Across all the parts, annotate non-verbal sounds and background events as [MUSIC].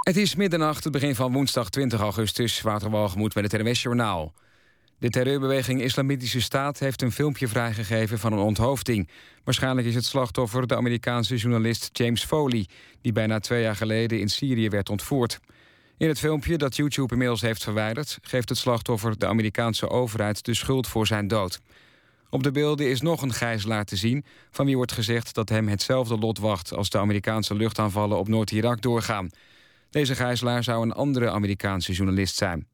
Het is middernacht, het begin van woensdag 20 augustus. Waterwalgemoed met het NWS Journaal. De terreurbeweging Islamitische Staat heeft een filmpje vrijgegeven van een onthoofding. Waarschijnlijk is het slachtoffer de Amerikaanse journalist James Foley... die bijna twee jaar geleden in Syrië werd ontvoerd. In het filmpje, dat YouTube inmiddels heeft verwijderd... geeft het slachtoffer de Amerikaanse overheid de schuld voor zijn dood. Op de beelden is nog een gijzelaar te zien... van wie wordt gezegd dat hem hetzelfde lot wacht... als de Amerikaanse luchtaanvallen op Noord-Irak doorgaan... Deze gijzelaar zou een andere Amerikaanse journalist zijn.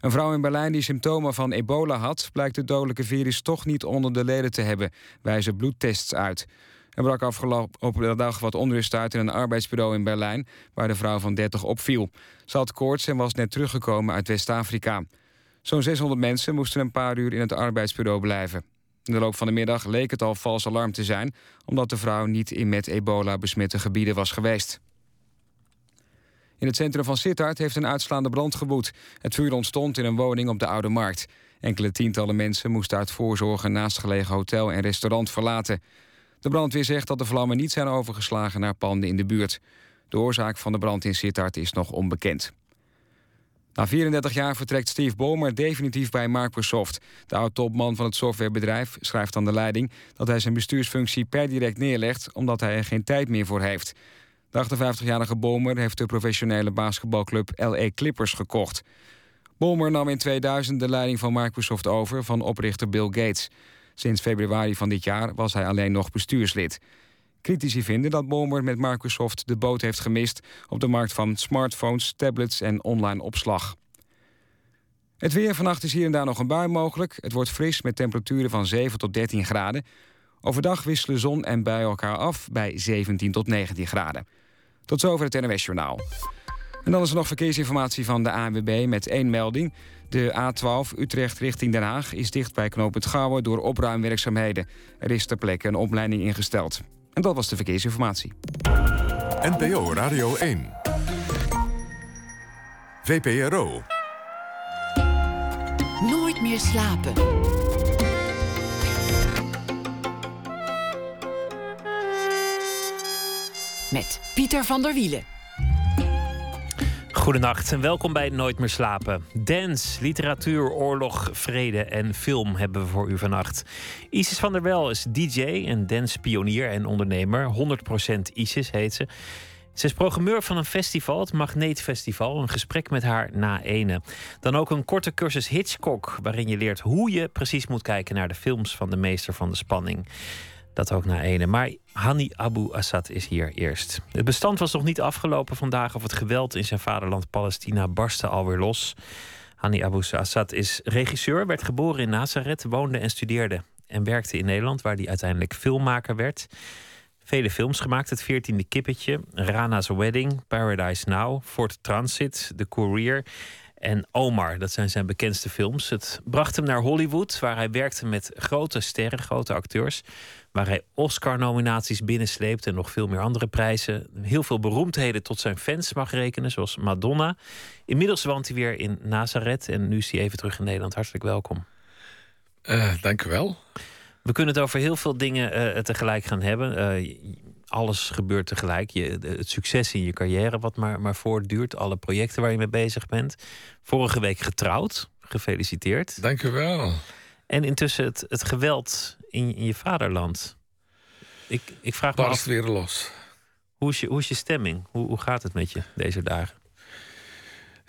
Een vrouw in Berlijn die symptomen van ebola had... blijkt het dodelijke virus toch niet onder de leden te hebben... wijzen bloedtests uit. Er brak afgelopen dag wat onrust uit in een arbeidsbureau in Berlijn... waar de vrouw van 30 opviel. Ze had koorts en was net teruggekomen uit West-Afrika. Zo'n 600 mensen moesten een paar uur in het arbeidsbureau blijven. In de loop van de middag leek het al vals alarm te zijn... omdat de vrouw niet in met ebola besmette gebieden was geweest. In het centrum van Sittard heeft een uitslaande brand gewoed. Het vuur ontstond in een woning op de Oude Markt. Enkele tientallen mensen moesten uit voorzorg een naastgelegen hotel en restaurant verlaten. De brandweer zegt dat de vlammen niet zijn overgeslagen naar panden in de buurt. De oorzaak van de brand in Sittard is nog onbekend. Na 34 jaar vertrekt Steve Ballmer definitief bij Microsoft. De oud-topman van het softwarebedrijf schrijft aan de leiding... dat hij zijn bestuursfunctie per direct neerlegt... omdat hij er geen tijd meer voor heeft. De 58-jarige Bomer heeft de professionele basketbalclub LA Clippers gekocht. Bomer nam in 2000 de leiding van Microsoft over van oprichter Bill Gates. Sinds februari van dit jaar was hij alleen nog bestuurslid. Critici vinden dat Bomer met Microsoft de boot heeft gemist... op de markt van smartphones, tablets en online opslag. Het weer vannacht is hier en daar nog een bui mogelijk. Het wordt fris met temperaturen van 7 tot 13 graden. Overdag wisselen zon en bui elkaar af bij 17 tot 19 graden. Tot zover het NWS Journaal. En dan is er nog verkeersinformatie van de ANWB met één melding. De A12 Utrecht richting Den Haag is dicht bij knooppunt Gouwen... door opruimwerkzaamheden. Er is ter plekke een opleiding ingesteld. En dat was de verkeersinformatie. NPO Radio 1. VPRO. Nooit meer slapen. Met Pieter van der Wielen. Goedenacht en welkom bij Nooit meer slapen. Dance, literatuur, oorlog, vrede en film hebben we voor u vannacht. Isis van der Wel is DJ en dancepionier en ondernemer. 100% Isis heet ze. Ze is programmeur van een festival, het Magneet Festival. Een gesprek met haar na ene. Dan ook een korte cursus Hitchcock, waarin je leert hoe je precies moet kijken naar de films van de meester van de spanning. Dat ook na ene. Maar Hani Abu Assad is hier eerst. Het bestand was nog niet afgelopen vandaag of het geweld in zijn vaderland Palestina barstte alweer los. Hani Abu Assad is regisseur, werd geboren in Nazareth, woonde en studeerde en werkte in Nederland, waar hij uiteindelijk filmmaker werd. Vele films gemaakt, Het Veertiende Kippetje, Rana's Wedding, Paradise Now, Fort Transit, The Courier en Omar. Dat zijn zijn bekendste films. Het bracht hem naar Hollywood, waar hij werkte met grote sterren, grote acteurs. Waar hij Oscar-nominaties binnensleept en nog veel meer andere prijzen. Heel veel beroemdheden tot zijn fans mag rekenen, zoals Madonna. Inmiddels woont hij weer in Nazareth en nu is hij even terug in Nederland. Hartelijk welkom. Uh, dank u wel. We kunnen het over heel veel dingen uh, tegelijk gaan hebben. Uh, alles gebeurt tegelijk. Je, het succes in je carrière, wat maar, maar voortduurt. Alle projecten waar je mee bezig bent. Vorige week getrouwd. Gefeliciteerd. Dank u wel. En intussen het, het geweld in, in je vaderland. Ik, ik vraag me af... weer los. Hoe is je, hoe is je stemming? Hoe, hoe gaat het met je deze dagen?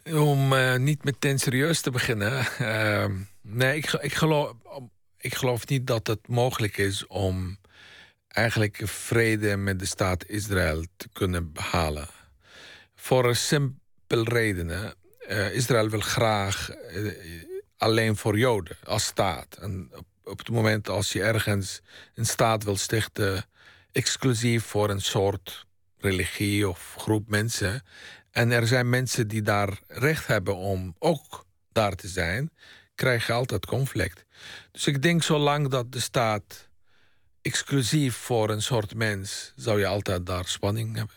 Om uh, niet meteen serieus te beginnen. Uh, nee, ik, ik, geloof, ik geloof niet dat het mogelijk is om eigenlijk vrede met de staat Israël te kunnen behalen. Voor een simpel reden. Uh, Israël wil graag alleen voor Joden als staat. En op, op het moment als je ergens een staat wil stichten, exclusief voor een soort religie of groep mensen. En er zijn mensen die daar recht hebben om ook daar te zijn, krijg je altijd conflict. Dus ik denk zolang dat de staat exclusief voor een soort mens, zou je altijd daar spanning hebben.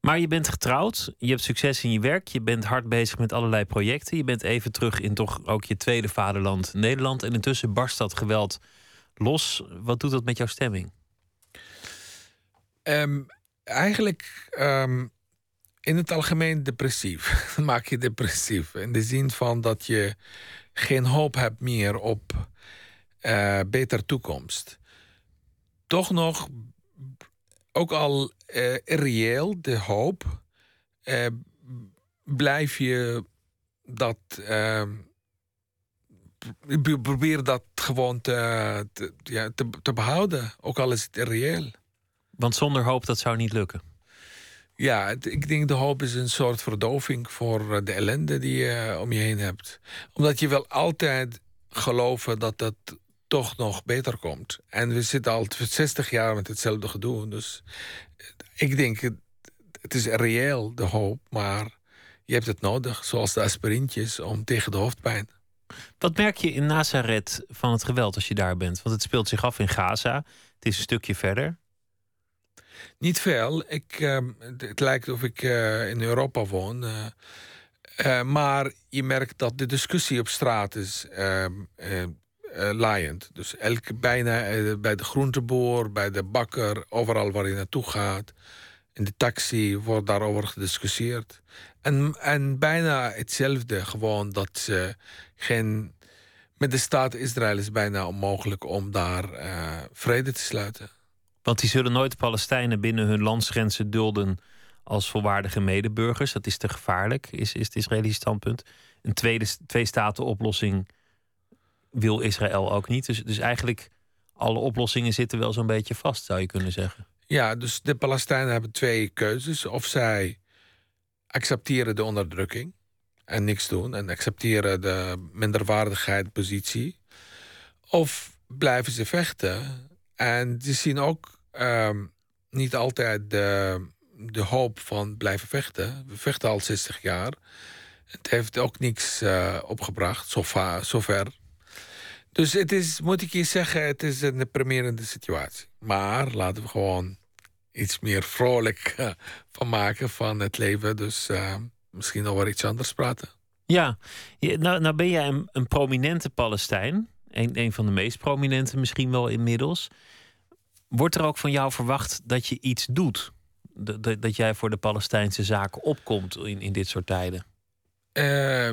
Maar je bent getrouwd, je hebt succes in je werk, je bent hard bezig met allerlei projecten. Je bent even terug in toch ook je tweede vaderland, Nederland. En intussen barst dat geweld los. Wat doet dat met jouw stemming? Um, eigenlijk, um, in het algemeen depressief. [LAUGHS] Maak je depressief. In de zin van dat je geen hoop hebt meer op uh, beter toekomst. Toch nog, ook al uh, reëel, de hoop, uh, blijf je dat. probeer dat gewoon te, te, ja, te, te behouden, ook al is het reëel. Want zonder hoop dat zou niet lukken. Ja, ik denk de hoop is een soort verdoving voor eh, de ellende die je om je heen hebt. Omdat je wel altijd geloven dat dat toch nog beter komt. En we zitten al 60 jaar met hetzelfde gedoe. Dus ik denk, het is reëel, de hoop, maar je hebt het nodig, zoals de aspirintjes, om tegen de hoofdpijn. Wat merk je in Nazareth van het geweld als je daar bent? Want het speelt zich af in Gaza. Het is een stukje verder. Niet veel. Ik, uh, het lijkt of ik uh, in Europa woon. Uh, maar je merkt dat de discussie op straat is laaiend. Dus elke, bijna bij de groenteboer, bij de bakker, overal waar je naartoe gaat. In de taxi wordt daarover gediscussieerd. En, en bijna hetzelfde, gewoon dat ze geen. Met de staat Israël is bijna onmogelijk om daar vrede te sluiten. Want die zullen nooit Palestijnen binnen hun landsgrenzen dulden als volwaardige medeburgers. Dat is te gevaarlijk, is, is het Israëlische standpunt. Een tweede twee-staten-oplossing wil Israël ook niet. Dus, dus eigenlijk alle oplossingen zitten wel zo'n beetje vast, zou je kunnen zeggen. Ja, dus de Palestijnen hebben twee keuzes. Of zij accepteren de onderdrukking en niks doen en accepteren de minderwaardigheid positie. Of blijven ze vechten en ze zien ook um, niet altijd de, de hoop van blijven vechten. We vechten al 60 jaar. Het heeft ook niks uh, opgebracht, zover, zover. Dus het is, moet ik je zeggen, het is een deprimerende situatie. Maar laten we gewoon iets meer vrolijk uh, van maken van het leven. Dus uh, misschien over iets anders praten. Ja, nou, nou ben jij een, een prominente Palestijn. Een, een van de meest prominente misschien wel inmiddels. Wordt er ook van jou verwacht dat je iets doet? Dat, dat jij voor de Palestijnse zaken opkomt in, in dit soort tijden? Uh,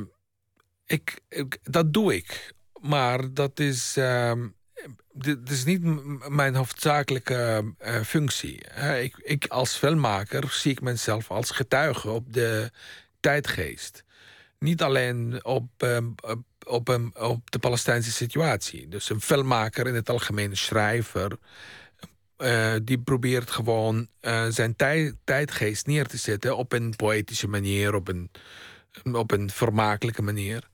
ik, dat doe ik. Maar dat is, uh, is niet mijn hoofdzakelijke uh, functie. ik, ik als filmmaker zie ik mezelf als getuige op de tijdgeest. Niet alleen op, ehm, op, op, op de Palestijnse situatie. Dus een filmmaker in het algemeen, schrijver, uh, die probeert gewoon uh, zijn tij tijdgeest neer te zetten op een poëtische manier, op een, op een vermakelijke manier.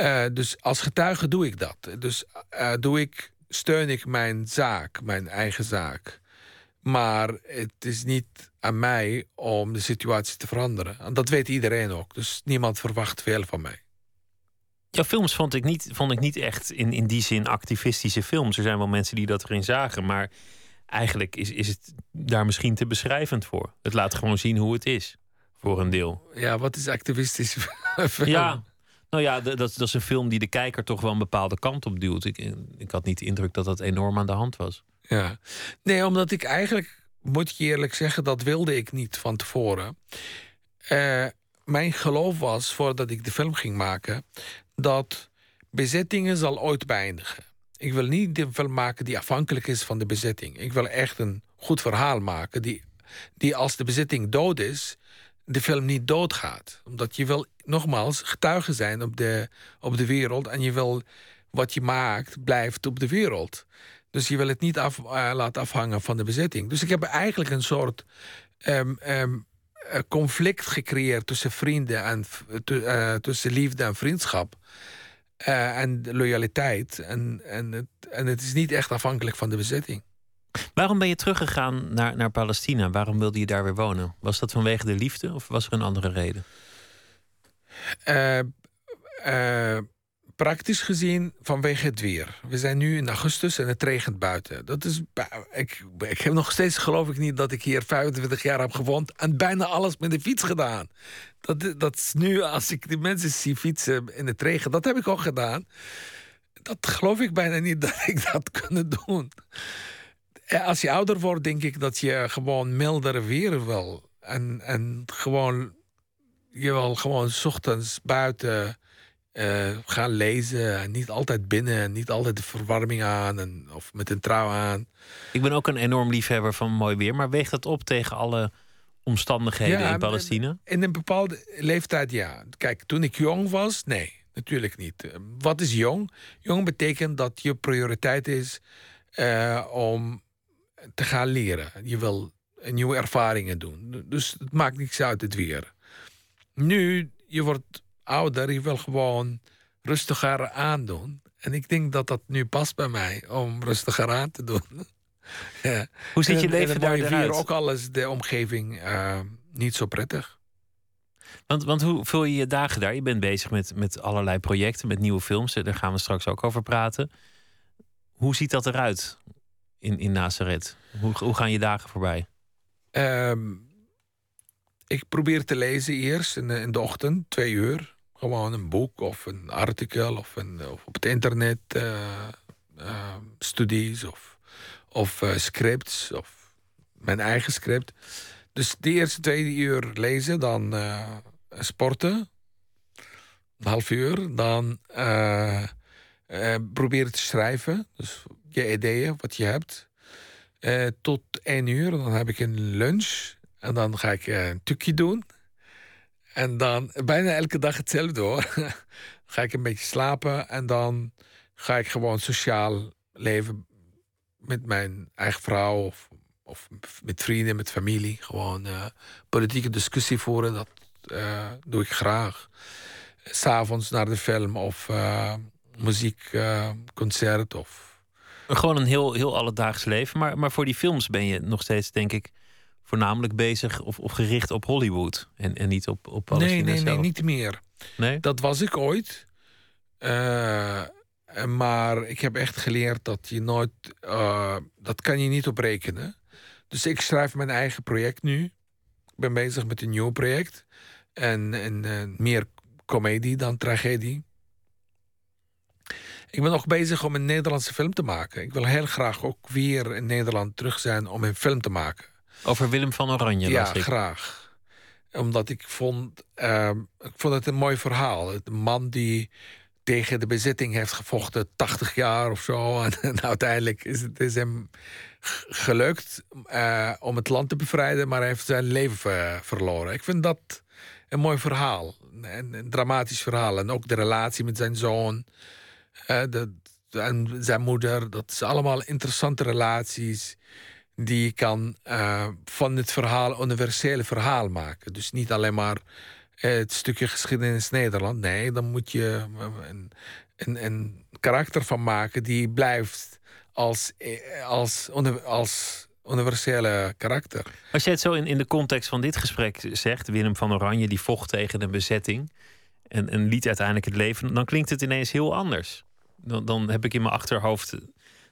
Uh, dus als getuige doe ik dat. Dus doe ik, steun ik mijn zaak, mijn eigen zaak. Maar het is niet aan mij om de situatie te veranderen. En dat weet iedereen ook. Dus niemand verwacht veel van mij. Jouw films vond ik niet, vond ik niet echt in, in die zin activistische films. Er zijn wel mensen die dat erin zagen. Maar eigenlijk is, is het daar misschien te beschrijvend voor. Het laat gewoon zien hoe het is, voor een deel. Ja, wat is activistisch? [LAUGHS] ja, nou ja, dat, dat is een film die de kijker toch wel een bepaalde kant op duwt. Ik, ik had niet de indruk dat dat enorm aan de hand was. Ja, nee, omdat ik eigenlijk, moet je eerlijk zeggen, dat wilde ik niet van tevoren. Uh, mijn geloof was, voordat ik de film ging maken, dat bezittingen zal ooit beëindigen. Ik wil niet een film maken die afhankelijk is van de bezetting. Ik wil echt een goed verhaal maken die, die als de bezetting dood is, de film niet doodgaat. Omdat je wil nogmaals getuige zijn op de, op de wereld en je wil wat je maakt blijft op de wereld. Dus je wil het niet af, uh, laten afhangen van de bezetting. Dus ik heb eigenlijk een soort um, um, conflict gecreëerd tussen vrienden en uh, tussen liefde en vriendschap. En loyaliteit. En, en, het, en het is niet echt afhankelijk van de bezetting. Waarom ben je teruggegaan naar, naar Palestina? Waarom wilde je daar weer wonen? Was dat vanwege de liefde of was er een andere reden? Uh, uh, praktisch gezien vanwege het weer. We zijn nu in augustus en het regent buiten. Dat is, ik, ik heb nog steeds geloof ik niet dat ik hier 25 jaar heb gewoond en bijna alles met de fiets gedaan. Dat, dat is nu, als ik die mensen zie fietsen in het regen, dat heb ik ook gedaan. Dat geloof ik bijna niet [LAUGHS] dat ik dat kunnen doen. Als je ouder wordt, denk ik dat je gewoon milder weer wil. Uh, en, en gewoon, je wil gewoon 's ochtends buiten eh, gaan lezen. En niet altijd binnen, en niet altijd de verwarming aan en, of met een trui aan. Ik ben ook een enorm liefhebber van mooi weer, maar weegt dat op tegen alle omstandigheden Ja, in Palestina? In een bepaalde leeftijd, ja. Kijk, toen ik jong was, nee, natuurlijk niet. Eh, Wat is jong? Jong betekent dat je prioriteit is eh, om te gaan leren. Je wil nieuwe ervaringen doen. Dus het maakt niks uit het weer. Nu, je wordt ouder, je wil gewoon rustiger aandoen. En ik denk dat dat nu past bij mij, om rustiger aan te doen. [LAUGHS] ja. Hoe ziet je En- en leven daar weer, ook al is de omgeving eh, niet zo prettig. Want, want hoe vul je je dagen daar? Je bent bezig met, met allerlei projecten, met nieuwe films. Daar gaan we straks ook over praten. Hoe ziet dat eruit in, in Nazareth? Hoe, hoe gaan je dagen voorbij? Ehm, ik probeer te lezen eerst in de, ochtend, twee uur. Gewoon een boek of een artikel of, een, of op het internet eh, eh, studies of, of eh, scripts of mijn eigen script. Dus de eerste twee uur lezen, dan eh, sporten, een half uur. Dan proberen te schrijven, dus je ideeën, wat je hebt. Eh, tot één uur. Dan heb ik een lunch. En dan ga ik eh, een tukje doen. En dan bijna elke dag hetzelfde hoor. [LAUGHS] ga ik een beetje slapen. En dan ga ik gewoon sociaal leven met mijn eigen vrouw. Of, of met vrienden, met familie. Gewoon eh, politieke discussie voeren. Dat doe ik graag. S'avonds naar de film of muziekconcert. of Gewoon een heel, heel alledaags leven. Maar, maar voor die films ben je nog steeds, denk ik, voornamelijk bezig of, of gericht op Hollywood. En, en niet op, op Palestina Nee, nee, nee, niet meer. Nee? Dat was ik ooit. Eh, maar ik heb echt geleerd dat je nooit... eh, dat kan je niet op rekenen. Dus ik schrijf mijn eigen project nu. Ik ben bezig met een nieuw project. En, en eh, meer comedie dan tragedie. Ik ben ook bezig om een Nederlandse film te maken. Ik wil heel graag ook weer in Nederland terug zijn om een film te maken. Over Willem van Oranje Ja, ik. graag. Omdat ik vond, ehm, ik vond het een mooi verhaal. Een man die tegen de bezetting heeft gevochten, 80 jaar of zo. [LAUGHS] En, en uiteindelijk is het is hem gelukt eh, om het land te bevrijden, maar hij heeft zijn leven ver- verloren. Ik vind dat een mooi verhaal. Een, een dramatisch verhaal. En ook de relatie met zijn zoon de, en zijn moeder. Dat zijn allemaal interessante relaties die je kan eh, van het verhaal een universele verhaal maken. Dus niet alleen maar eh, het stukje geschiedenis Nederland. Nee, dan moet je een, een, een karakter van maken die blijft als, eh, als, als universele karakter. Als jij het zo in, in de context van dit gesprek zegt, Willem van Oranje die vocht tegen een bezetting en, en liet uiteindelijk het leven, dan klinkt het ineens heel anders. Dan, dan heb ik in mijn achterhoofd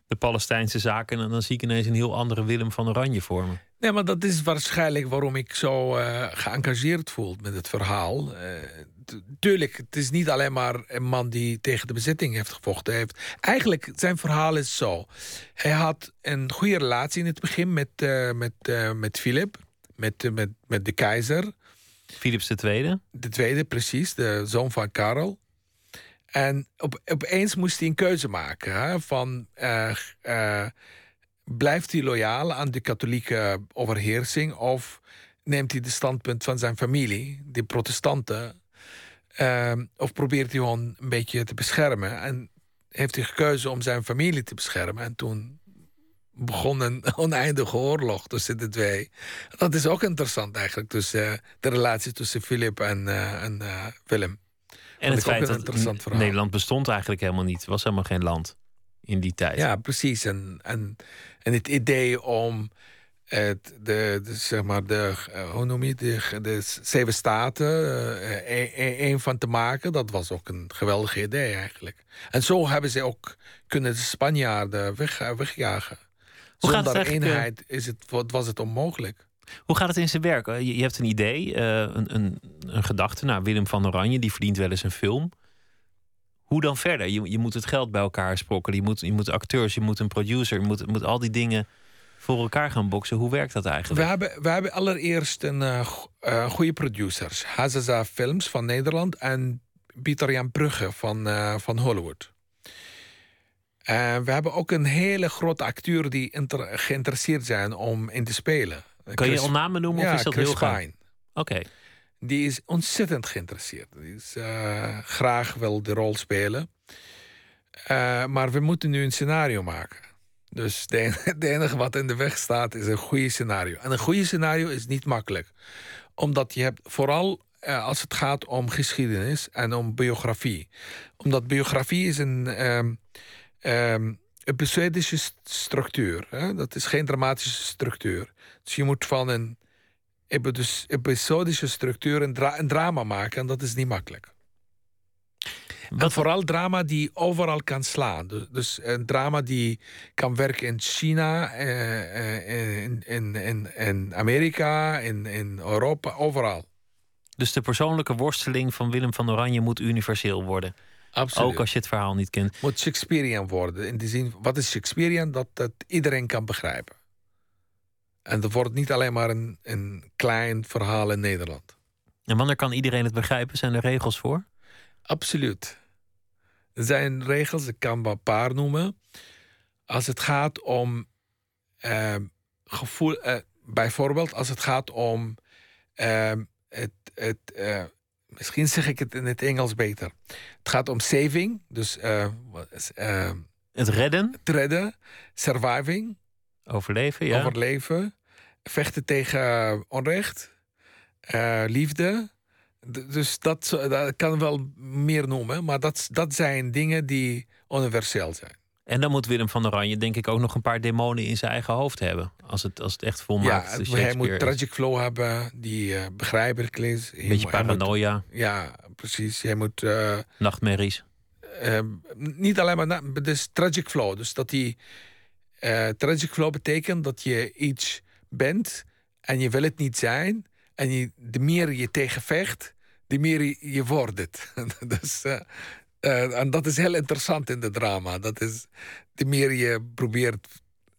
de Palestijnse zaken en dan zie ik ineens een heel andere Willem van Oranje voor me. Nee, maar dat is waarschijnlijk waarom ik zo eh geëngageerd voel met het verhaal. Eh, tuurlijk, het is niet alleen maar een man die tegen de bezetting heeft gevochten. Heeft, eigenlijk, zijn verhaal is zo. Hij had een goede relatie in het begin met, eh, met, met Philip, met, met, met de keizer. Philips II. De tweede, precies, de zoon van Karel. En op, opeens moest hij een keuze maken. Hè, van, eh, eh, blijft hij loyaal aan de katholieke overheersing... of neemt hij de standpunt van zijn familie, de protestanten... eh, of probeert hij gewoon een beetje te beschermen. En heeft hij gekozen om zijn familie te beschermen. En toen begon een [LAUGHS] oneindige oorlog tussen de twee. Dat is ook interessant eigenlijk, tussen eh, de relatie tussen Philip en, en Willem. En het feit dat interessant verhaal. Nederland bestond eigenlijk helemaal niet. was helemaal geen land in die tijd. Ja, precies. En, en, en het idee om het, de, de, zeg maar de, eh, hoe noem je de, de zeven staten eh, eh, eh, één van te maken, dat was ook een geweldig idee eigenlijk. En zo hebben ze ook kunnen de Spanjaarden weg, eh, wegjagen. Zonder eenheid is het, was het onmogelijk. Hoe gaat het in zijn werk? Je, je hebt een idee, eh, een, een, een gedachte. Nou, Willem van Oranje, die verdient wel eens een film. Hoe dan verder? Je, je moet het geld bij elkaar sprokkelen. Je moet, je moet acteurs, je moet een producer, je moet, moet al die dingen voor elkaar gaan boksen. Hoe werkt dat eigenlijk? We hebben, we hebben allereerst een uh, goede producers. Hazaza Films van Nederland en Pieter Jan Brugge van, uh, van Hollywood. En we hebben ook een hele grote acteur die geïnteresseerd zijn om in te spelen. Kan je al namen noemen of is dat Chris heel gaaf? Oké. Die is ontzettend geïnteresseerd. Die is uh, graag wil de rol spelen. Uh, maar we moeten nu een scenario maken. Dus de [LAUGHS] enige, wat in de weg staat is een goede scenario. En een goede scenario is niet makkelijk. Omdat je hebt vooral uh, als het gaat om geschiedenis en om biografie. Omdat biografie is een um, um, episodische structuur. Hè? Dat is geen dramatische structuur. Dus je moet van een episodische structuur een, dra een drama maken. En dat is niet makkelijk. Wat vooral drama die overal kan slaan. Dus, dus, een drama die kan werken in China, eh, eh, in, in, in, in Amerika, in, in Europa, overal. Dus de persoonlijke worsteling van Willem van Oranje moet universeel worden. Absoluut. Ook als je het verhaal niet kent. Moet Shakespearean worden. In de zin, wat is Shakespearean? Dat, dat iedereen kan begrijpen. En dat wordt niet alleen maar een, een klein verhaal in Nederland. En wanneer kan iedereen het begrijpen? Zijn er regels voor? Absoluut. Er zijn regels, ik kan wel een paar noemen. Als het gaat om uh, gevoel, uh, bijvoorbeeld als het gaat om uh, het, het misschien zeg ik het in het Engels beter. Het gaat om saving, dus het redden, het redden, surviving, overleven, ja. overleven, vechten tegen onrecht, liefde. Dus dat, dat kan wel meer noemen, maar dat, dat zijn dingen die universeel zijn. En dan moet Willem van Oranje denk ik ook nog een paar demonen in zijn eigen hoofd hebben. Als het, als het echt volmaakt Ja, hij moet tragic flow hebben die uh, begrijpelijk is. Een beetje paranoia. Moet, ja, precies. Hij moet... Uh, Nachtmerries. Uh, niet alleen maar... Dus tragic flow. Dus dat die... tragic flow betekent dat je iets bent en je wil het niet zijn. En je, de meer je tegen vecht, de meer je, je wordt het. [LAUGHS] dus, uh, en dat is heel interessant in de drama. Dat is, de meer je probeert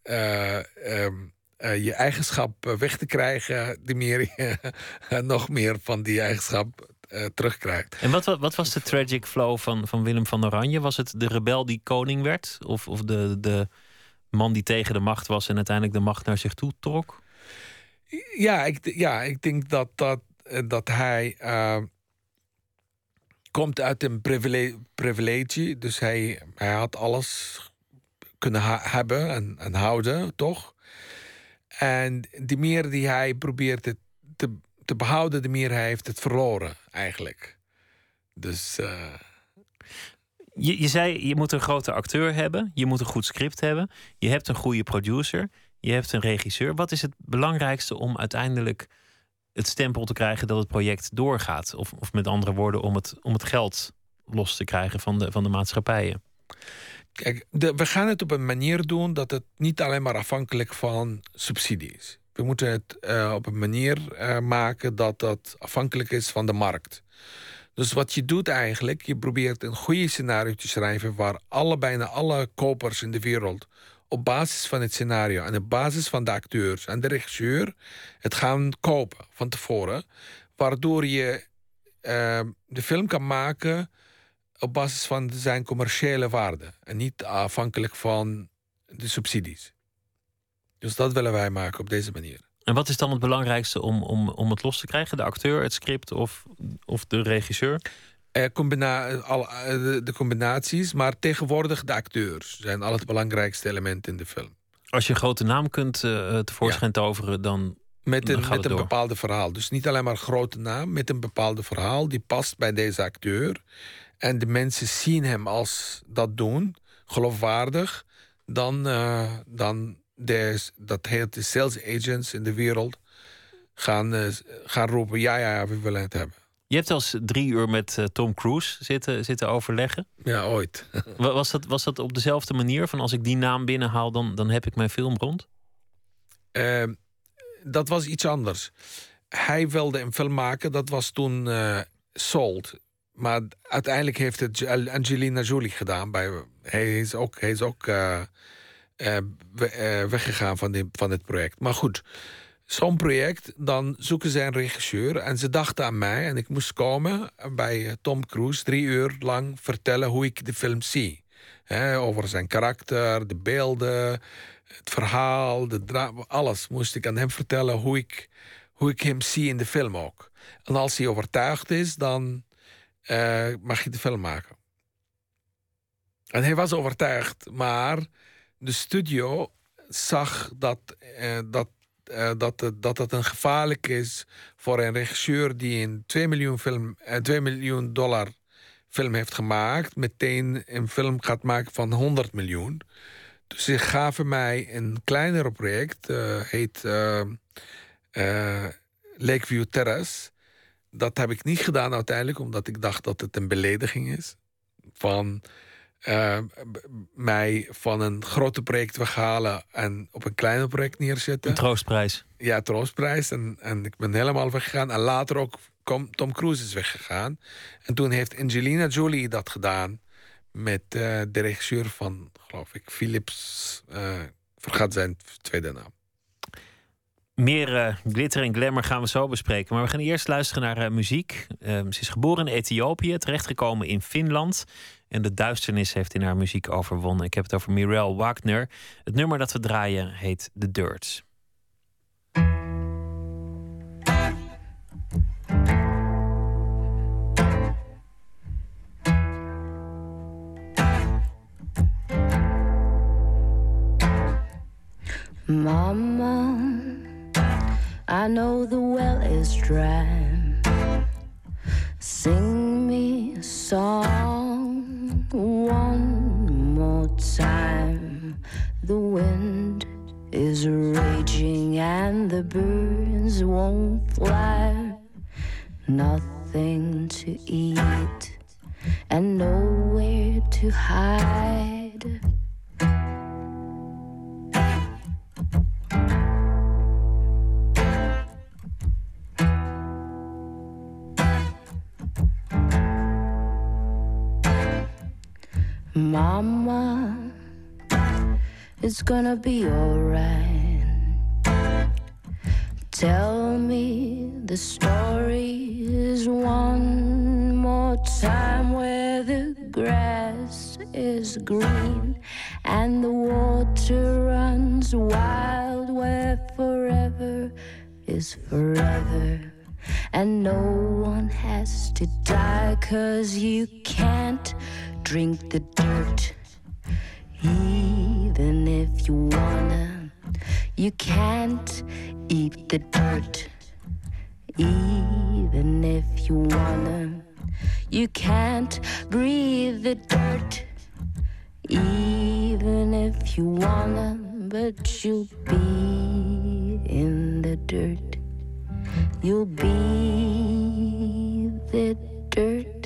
uh, um, uh, je eigenschap weg te krijgen, de meer je [LAUGHS] nog meer van die eigenschap terugkrijgt. En wat, wat, was de tragic flow van, van Willem van Oranje? Was het de rebel die koning werd? Of, of de, de man die tegen de macht was en uiteindelijk de macht naar zich toe trok? Ja, ik, ja, ik denk dat, dat, dat hij komt uit een privilege, privilege dus hij, hij had alles kunnen hebben en, en, houden, toch? En de meer die hij probeert het te, te behouden, de meer hij heeft het verloren, eigenlijk. Dus. Uh... Je, je zei, je moet een grote acteur hebben, je moet een goed script hebben, je hebt een goede producer, je hebt een regisseur. Wat is het belangrijkste om uiteindelijk het stempel te krijgen dat het project doorgaat? Of, of met andere woorden, om het, om het geld los te krijgen van de, van de maatschappijen? Kijk, we gaan het op een manier doen dat het niet alleen maar afhankelijk van subsidies is. We moeten het uh, op een manier uh, maken dat dat afhankelijk is van de markt. Dus wat je doet eigenlijk, je probeert een goede scenario te schrijven waar alle, bijna alle kopers in de wereld op basis van het scenario en op basis van de acteurs en de regisseur het gaan kopen van tevoren. Waardoor je uh, de film kan maken op basis van zijn commerciële waarde en niet afhankelijk van de subsidies. Dus dat willen wij maken op deze manier. En wat is dan het belangrijkste om, om, om het los te krijgen? De acteur, het script of, of de regisseur? Uh, combina al, uh, de, de, combinaties, maar tegenwoordig de acteurs zijn al het belangrijkste element in de film. Als je een grote naam kunt uh, tevoorschijn ja. toveren, dan. Met een, dan met een bepaalde verhaal. Dus niet alleen maar een grote naam, met een bepaalde verhaal die past bij deze acteur. En de mensen zien hem als dat doen, geloofwaardig. Dan, dan de, dat heet de sales agents in de wereld gaan, gaan roepen: ja, ja, ja, we willen het hebben. Je hebt als drie uur met uh, Tom Cruise zitten, zitten overleggen. Ja, ooit. [LAUGHS] was, dat, was dat op dezelfde manier? Van als ik die naam binnenhaal, dan, dan heb ik mijn film rond? Uh, dat was iets anders. Hij wilde een film maken, dat was toen uh, Sold. Maar uiteindelijk heeft het Angelina Jolie gedaan. Bij, hij is ook, hij is ook weggegaan van, die, van dit project. Maar goed, zo'n project, dan zoeken ze een regisseur. En ze dachten aan mij en ik moest komen bij Tom Cruise... drie uur lang vertellen hoe ik de film zie. over zijn karakter, de beelden, het verhaal, de alles moest ik aan hem vertellen hoe ik, hoe ik hem zie in de film ook. En als hij overtuigd is, dan uh, mag je de film maken. En hij was overtuigd, maar de studio zag dat, uh, dat, uh, dat, dat het een gevaarlijk is voor een regisseur die een 2 miljoen, film, 2 miljoen dollar film heeft gemaakt, meteen een film gaat maken van 100 miljoen. Dus ze gaven mij een kleiner project, heet Lakeview Terrace dat heb ik niet gedaan uiteindelijk, omdat ik dacht dat het een belediging is. Van uh, mij van een grote project weghalen en op een kleiner project neerzetten. Een troostprijs. Ja, troostprijs. En, en ik ben helemaal weggegaan. En later ook Tom Cruise is weggegaan. En toen heeft Angelina Jolie dat gedaan met uh, de regisseur van, geloof ik, Philips. Uh, vergat zijn tweede naam. Meer uh, glitter en glamour gaan we zo bespreken. Maar we gaan eerst luisteren naar uh, muziek. Uh, ze is geboren in Ethiopië, terechtgekomen in Finland. En de duisternis heeft in haar muziek overwonnen. Ik heb het over Mirel Wagner. Het nummer dat we draaien heet The Dirt. Mama I know the well is dry. Sing me a song one more time. The wind is raging and the birds won't fly. Nothing to eat and nowhere to hide. It's gonna be alright. Tell me the story is one more time where the grass is green and the water runs wild, where forever is forever. And no one has to die, cause you can't drink the dirt. Even if you wanna, you can't eat the dirt. Even if you wanna, you can't breathe the dirt. Even if you wanna, but you'll be in the dirt. You'll be the dirt.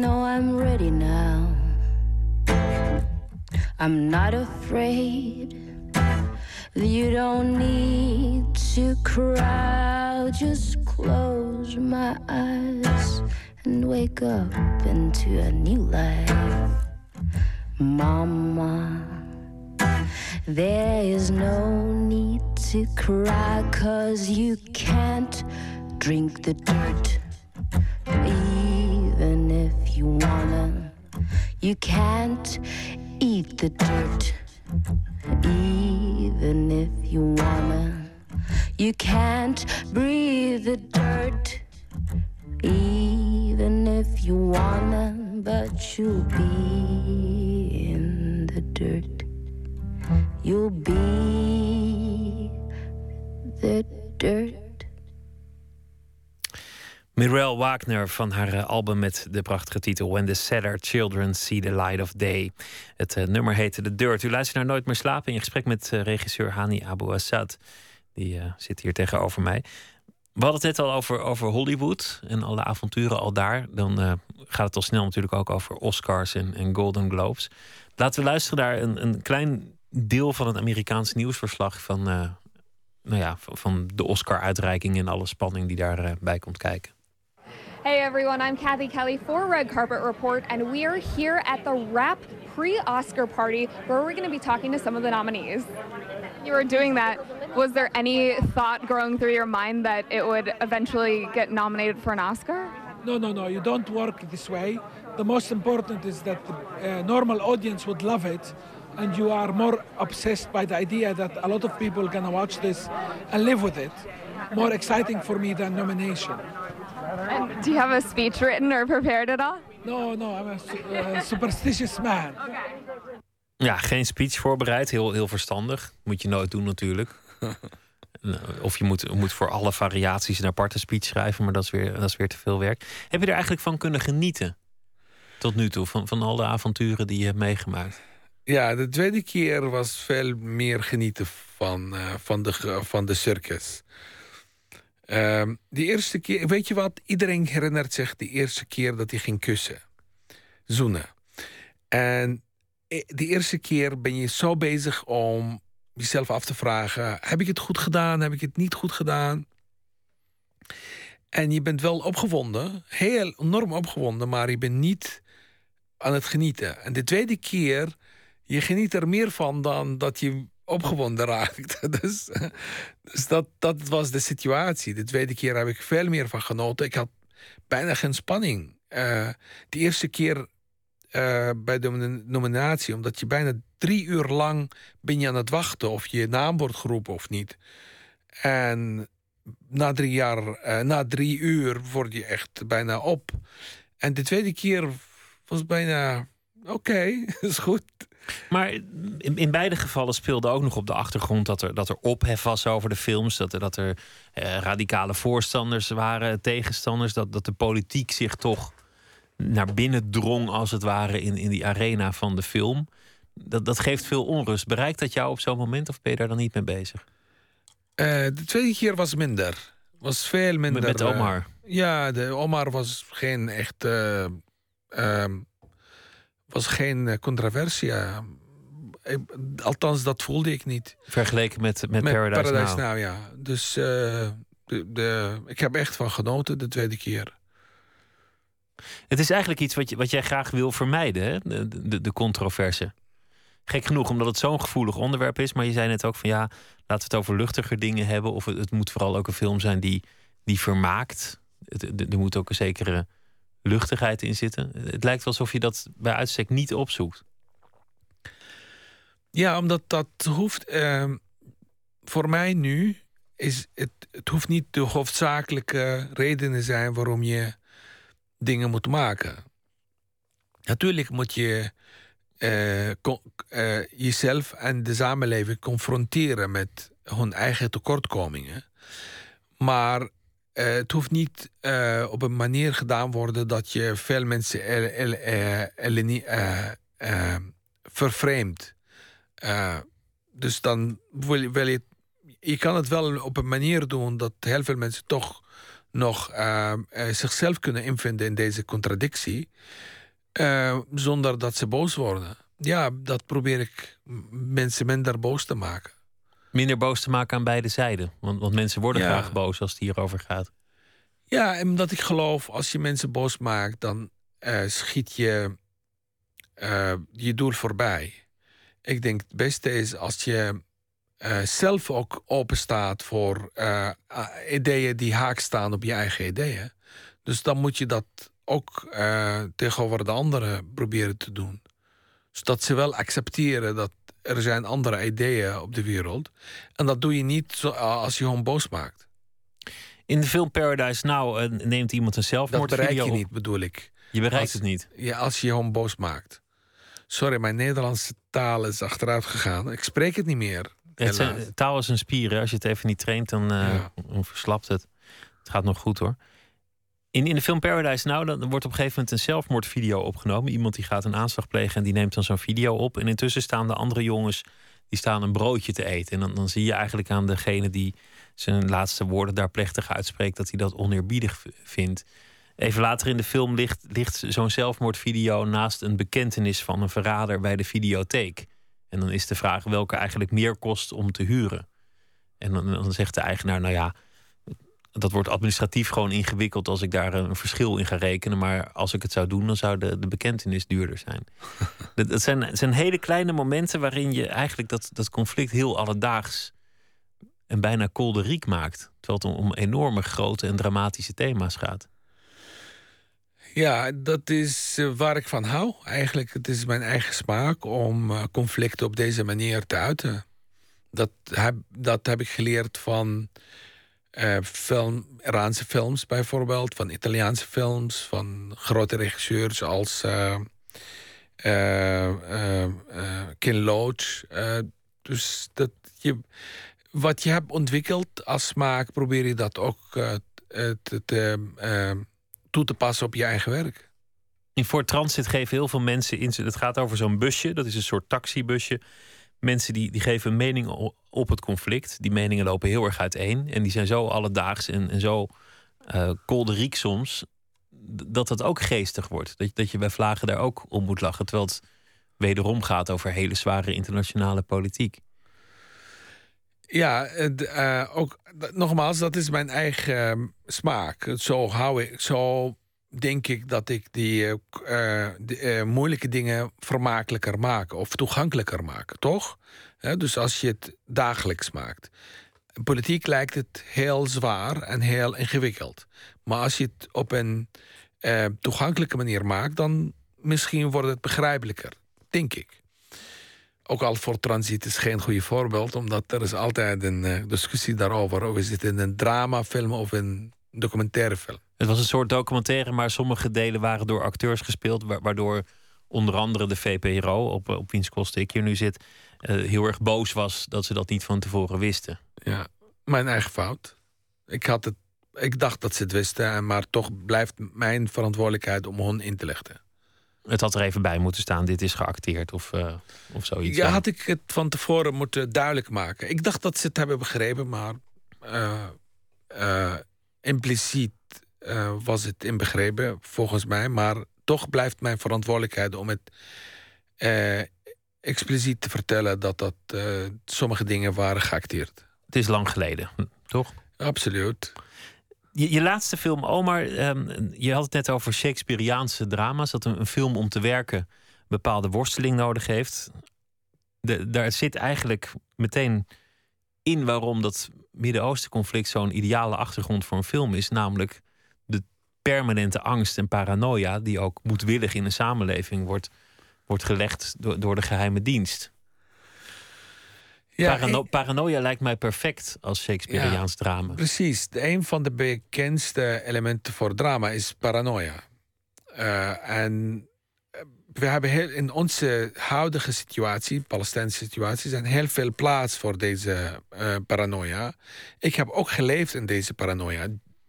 Know I'm ready now. I'm not afraid. You don't need to cry. just close my eyes and wake up into a new life. Mama, there is no need to cry, cause you can't drink the dirt. You wanna, you can't eat the dirt. Even if you wanna, you can't breathe the dirt. Even if you wanna, but you'll be in the dirt. You'll be the dirt. Mirel Wagner van haar eh, album met de prachtige titel When the Sadder Children See the Light of Day. Het uh, nummer heette The Dirt. U luistert naar Nooit meer slapen in gesprek met uh, regisseur Hani Abu Assad. Die zit hier tegenover mij. We hadden het net al over, over Hollywood en alle avonturen al daar. Dan gaat het al snel natuurlijk ook over Oscars en, en Golden Globes. Laten we luisteren naar een, een klein deel van het Amerikaans nieuwsverslag van, nou ja, van de Oscar-uitreiking en alle spanning die daarbij komt kijken. Hey everyone, I'm Kathy Kelly for Red Carpet Report, and we are here at the Rap pre Oscar party where we're going to be talking to some of the nominees. You were doing that. Was there any thought growing through your mind that it would eventually get nominated for an Oscar? No, no, no. You don't work this way. The most important is that the uh, normal audience would love it, and you are more obsessed by the idea that a lot of people are going to watch this and live with it. More exciting for me than nomination. And do you have a speech written or prepared at all? No, no, I'm a uh, superstitious man. Ja, geen speech voorbereid. Heel, heel verstandig. Moet je nooit doen natuurlijk. [LAUGHS] of je moet, moet voor alle variaties een aparte speech schrijven, maar dat is, weer, dat is weer te veel werk. Heb je er eigenlijk van kunnen genieten? Tot nu toe, van, van al de avonturen die je hebt meegemaakt? Ja, de tweede keer was veel meer genieten van, uh, van, de, van de circus. Uh, de eerste keer, weet je wat? Iedereen herinnert zich de eerste keer dat hij ging kussen. Zoenen. En eh, de eerste keer ben je zo bezig om jezelf af te vragen: heb ik het goed gedaan? Heb ik het niet goed gedaan? En je bent wel opgewonden, heel enorm opgewonden, maar je bent niet aan het genieten. En de tweede keer, je geniet er meer van dan dat je opgewonden raakt. [LAUGHS] Dus, dus dat, dat was de situatie. De tweede keer heb ik veel meer van genoten. Ik had bijna geen spanning. Uh, de eerste keer uh, bij de nominatie, omdat je bijna drie uur lang ben je aan het wachten of je naam wordt geroepen of niet. En na drie, jaar, uh, na drie uur word je echt bijna op. En de tweede keer was bijna oké, [LAUGHS] is goed. Maar in, in, beide gevallen speelde ook nog op de achtergrond dat er, dat er ophef was over de films. Dat er, dat er eh, radicale voorstanders waren, tegenstanders. Dat, dat de politiek zich toch naar binnen drong, als het ware, in, in die arena van de film. Dat, dat geeft veel onrust. Bereikt dat jou op zo'n moment of ben je daar dan niet mee bezig? Uh, de tweede keer was minder. Was veel minder. Met, met Omar? Uh, ja, de Omar was geen echt. Uh, was geen eh, controversie. Althans, dat voelde ik niet. Vergeleken met, met, met Paradise, Paradise Now. ja. Dus uh, de, de, ik heb echt van genoten de tweede keer. Het is eigenlijk iets wat, je, wat jij graag wil vermijden, hè? De, de, de controverse. Gek genoeg, omdat het zo'n gevoelig onderwerp is. Maar je zei net ook van ja, laten we het over luchtiger dingen hebben. Of het, het moet vooral ook een film zijn die, die vermaakt. Het, er moet ook een zekere luchtigheid in zitten. Het lijkt alsof je dat bij uitstek niet opzoekt. Ja, omdat dat hoeft. Uh, voor mij nu is het, het hoeft niet de hoofdzakelijke redenen zijn waarom je dingen moet maken. Natuurlijk moet je uh, uh, jezelf en de samenleving confronteren met hun eigen tekortkomingen. Maar uh, het hoeft niet uh, op een manier gedaan worden dat je veel mensen uh, vervreemdt. dus dan wil wil je, je kan het wel op een manier doen dat heel veel mensen toch nog zichzelf kunnen invinden in deze contradictie, zonder dat ze boos worden. Ja, dat probeer ik mensen minder boos te maken minder boos te maken aan beide zijden. Want, want mensen worden graag boos als het hierover gaat. Ja, en omdat ik geloof, als je mensen boos maakt, dan uh, schiet je uh, je doel voorbij. Ik denk het beste is als je uh, zelf ook open staat voor ideeën die haak staan op je eigen ideeën. Dus dan moet je dat ook tegenover de anderen proberen te doen. Zodat ze wel accepteren dat er zijn andere ideeën op de wereld. En dat doe je niet zo, als je gewoon boos maakt. In de film Paradise Now uh, neemt iemand een zelfmoordvideo Dat bereik je niet, bedoel ik. Je bereikt het niet? Ja, als je gewoon boos maakt. Sorry, mijn Nederlandse taal is achteruit gegaan. Ik spreek het niet meer. Het zijn, taal is een spier. hè. Als je het even niet traint, dan, eh, Ja. dan verslapt het. Het gaat nog goed hoor. In, in de film Paradise Now dan wordt op een gegeven moment een zelfmoordvideo opgenomen. Iemand die gaat een aanslag plegen en die neemt dan zo'n video op. En intussen staan de andere jongens die staan een broodje te eten. En dan, dan zie je eigenlijk aan degene die zijn laatste woorden daar plechtig uitspreekt... dat hij dat oneerbiedig vindt. Even later in de film ligt, ligt zo'n zelfmoordvideo naast een bekentenis van een verrader bij de videotheek. En dan is de vraag welke eigenlijk meer kost om te huren. En dan, dan zegt de eigenaar, nou ja, dat wordt administratief gewoon ingewikkeld als ik daar een verschil in ga rekenen. Maar als ik het zou doen, dan zou de, de bekentenis duurder zijn. [LAUGHS] dat, dat zijn, zijn hele kleine momenten waarin je eigenlijk dat, dat conflict heel alledaags en bijna kolderiek maakt. Terwijl het om, om enorme grote en dramatische thema's gaat. Ja, dat is eh, waar ik van hou. Eigenlijk, het is mijn eigen smaak om eh, conflicten op deze manier te uiten. Dat heb, dat heb ik geleerd van eh, film, Iraanse films bijvoorbeeld, van Italiaanse films, van grote regisseurs als eh, Ken Loach. Dus dat je, wat je hebt ontwikkeld als smaak, probeer je dat ook toe te passen op je eigen werk. In Fort Transit geven heel veel mensen in. Het gaat over zo'n busje, dat is een soort taxibusje. Mensen die, die geven een mening op het conflict. Die meningen lopen heel erg uiteen. En die zijn zo alledaags en, en zo eh kolderiek soms. Dat dat ook geestig wordt. Dat, dat je bij vlagen daar ook om moet lachen. Terwijl het wederom gaat over hele zware internationale politiek. Ja, eh, ook nogmaals, dat is mijn eigen eh, smaak. Zo hou ik, zo denk ik dat ik die eh, eh, eh, moeilijke dingen vermakelijker maak of toegankelijker maak, toch? Dus als je het dagelijks maakt. Politiek lijkt het heel zwaar en heel ingewikkeld. Maar als je het op een toegankelijke manier maakt, dan misschien wordt het begrijpelijker, denk ik. Ook al voor transit is geen goede voorbeeld, omdat er is altijd een discussie daarover. Of is het in een dramafilm of een documentaire film? Het was een soort documentaire, maar sommige delen waren door acteurs gespeeld. wa- Waardoor onder andere de VPRO, op, op wiens kosten ik hier nu zit, eh, heel erg boos was dat ze dat niet van tevoren wisten. Ja, mijn eigen fout. Ik, had het, ik dacht dat ze het wisten, en maar toch blijft mijn verantwoordelijkheid om hun in te lichten. Het had er even bij moeten staan, dit is geacteerd of, eh, of zoiets. Ja, had ik het van tevoren moeten duidelijk maken. Ik dacht dat ze het hebben begrepen, maar eh, impliciet eh, was het inbegrepen, volgens mij. Maar toch blijft mijn verantwoordelijkheid om het eh, expliciet te vertellen dat, dat eh, sommige dingen waren geacteerd. Het is lang geleden, hm, toch? Absoluut. Je, je laatste film, Omar, ehm, je had het net over Shakespeareaanse drama's. Dat een, een film om te werken een bepaalde worsteling nodig heeft. De, daar zit eigenlijk meteen in waarom dat Midden-Oosten conflict zo'n ideale achtergrond voor een film is. Namelijk permanente angst en paranoia die ook moedwillig in een samenleving wordt, wordt gelegd door, door de geheime dienst. Parano- ik- Paranoia lijkt mij perfect als Shakespeareaans drama. Precies. Een van de bekendste elementen voor drama is paranoia. Eh, en eh, we hebben heel, in onze huidige situatie, Palestijnse situatie, zijn heel veel plaats voor deze eh, paranoia. Ik heb ook geleefd in deze paranoia.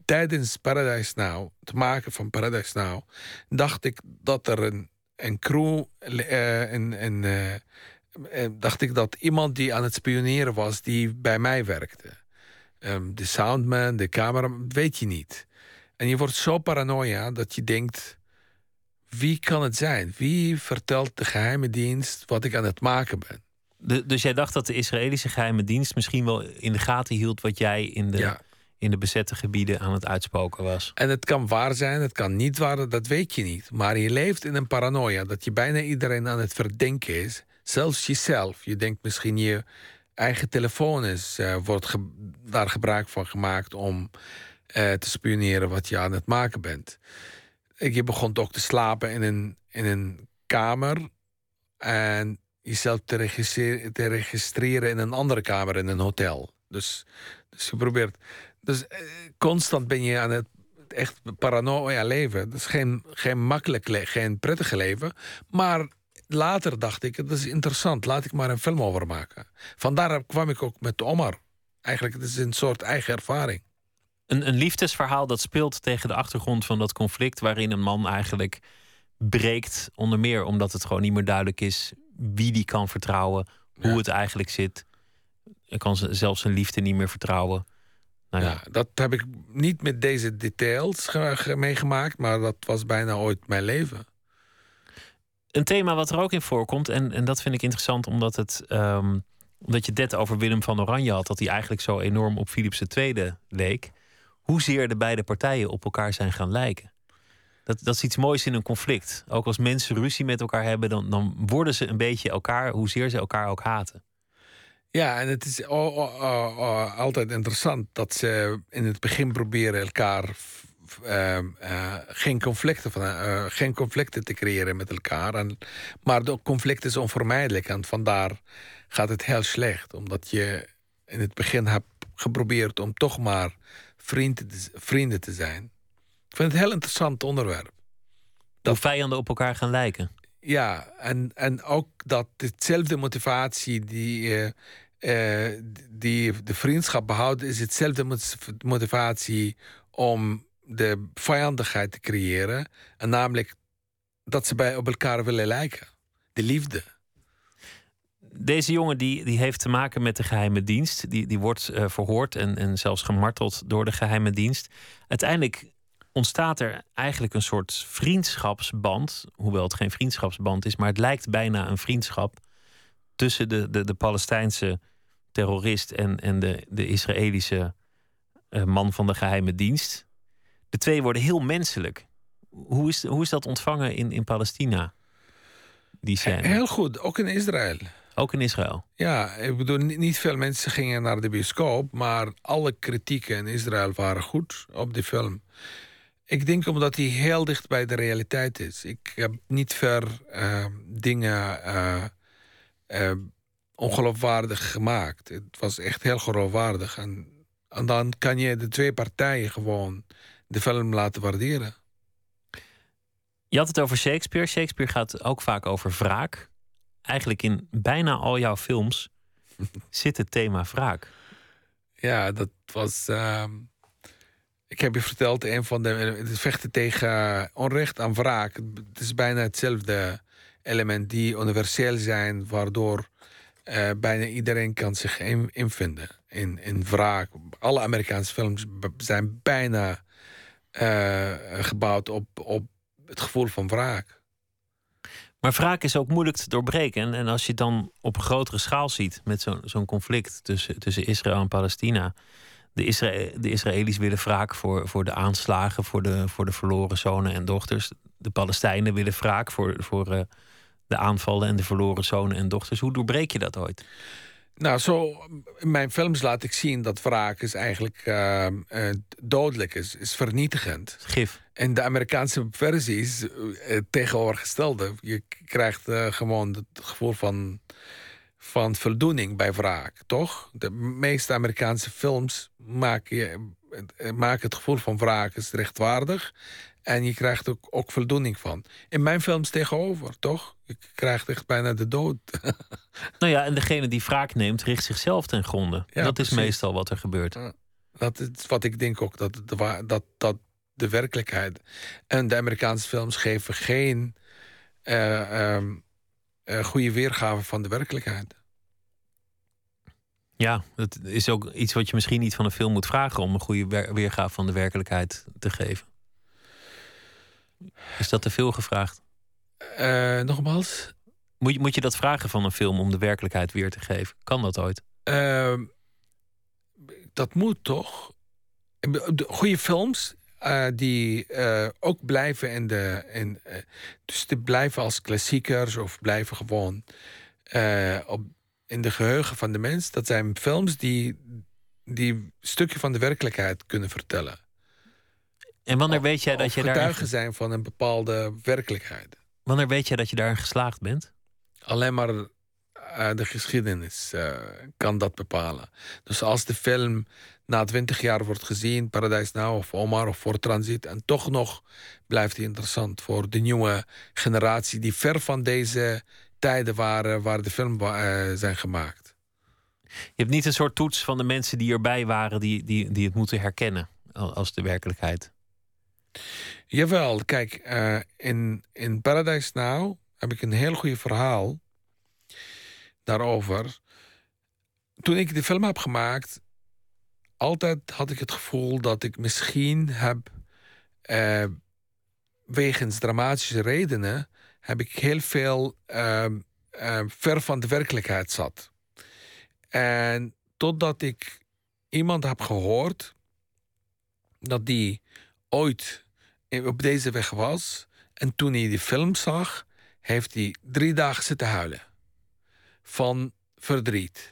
Tijdens Paradise Now, het maken van Paradise Now, dacht ik dat er een, een crew, eh, een, een, eh, eh, dacht ik dat iemand die aan het spioneren was, die bij mij werkte. Ehm, de soundman, de camera, weet je niet. En je wordt zo paranoia dat je denkt: wie kan het zijn? Wie vertelt de geheime dienst wat ik aan het maken ben? De- dus jij dacht dat de Israëlische geheime dienst misschien wel in de gaten hield wat jij in de, Ja. In de bezette gebieden aan het uitspoken was. En het kan waar zijn, het kan niet waar, dat weet je niet. Maar je leeft in een paranoia dat je bijna iedereen aan het verdenken is. Zelfs jezelf. Je denkt misschien je eigen telefoon is, eh, wordt daar gebruik van gemaakt om eh, te spioneren wat je aan het maken bent. Je begon ook te slapen in een, in een kamer en jezelf te registreren, te registreren in een andere kamer in een hotel. Dus, dus je probeert. Dus eh, constant ben je aan het echt paranoia leven. Dat is geen, geen makkelijk geen prettige leven. Maar later dacht ik, dat is interessant, laat ik maar een film over maken. Vandaar kwam ik ook met Omar. Eigenlijk, het is een soort eigen ervaring. Een, een liefdesverhaal dat speelt tegen de achtergrond van dat conflict, waarin een man eigenlijk breekt, onder meer omdat het gewoon niet meer duidelijk is wie die kan vertrouwen, hoe het eigenlijk zit. Hij kan zelfs zijn liefde niet meer vertrouwen. Nou ja. dat heb ik niet met deze details meegemaakt, maar dat was bijna ooit mijn leven. Een thema wat er ook in voorkomt, en, en dat vind ik interessant omdat, het, um, omdat je het over Willem van Oranje had, dat hij eigenlijk zo enorm op Philips II leek. Hoezeer de beide partijen op elkaar zijn gaan lijken. Dat, dat is iets moois in een conflict. Ook als mensen ruzie met elkaar hebben, dan, dan worden ze een beetje elkaar, hoezeer ze elkaar ook haten. Ja, en het is altijd interessant dat ze in het begin proberen elkaar uh, uh, geen, conflicten van, uh, geen conflicten te creëren met elkaar. En, maar de conflict is onvermijdelijk en vandaar gaat het heel slecht. Omdat je in het begin hebt geprobeerd om toch maar vrienden te, vrienden te zijn. Ik vind het een heel interessant onderwerp. Dat Hoe vijanden op elkaar gaan lijken. Ja, en, en ook dat hetzelfde motivatie die uh, die de vriendschap behouden, is hetzelfde motivatie om de vijandigheid te creëren. En namelijk dat ze bij op elkaar willen lijken. De liefde. Deze jongen die, die heeft te maken met de geheime dienst. Die, die wordt uh, verhoord en, en zelfs gemarteld door de geheime dienst. Uiteindelijk ontstaat er eigenlijk een soort vriendschapsband. Hoewel het geen vriendschapsband is, maar het lijkt bijna een vriendschap tussen de, de, de Palestijnse terrorist en, en de, de Israëlische uh, man van de geheime dienst. De twee worden heel menselijk. Hoe is, hoe is dat ontvangen in, in Palestina? Die scène? Heel goed, ook in Israël. Ook in Israël? Ja, ik bedoel, niet veel mensen gingen naar de bioscoop, maar alle kritieken in Israël waren goed op die film. Ik denk omdat hij heel dicht bij de realiteit is. Ik heb niet ver uh, dingen uh, uh, ongeloofwaardig gemaakt. Het was echt heel geloofwaardig. En, en dan kan je de twee partijen gewoon de film laten waarderen. Je had het over Shakespeare. Shakespeare gaat ook vaak over wraak. Eigenlijk in bijna al jouw films [LAUGHS] zit het thema wraak. Ja, dat was. Uh, ik heb je verteld, een van de. Het vechten tegen onrecht aan wraak. Het is bijna hetzelfde element die universeel zijn, waardoor uh, bijna iedereen kan zich in, invinden in, in wraak. Alle Amerikaanse films zijn bijna uh, gebouwd op, op het gevoel van wraak. Maar wraak is ook moeilijk te doorbreken. En, als je het dan op een grotere schaal ziet met zo'n zo'n conflict tussen, tussen Israël en Palestina. De, Isra de Israëli's willen wraak voor, voor de aanslagen, voor de, voor de verloren zonen en dochters. De Palestijnen willen wraak voor, voor uh, de aanvallen en de verloren zonen en dochters. Hoe doorbreek je dat ooit? Nou, zo in mijn films laat ik zien dat wraak is eigenlijk uh, uh, dodelijk is, is vernietigend. Gif. En de Amerikaanse versie is uh, tegenovergestelde. Je krijgt gewoon het gevoel van, van voldoening bij wraak, toch? De meeste Amerikaanse films maken, maken het gevoel van wraak is rechtvaardig. En je krijgt ook, ook voldoening van. In mijn films tegenover, toch? Je krijgt echt bijna de dood. [LAUGHS] nou ja, en degene die wraak neemt, richt zichzelf ten gronde. Ja, dat is meestal wat er gebeurt. dat is wat ik denk ook, dat de, dat, dat de werkelijkheid. En de Amerikaanse films geven geen uh, um, uh, goede weergave van de werkelijkheid. Ja, dat is ook iets wat je misschien niet van een film moet vragen om een goede weergave van de werkelijkheid te geven. Is dat te veel gevraagd? Uh, nogmaals? Moet je, moet je dat vragen van een film om de werkelijkheid weer te geven? Kan dat ooit? Uh, dat moet toch? De goede films uh, die uh, ook blijven in de. In, dus die blijven als klassiekers of blijven gewoon op, in de geheugen van de mens. Dat zijn films die, die een stukje van de werkelijkheid kunnen vertellen. En wanneer weet jij dat je daar. getuigen zijn van een bepaalde werkelijkheid. Wanneer weet jij dat je daarin geslaagd bent? Alleen maar eh, de geschiedenis eh, kan dat bepalen. Dus als de film na twintig jaar wordt gezien, Paradise Now of Omar of voor Transit, en toch nog blijft hij interessant voor de nieuwe generatie die ver van deze tijden waren waar de film uh, zijn gemaakt. Je hebt niet een soort toets van de mensen die erbij waren, die, die, die het moeten herkennen als de werkelijkheid. Jawel, kijk, uh, in, in Paradise Now heb ik een heel goed verhaal daarover. Toen ik de film heb gemaakt, altijd had ik het gevoel dat ik misschien heb, uh, wegens dramatische redenen, heb ik heel veel uh, ver van de werkelijkheid zat. En totdat ik iemand heb gehoord dat die ooit op deze weg was. En toen hij die film zag, heeft hij drie dagen zitten huilen. Van verdriet.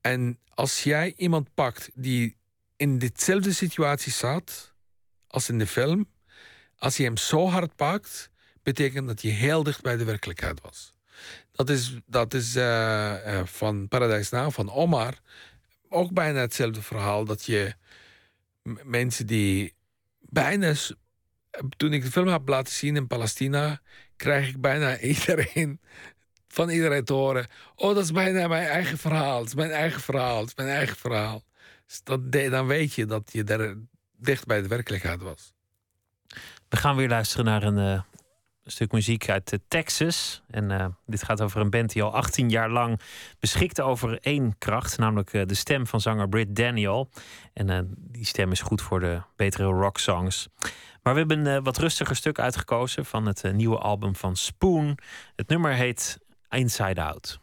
En als jij iemand pakt die in dezelfde situatie zat als in de film, als je hem zo hard pakt, betekent dat je heel dicht bij de werkelijkheid was. Dat is, dat is uh, uh, van Paradise Now, van Omar, ook bijna hetzelfde verhaal. Dat je mensen die bijna. Toen ik de film heb laten zien in Palestina, krijg ik bijna [LAUGHS] iedereen van iedereen te horen. Oh, dat is bijna mijn eigen verhaal. Het is mijn eigen verhaal. Het is mijn eigen verhaal. Dus dat, dan weet je dat je daar dicht bij de werkelijkheid was. We gaan weer luisteren naar een uh, stuk muziek uit Texas. En uh, dit gaat over een band die al 18 jaar lang beschikte over één kracht, namelijk uh, de stem van zanger Britt Daniel. En die stem is goed voor de betere rock songs. Maar we hebben een wat rustiger stuk uitgekozen van het nieuwe album van Spoon. Het nummer heet Inside Out.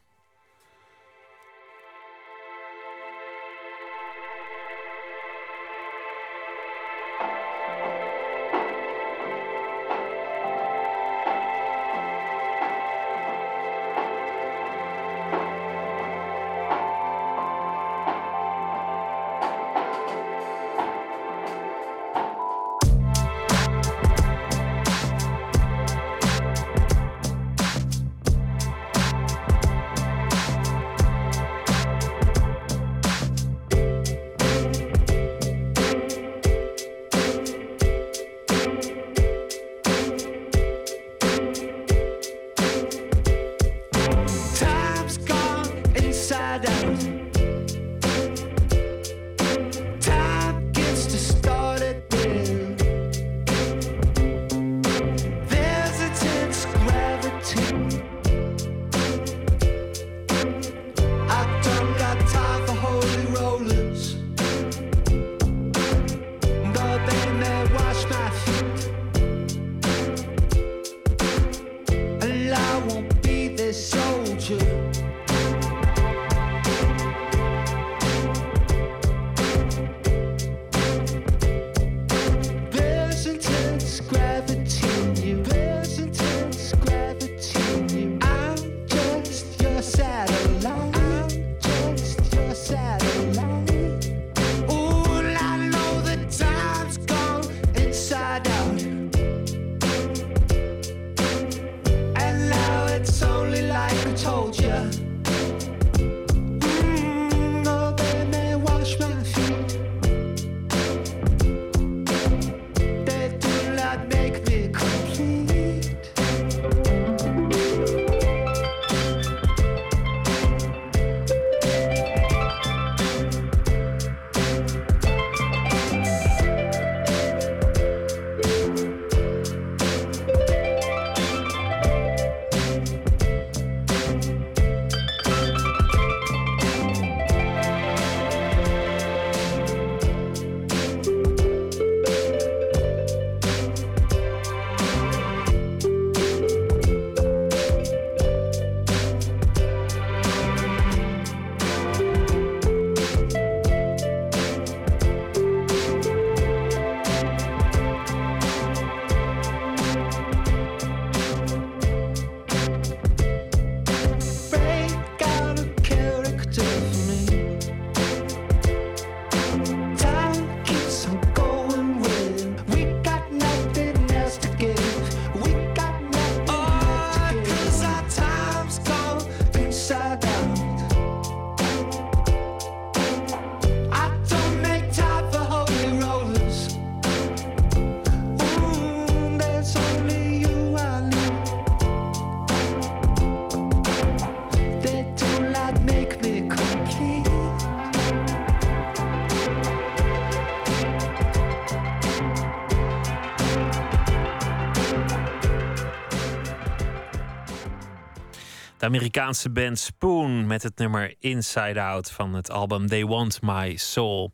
De Amerikaanse band Spoon met het nummer Inside Out van het album They Want My Soul.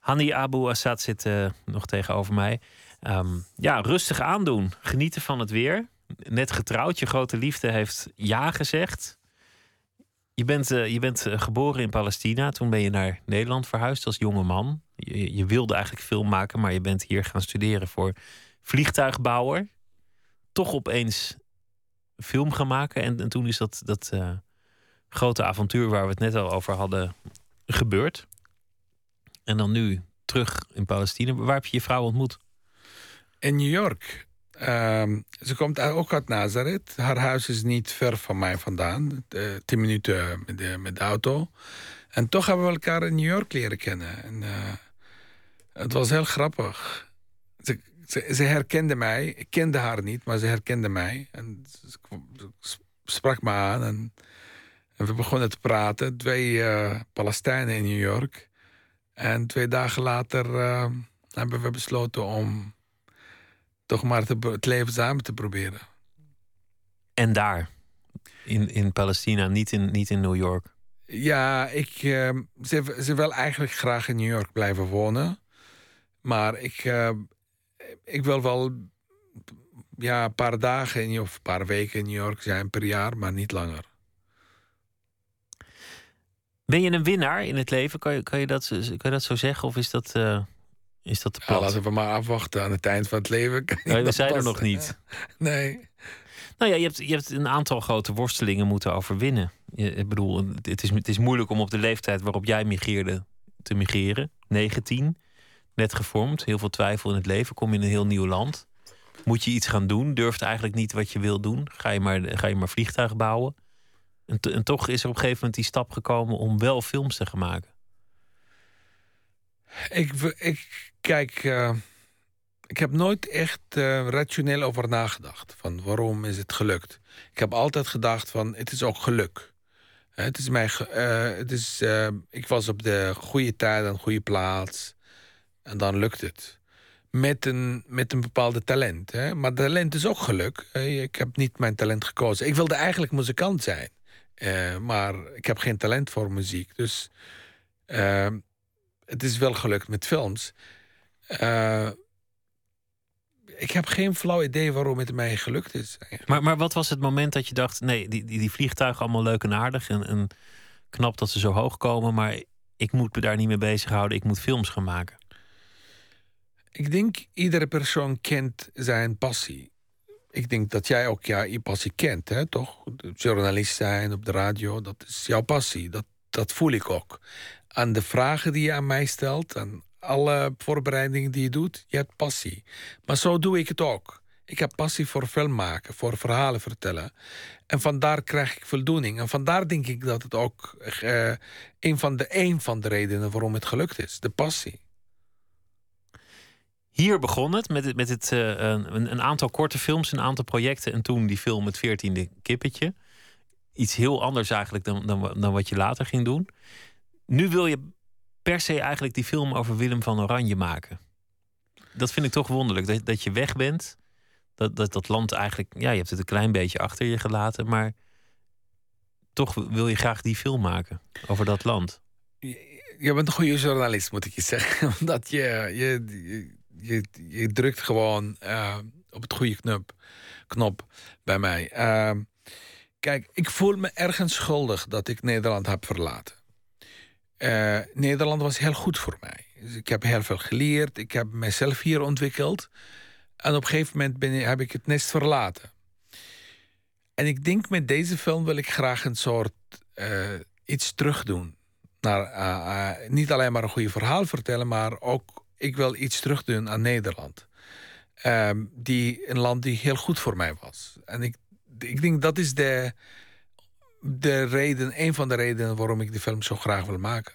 Hani Abu Assad zit uh, nog tegenover mij. Um, ja, rustig aandoen. Genieten van het weer. Net getrouwd. Je grote liefde heeft ja gezegd. Je bent, uh, je bent uh, geboren in Palestina. Toen ben je naar Nederland verhuisd als jonge man. Je, wilde eigenlijk film maken, maar je bent hier gaan studeren voor vliegtuigbouwer. Toch opeens film gaan maken. En, en toen is dat, dat uh, grote avontuur waar we het net al over hadden gebeurd. En dan nu terug in Palestina. Waar heb je je vrouw ontmoet? In New York. Um, ze komt ook uit Nazareth. Haar huis is niet ver van mij vandaan. tien minuten met de, met de auto. En toch hebben we elkaar in New York leren kennen. En, uh, het was heel grappig. Ze, ze, ze, herkende mij. Ik kende haar niet, maar ze herkende mij. En ze, sprak me aan. En, en, we begonnen te praten. Twee uh, Palestijnen in New York. En twee dagen later uh, hebben we besloten om toch maar te, het leven samen te proberen. En daar? In, in Palestina, niet in, niet in New York? Ja, ik, uh, ze, ze wil eigenlijk graag in New York blijven wonen. Maar ik, uh, ik wil wel ja, een paar dagen of een paar weken in New York zijn per jaar, maar niet langer. Ben je een winnaar in het leven? Kan je, kan je, dat, kan je dat zo zeggen? Of is dat, uh, is dat te plat? Ja, laten we maar afwachten aan het eind van het leven. Nee, we zijn er nog niet. [LAUGHS] Nee. Nou ja, je hebt, je hebt een aantal grote worstelingen moeten overwinnen. Je, ik bedoel, het is, het is moeilijk om op de leeftijd waarop jij migreerde te migreren. 19, net gevormd, heel veel twijfel in het leven. Kom je in een heel nieuw land. Moet je iets gaan doen? Durft eigenlijk niet wat je wil doen? Ga je maar, ga je maar vliegtuig bouwen? En, en, toch is er op een gegeven moment die stap gekomen om wel films te gaan maken. Ik, ik kijk, uh, ik heb nooit echt uh, rationeel over nagedacht. Van waarom is het gelukt? Ik heb altijd gedacht van het is ook geluk. Het is mijn, uh, het is, ik was op de goede tijd en goede plaats. En dan lukt het. Met een, met een bepaalde talent. Hè? Maar talent is ook geluk. Ik heb niet mijn talent gekozen. Ik wilde eigenlijk muzikant zijn. Uh, maar ik heb geen talent voor muziek. Dus uh, het is wel gelukt met films. Uh, ik heb geen flauw idee waarom het mij gelukt is. Maar, maar wat was het moment dat je dacht: nee, die, die, die vliegtuigen allemaal leuk en aardig. En, en knap dat ze zo hoog komen. Maar ik moet me daar niet mee bezighouden. Ik moet films gaan maken. Ik denk iedere persoon kent zijn passie ik denk dat jij ook ja, je passie kent, hè, toch? Journalist zijn op de radio, dat is jouw passie. Dat, dat voel ik ook. Aan de vragen die je aan mij stelt, aan alle voorbereidingen die je doet, je hebt passie. Maar zo doe ik het ook. Ik heb passie voor film maken, voor verhalen vertellen. En vandaar krijg ik voldoening. En vandaar denk ik dat het ook uh, een, van de, een van de redenen waarom het gelukt is. De passie. Hier begon het met, met het, uh, een, een, aantal korte films, een aantal projecten. En toen die film Het veertiende kippetje. Iets heel anders eigenlijk dan, dan, dan wat je later ging doen. Nu wil je per se eigenlijk die film over Willem van Oranje maken. Dat vind ik toch wonderlijk. Dat, dat je weg bent. Dat, dat dat land eigenlijk... Ja, je hebt het een klein beetje achter je gelaten. Maar toch wil je graag die film maken over dat land. Je, je bent een goede journalist, moet ik je zeggen. [LAUGHS] Omdat je, je je, je drukt gewoon uh, op het goede knop, knop bij mij. Uh, kijk, ik voel me ergens schuldig dat ik Nederland heb verlaten. Uh, Nederland was heel goed voor mij. Dus ik heb heel veel geleerd. Ik heb mezelf hier ontwikkeld. En op een gegeven moment ben, heb ik het nest verlaten. En ik denk met deze film wil ik graag een soort iets terugdoen. Niet alleen maar een goede verhaal vertellen, maar ook ik wil iets terugdoen aan Nederland. Ehm, die, een land die heel goed voor mij was. En ik, ik denk dat is de, de reden, een van de redenen waarom ik de film zo graag wil maken.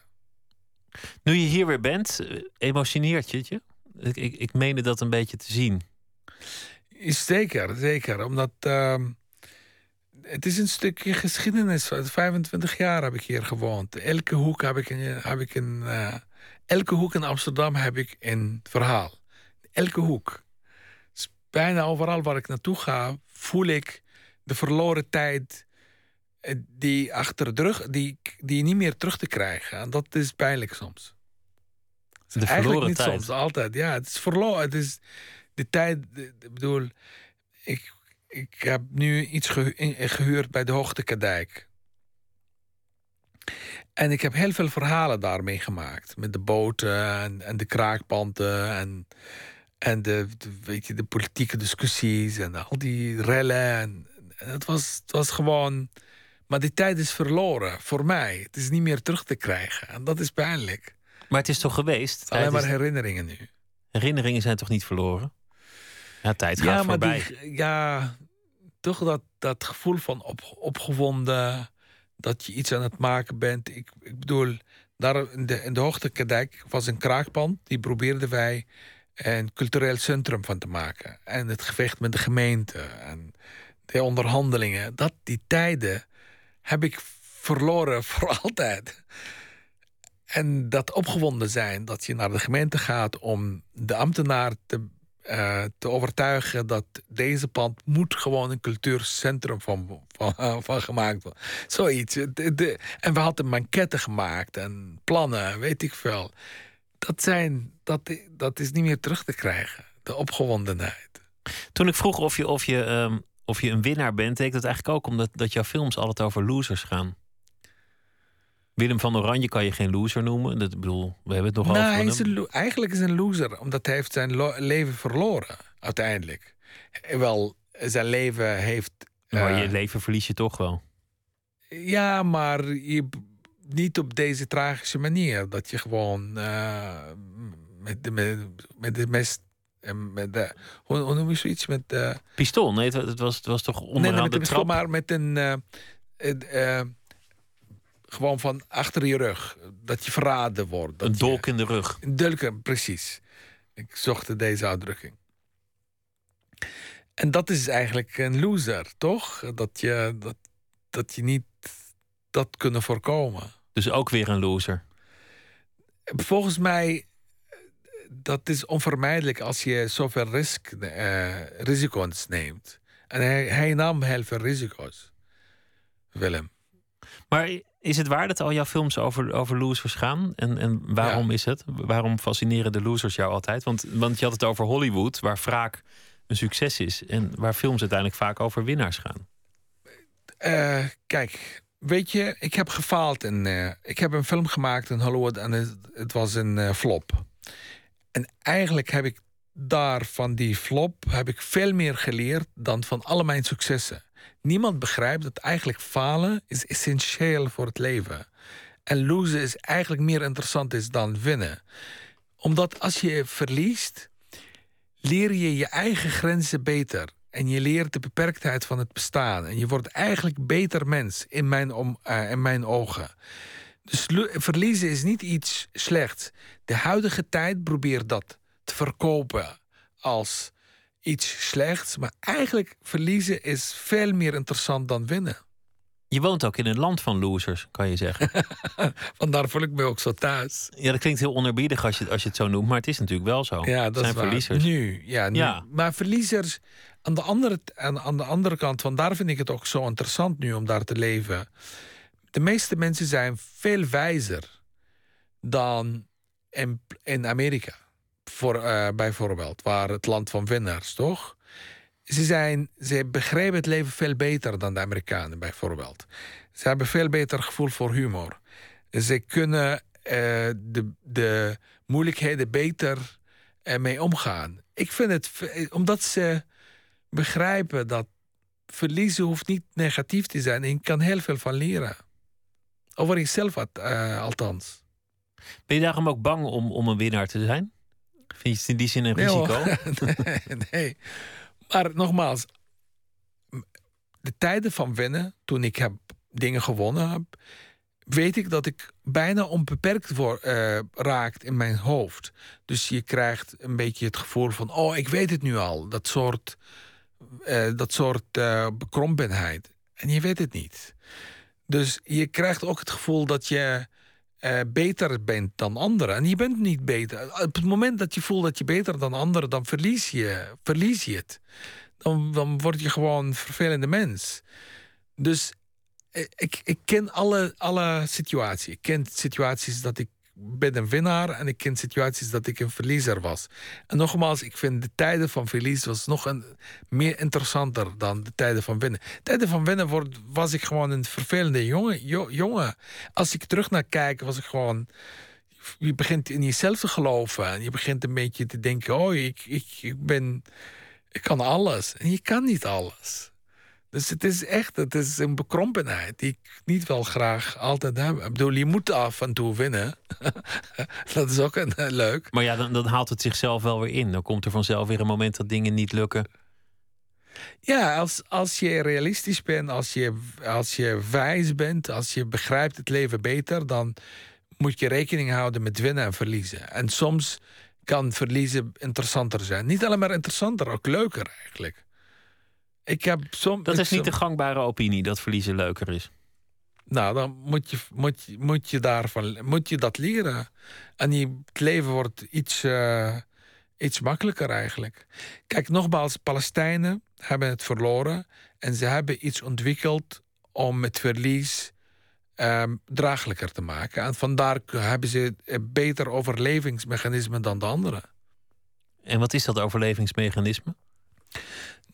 Nu je hier weer bent, eh, emotioneert je het je? Ik, ik, ik meende dat een beetje te zien. Zeker, zeker. Omdat uh, het is een stukje geschiedenis. 25 jaar heb ik hier gewoond. Elke hoek heb ik een, heb ik een, uh, Elke hoek in Amsterdam heb ik een verhaal. Elke hoek. bijna overal waar ik naartoe ga, voel ik de verloren tijd. eh, die achter de rug, die, die niet meer terug te krijgen. En dat is pijnlijk soms. De Eigenlijk verloren niet tijd. soms, altijd. Ja, het is verloren. Het is de tijd. Ik bedoel, ik, ik heb nu iets gehuurd bij de Hoogtekadijk. En ik heb heel veel verhalen daarmee gemaakt. Met de boten en, en de kraakpanden en, en de, de- weet je, de politieke discussies en al die rellen. En, en het, was, het was gewoon. Maar die tijd is verloren voor mij. Het is niet meer terug te krijgen. En dat is pijnlijk. Maar het is toch geweest? Alleen maar herinneringen nu. herinneringen zijn toch niet verloren? Ja, tijd gaat ja, maar voorbij. die- ja, toch dat, dat gevoel van op, opgewonden, dat je iets aan het maken bent. Ik, ik bedoel, daar in de, in de was een kraakpand. Die probeerden wij een cultureel centrum van te maken. En het gevecht met de gemeente en de onderhandelingen. Dat, die tijden heb ik verloren [LAUGHS] voor altijd. En dat opgewonden zijn, dat je naar de gemeente gaat om de ambtenaar te, eh, te overtuigen dat deze pand moet gewoon een cultuurcentrum van, van, van gemaakt worden. Zoiets. En we hadden manketten gemaakt en plannen, weet ik veel. Dat, zijn, dat, dat is niet meer terug te krijgen. De opgewondenheid. Toen ik vroeg of je, of je, ehm, of je een winnaar bent, deed dat eigenlijk ook omdat dat jouw films altijd over losers gaan. Willem van Oranje kan je geen loser noemen. Dat, bedoel, we hebben het nog Nou, over. hij is een, eigenlijk is een loser, omdat hij heeft zijn leven verloren, uiteindelijk. Eh, Wel, zijn leven heeft... Maar eh, je leven verlies je toch wel. Ja, maar je, niet op deze tragische manier. Dat je gewoon eh, met, de, met, met de mes... en Met de, hoe, hoe noem je zoiets? Met de, Pistool, nee, het, het was, het was toch onderaan nee, de de trap. maar met een... eh, eh, eh, gewoon van achter je rug. Dat je verraden wordt. Dat Een je- dolk in de rug. Een dolk, precies. Ik zocht deze uitdrukking. En dat is eigenlijk een loser, toch? Dat je, dat, dat je niet dat kunnen voorkomen. Dus ook weer een loser. Volgens mij, dat is onvermijdelijk als je zoveel risk, eh, risico's neemt. En hij, hij nam heel veel risico's, Willem. Maar is het waar dat al jouw films over, over losers gaan? En, en waarom is het? Waarom fascineren de losers jou altijd? Want, want je had het over Hollywood, waar wraak een succes is. En waar films uiteindelijk vaak over winnaars gaan. Eh, kijk, weet je, ik heb gefaald. En, eh, ik heb een film gemaakt in Hollywood en het, het was een eh, flop. En eigenlijk heb ik daar van die flop heb ik veel meer geleerd dan van alle mijn successen. Niemand begrijpt dat eigenlijk falen is essentieel voor het leven. En losen is eigenlijk meer interessant is dan winnen. Omdat als je verliest, leer je je eigen grenzen beter. En je leert de beperktheid van het bestaan. En je wordt eigenlijk beter mens in mijn, om, eh, in mijn ogen. Dus verliezen is niet iets slechts. De huidige tijd probeert dat te verkopen als iets slechts. Maar eigenlijk verliezen is veel meer interessant dan winnen. Je woont ook in een land van losers, kan je zeggen. [LAUGHS] Vandaar voel ik me ook zo thuis. Ja, dat klinkt heel onerbiedig als je, als je het zo noemt, maar het is natuurlijk wel zo. Ja, dat zijn is waar. verliezers. Nu, ja, nu. Ja. Maar verliezers, aan de, andere, aan, aan de andere kant, van daar vind ik het ook zo interessant nu om daar te leven. De meeste mensen zijn veel wijzer dan in, in Amerika, voor, eh, bijvoorbeeld, waar het land van winnaars, toch? Ze, zijn, ze begrijpen het leven veel beter dan de Amerikanen, bijvoorbeeld. Ze hebben veel beter gevoel voor humor. Ze kunnen eh, de, de moeilijkheden beter eh, mee omgaan. Ik vind het, v- omdat ze begrijpen dat verliezen hoeft niet negatief te zijn. En kan heel veel van leren. Over jezelf eh, althans. Ben je daarom ook bang om, om een winnaar te zijn? Vind je het in die zin een Nee, risico? [LAUGHS] nee, nee. Maar nogmaals, de tijden van winnen, toen ik heb dingen gewonnen heb, weet ik dat ik bijna onbeperkt word, eh, raakt in mijn hoofd. Dus je krijgt een beetje het gevoel van, oh, ik weet het nu al. Dat soort, eh, dat soort eh, bekrompenheid. En je weet het niet. Dus je krijgt ook het gevoel dat je eh, beter bent dan anderen. En je bent niet beter. Op het moment dat je voelt dat je beter dan anderen, dan verlies je, verlies je het. Dan, dan word je gewoon een vervelende mens. Dus ik, ik ken alle, alle situaties. Ik ken situaties dat ik ben een winnaar en ik ken situaties dat ik een verliezer was. En nogmaals, ik vind de tijden van verlies was nog een, meer interessanter dan de tijden van winnen. Tijden van winnen word, was ik gewoon een vervelende jongen, jongen. Als ik terug naar kijk, was ik gewoon. Je begint in jezelf te geloven en je begint een beetje te denken: oh, ik, ik, ik ben. Ik kan alles. En je kan niet alles. Dus het is echt het is een bekrompenheid die ik niet wel graag altijd heb. Ik bedoel, je moet af en toe winnen. [LAUGHS] dat is ook een, eh, leuk. Maar ja, dan, dan haalt het zichzelf wel weer in. Dan komt er vanzelf weer een moment dat dingen niet lukken. Ja, als, als je realistisch bent, als je, als je wijs bent, als je begrijpt het leven beter, dan moet je rekening houden met winnen en verliezen. En soms kan verliezen interessanter zijn. Niet alleen maar interessanter, ook leuker eigenlijk. Ik heb dat is niet de gangbare opinie dat verliezen leuker is. Nou, dan moet je, moet, je, moet je, daarvan, moet je dat leren. En je, het leven wordt iets, uh, iets makkelijker eigenlijk. Kijk, nogmaals, Palestijnen hebben het verloren. En ze hebben iets ontwikkeld om het verlies um, draaglijker te maken. En vandaar hebben ze een beter overlevingsmechanisme dan de anderen. En wat is dat overlevingsmechanisme?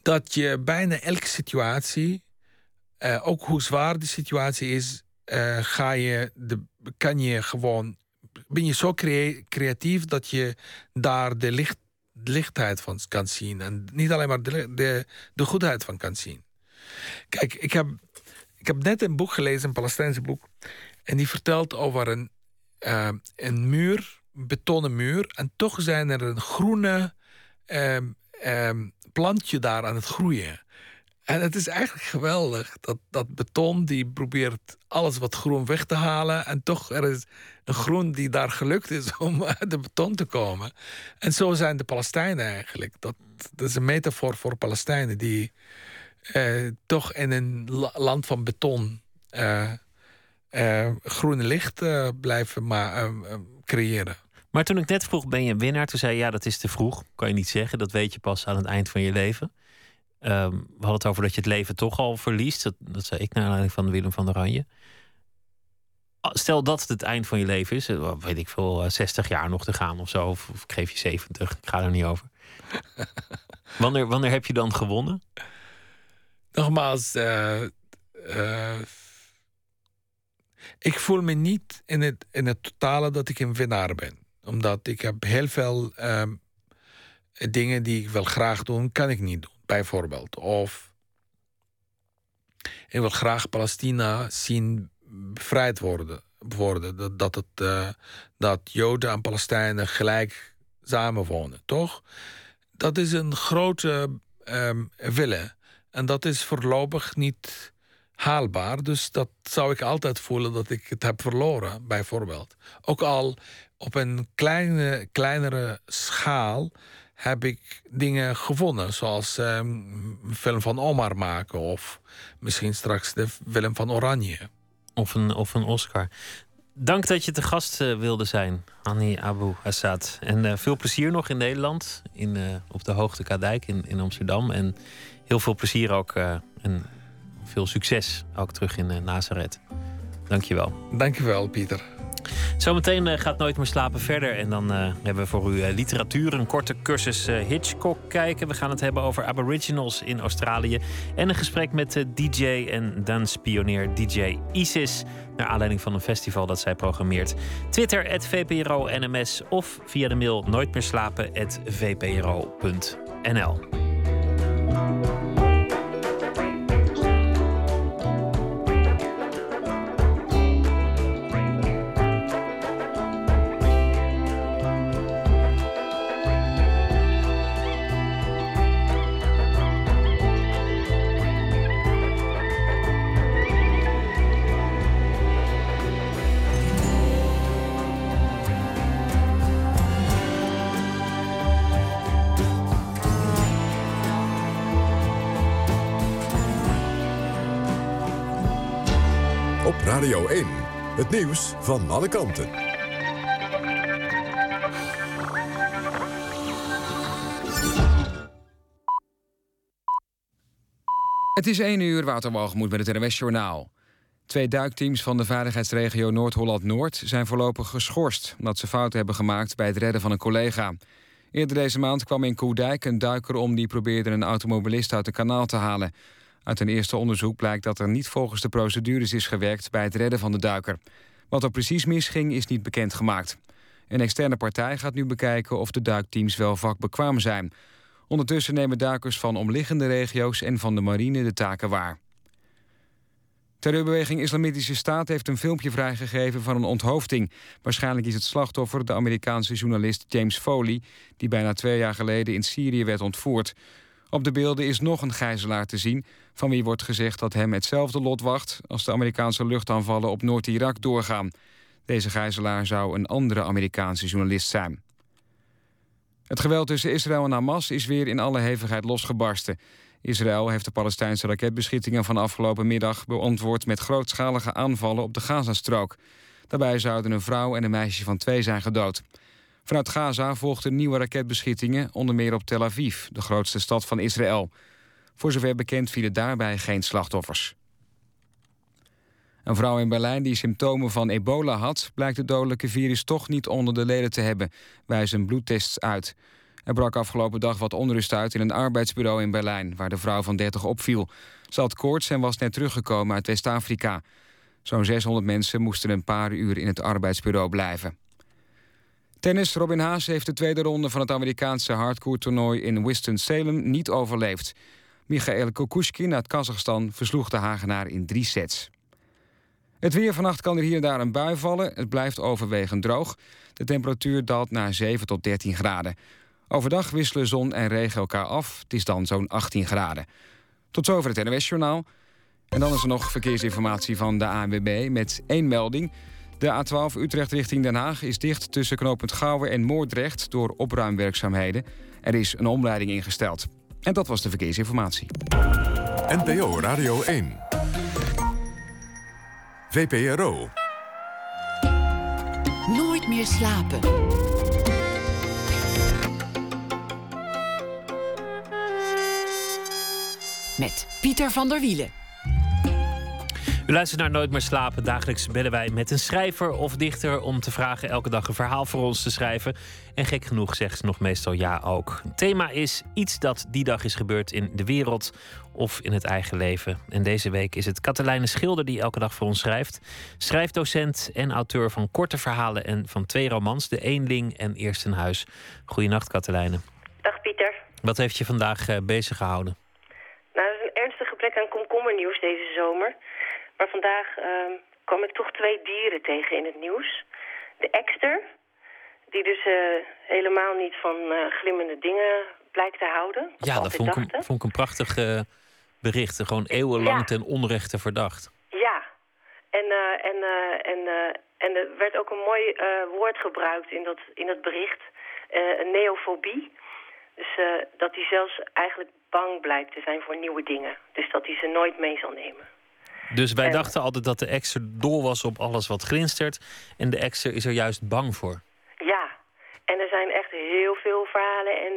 Dat je bijna elke situatie, uh, ook hoe zwaar de situatie is, uh, ga je de, kan je gewoon. Ben je zo creatief dat je daar de, licht, lichtheid van kan zien. En niet alleen maar de, de, de goedheid van kan zien. Kijk, ik heb, ik heb net een boek gelezen, een Palestijnse boek. En die vertelt over een, uh, een muur, een betonnen muur. En toch zijn er een groene um, plantje daar aan het groeien. En het is eigenlijk geweldig. Dat, dat beton die probeert alles wat groen weg te halen. En toch er is een groen die daar gelukt is om [LAUGHS] uit de beton te komen. En zo zijn de Palestijnen eigenlijk. Dat, dat is een metafoor voor Palestijnen die eh, toch in een land van beton uh, uh, groene licht blijven maar, creëren. Maar toen ik net vroeg, ben je een winnaar? Toen zei je, ja, dat is te vroeg. Kan je niet zeggen. Dat weet je pas aan het eind van je leven. Um, we hadden het over dat je het leven toch al verliest. Dat, dat zei ik naar aanleiding van Willem van Oranje. Ah, stel dat het het eind van je leven is. Eh, weet ik veel, 60 eh, jaar nog te gaan of zo. Of, of ik geef je 70. Ik ga er niet over. [LAUGHS] wanneer, wanneer heb je dan gewonnen? Nogmaals, uh, uh, ik voel me niet in het, in het totale dat ik een winnaar ben omdat ik heb heel veel ehm, dingen die ik wil graag doen, kan ik niet doen. Bijvoorbeeld. Of ik wil graag Palestina zien bevrijd worden. worden. Dat, dat, het, uh, dat Joden en Palestijnen gelijk samenwonen, toch? Dat is een grote um, wille. En dat is voorlopig niet haalbaar. Dus dat zou ik altijd voelen dat ik het heb verloren, bijvoorbeeld. Ook al op een kleine, kleinere schaal heb ik dingen gewonnen. Zoals um, een film van Omar maken. Of misschien straks de film van Oranje. Of een, of een Oscar. Dank dat je te gast uh, wilde zijn, Annie Abu Assad. En uh, veel plezier nog in Nederland. In, uh, op de Hoogte Kadijk in, in Amsterdam. En heel veel plezier ook. Veel succes ook terug in Nazareth. Dank je wel. Dank je wel, Pieter. Zometeen uh, gaat Nooit meer slapen verder. En dan uh, hebben we voor u uh, literatuur, een korte cursus Hitchcock kijken. We gaan het hebben over Aboriginals in Australië. En een gesprek met DJ en danspionier DJ Isis. Naar aanleiding van een festival dat zij programmeert. Twitter, VPRO NMS. Of via de mail nooitmeerslapen.vpro.nl. Het nieuws van alle kanten. Het is 1 uur, Waterwalgemoed met het NWS Journaal. Twee duikteams van de veiligheidsregio Noord-Holland-Noord zijn voorlopig geschorst omdat ze fouten hebben gemaakt bij het redden van een collega. Eerder deze maand kwam in Koerdijk een duiker om die probeerde een automobilist uit een kanaal te halen. Uit een eerste onderzoek blijkt dat er niet volgens de procedures is gewerkt bij het redden van de duiker. Wat er precies misging is niet bekendgemaakt. Een externe partij gaat nu bekijken of de duikteams wel vakbekwaam zijn. Ondertussen nemen duikers van omliggende regio's en van de marine de taken waar. Terreurbeweging Islamitische Staat heeft een filmpje vrijgegeven van een onthoofding. Waarschijnlijk is het slachtoffer de Amerikaanse journalist James Foley... die bijna twee jaar geleden in Syrië werd ontvoerd. Op de beelden is nog een gijzelaar te zien... van wie wordt gezegd dat hem hetzelfde lot wacht... als de Amerikaanse luchtaanvallen op Noord-Irak doorgaan. Deze gijzelaar zou een andere Amerikaanse journalist zijn. Het geweld tussen Israël en Hamas is weer in alle hevigheid losgebarsten. Israël heeft de Palestijnse raketbeschietingen van afgelopen middag beantwoord met grootschalige aanvallen op de Gazastrook. Daarbij zouden een vrouw en een meisje van twee zijn gedood. Vanuit Gaza volgden nieuwe raketbeschietingen, onder meer op Tel Aviv, de grootste stad van Israël. Voor zover bekend vielen daarbij geen slachtoffers. Een vrouw in Berlijn die symptomen van ebola had... blijkt het dodelijke virus toch niet onder de leden te hebben, wijzen bloedtests uit. Er brak afgelopen dag wat onrust uit in een arbeidsbureau in Berlijn... waar de vrouw van 30 opviel. Ze had koorts en was net teruggekomen uit West-Afrika. Zo'n 600 mensen moesten een paar uur in het arbeidsbureau blijven. Tennis Robin Haas heeft de tweede ronde van het Amerikaanse hardcourt-toernooi in Winston-Salem niet overleefd. Michael Kokushkin uit Kazachstan versloeg de Hagenaar in drie sets. Het weer vannacht kan er hier en daar een bui vallen. Het blijft overwegend droog. De temperatuur daalt naar 7 tot 13 graden. Overdag wisselen zon en regen elkaar af. Het is dan zo'n 18 graden. Tot zover het NOS-journaal. En dan is er nog verkeersinformatie van de ANWB met één melding. De A12 Utrecht richting Den Haag is dicht tussen knooppunt Gouwen en Moordrecht... door opruimwerkzaamheden. Er is een omleiding ingesteld. En dat was de verkeersinformatie. NPO Radio 1. VPRO. Nooit meer slapen. met Pieter van der Wielen. U luistert naar Nooit meer slapen. Dagelijks bellen wij met een schrijver of dichter om te vragen elke dag een verhaal voor ons te schrijven. En gek genoeg zegt ze nog meestal ja ook. Het thema is iets dat die dag is gebeurd in de wereld of in het eigen leven. En deze week is het Katelijne Schilder die elke dag voor ons schrijft. Schrijfdocent en auteur van korte verhalen en van twee romans, De Eenling en Eerst een Huis. Goedenacht Katelijne. Dag Pieter. Wat heeft je vandaag eh, bezig gehouden? gebrek aan komkommernieuws deze zomer. Maar vandaag uh, kwam ik toch twee dieren tegen in het nieuws. De ekster, die dus uh, helemaal niet van uh, glimmende dingen blijkt te houden. Ja, dat vond ik, een, vond ik een prachtig uh, bericht. Gewoon eeuwenlang ja. ten onrechte verdacht. Ja, en, en, en, en er werd ook een mooi woord gebruikt in dat, in dat bericht. een neofobie. Dus dat hij zelfs eigenlijk bang blijkt te zijn voor nieuwe dingen. Dus dat hij ze nooit mee zal nemen. Dus wij dachten altijd dat de exer dol was op alles wat glinstert. En de exer is er juist bang voor. Ja, en er zijn echt heel veel verhalen en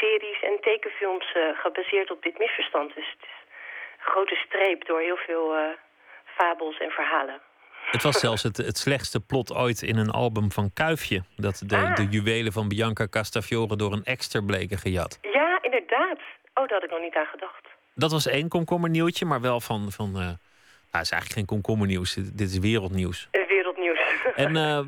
series en tekenfilms uh, gebaseerd op dit misverstand. Dus het is een grote streep door heel veel uh, fabels en verhalen. Het was [LAUGHS] zelfs het, het slechtste plot ooit in een album van Kuifje. Dat de, ah. de juwelen van Bianca Castafiore door een exter bleken gejat. Ja, inderdaad. Oh, daar had ik nog niet aan gedacht. Dat was één komkommernieuwtje, maar wel van... van uh, nou, is eigenlijk geen komkommernieuws. Dit is wereldnieuws. Wereldnieuws. [LAUGHS] En uh,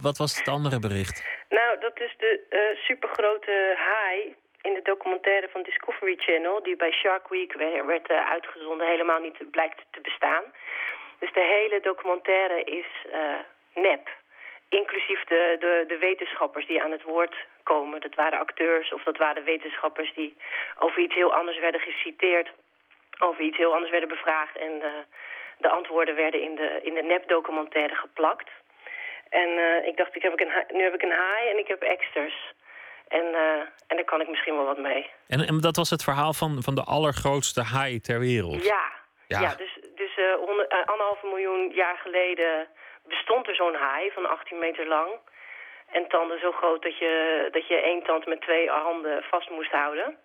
wat was het andere bericht? Nou, dat is de uh, supergrote haai in de documentaire van Discovery Channel... die bij Shark Week werd uitgezonden, helemaal niet blijkt te bestaan. Dus de hele documentaire is nep. Inclusief de, de, de wetenschappers die aan het woord komen. Dat waren acteurs of dat waren wetenschappers die over iets heel anders werden geciteerd. Over iets heel anders werden bevraagd. En de antwoorden werden in de, in de nepdocumentaire geplakt. En uh, ik dacht, ik heb een, nu heb ik een haai en ik heb exters. En, uh, en daar kan ik misschien wel wat mee. En, en dat was het verhaal van, van de allergrootste haai ter wereld? Ja, ja. ja dus, dus uh, honderd, anderhalve miljoen jaar geleden bestond er zo'n haai van 18 meter lang. En tanden zo groot dat je, dat je één tand met twee handen vast moest houden.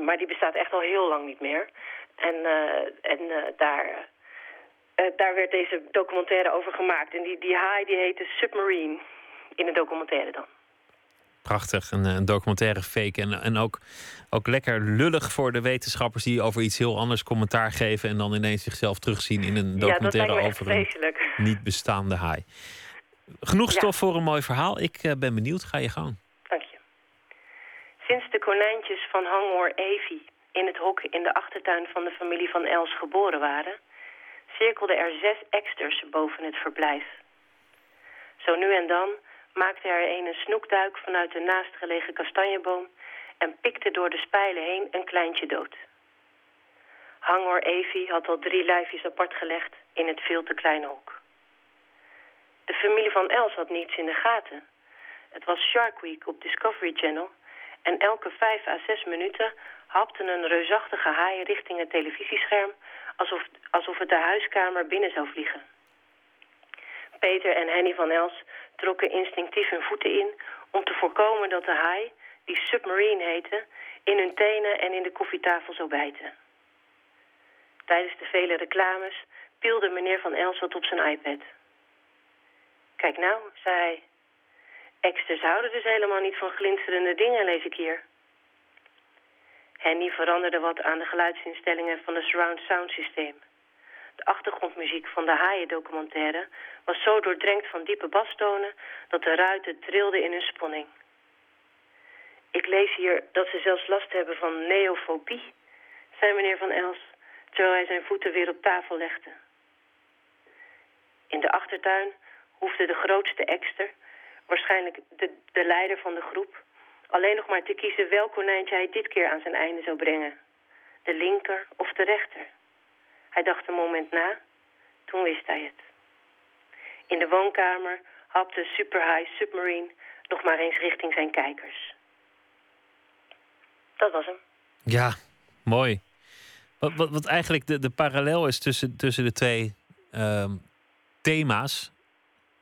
Maar die bestaat echt al heel lang niet meer. En, en uh, daar, werd deze documentaire over gemaakt. En die, die haai die heette Submarine in de documentaire dan. Prachtig, een, een documentaire fake. En, en ook, ook lekker lullig voor de wetenschappers die over iets heel anders commentaar geven. En dan ineens zichzelf terugzien in een documentaire ja, over een niet bestaande haai. Genoeg stof voor een mooi verhaal. Ik uh, ben benieuwd. Ga je gang. Dank je. Sinds de konijntjes van Hangoor Evi in het hok in de achtertuin van de familie van Els geboren waren, cirkelden er zes eksters boven het verblijf. Zo nu en dan maakte er een een snoekduik vanuit de naastgelegen kastanjeboom en pikte door de spijlen heen een kleintje dood. Hangor Evi had al drie lijfjes apart gelegd in het veel te kleine hok. De familie van Els had niets in de gaten. Het was Shark Week op Discovery Channel en elke vijf à zes minuten hapte een reusachtige haai richting het televisiescherm alsof, alsof het de huiskamer binnen zou vliegen. Peter en Henny van Els trokken instinctief hun voeten in om te voorkomen dat de haai, die Submarine heette, in hun tenen en in de koffietafel zou bijten. Tijdens de vele reclames pielde meneer Van Els wat op zijn iPad. Kijk nou, zei hij. Eksters houden dus helemaal niet van glinsterende dingen, lees ik hier. Henny veranderde wat aan de geluidsinstellingen van het surround sound systeem. De achtergrondmuziek van de haaiendocumentaire was zo doordrenkt van diepe bastonen dat de ruiten trilden in hun spanning. Ik lees hier dat ze zelfs last hebben van neofobie, zei meneer Van Els, terwijl hij zijn voeten weer op tafel legde. In de achtertuin hoefde de grootste ekster, waarschijnlijk de, de leider van de groep, alleen nog maar te kiezen welk konijntje hij dit keer aan zijn einde zou brengen. De linker of de rechter. Hij dacht een moment na, toen wist hij het. In de woonkamer hapte Super High Submarine nog maar eens richting zijn kijkers. Dat was hem. Ja, mooi. Wat, wat, wat eigenlijk de, de parallel is tussen, tussen de twee uh, thema's,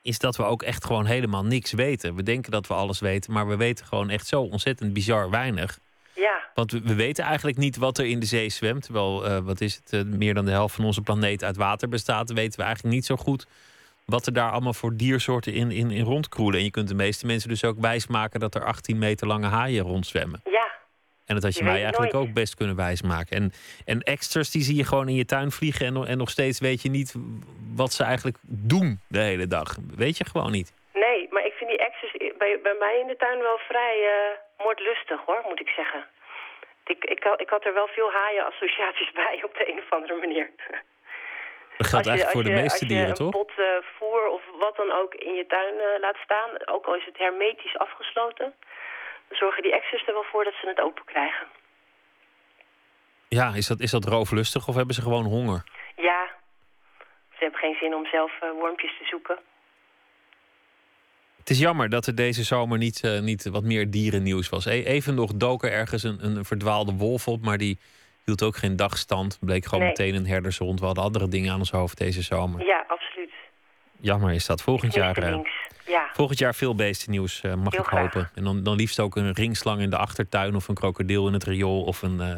is dat we ook echt gewoon helemaal niks weten. We denken dat we alles weten, maar we weten gewoon echt zo ontzettend bizar weinig. Ja. Want we, we weten eigenlijk niet wat er in de zee zwemt. Terwijl, uh, wat is het, uh, meer dan de helft van onze planeet uit water bestaat, weten we eigenlijk niet zo goed wat er daar allemaal voor diersoorten in, in, in rondkroelen. En je kunt de meeste mensen dus ook wijsmaken dat er 18 meter lange haaien rondzwemmen. En dat had je, je mij eigenlijk nooit. ook best kunnen wijsmaken. En, en extras die zie je gewoon in je tuin vliegen. En, en nog steeds weet je niet wat ze eigenlijk doen de hele dag. Weet je gewoon niet. Nee, maar ik vind die extras bij, bij mij in de tuin wel vrij uh, moordlustig hoor, moet ik zeggen. Ik, ik, ik had er wel veel haaien-associaties [LAUGHS] bij op de een of andere manier. Dat geldt eigenlijk voor de meeste dieren, toch? Als je een pot uh, voer of wat dan ook in je tuin uh, laat staan, ook al is het hermetisch afgesloten, zorgen die extras er wel voor dat ze het open krijgen. Ja, is dat, is dat rooflustig of hebben ze gewoon honger? Ja, ze hebben geen zin om zelf uh, wormpjes te zoeken. Het is jammer dat er deze zomer niet, uh, niet wat meer dierennieuws was. E even nog doken ergens een, een verdwaalde wolf op, maar die hield ook geen dagstand. Bleek gewoon nee. meteen een herdershond. We hadden andere dingen aan ons hoofd deze zomer. Ja, absoluut. Jammer is dat. Volgend jaar, uh, ja. volgend jaar veel beestennieuws, uh, mag Heel ik graag. hopen. En dan, dan liefst ook een ringslang in de achtertuin... of een krokodil in het riool... of een, uh,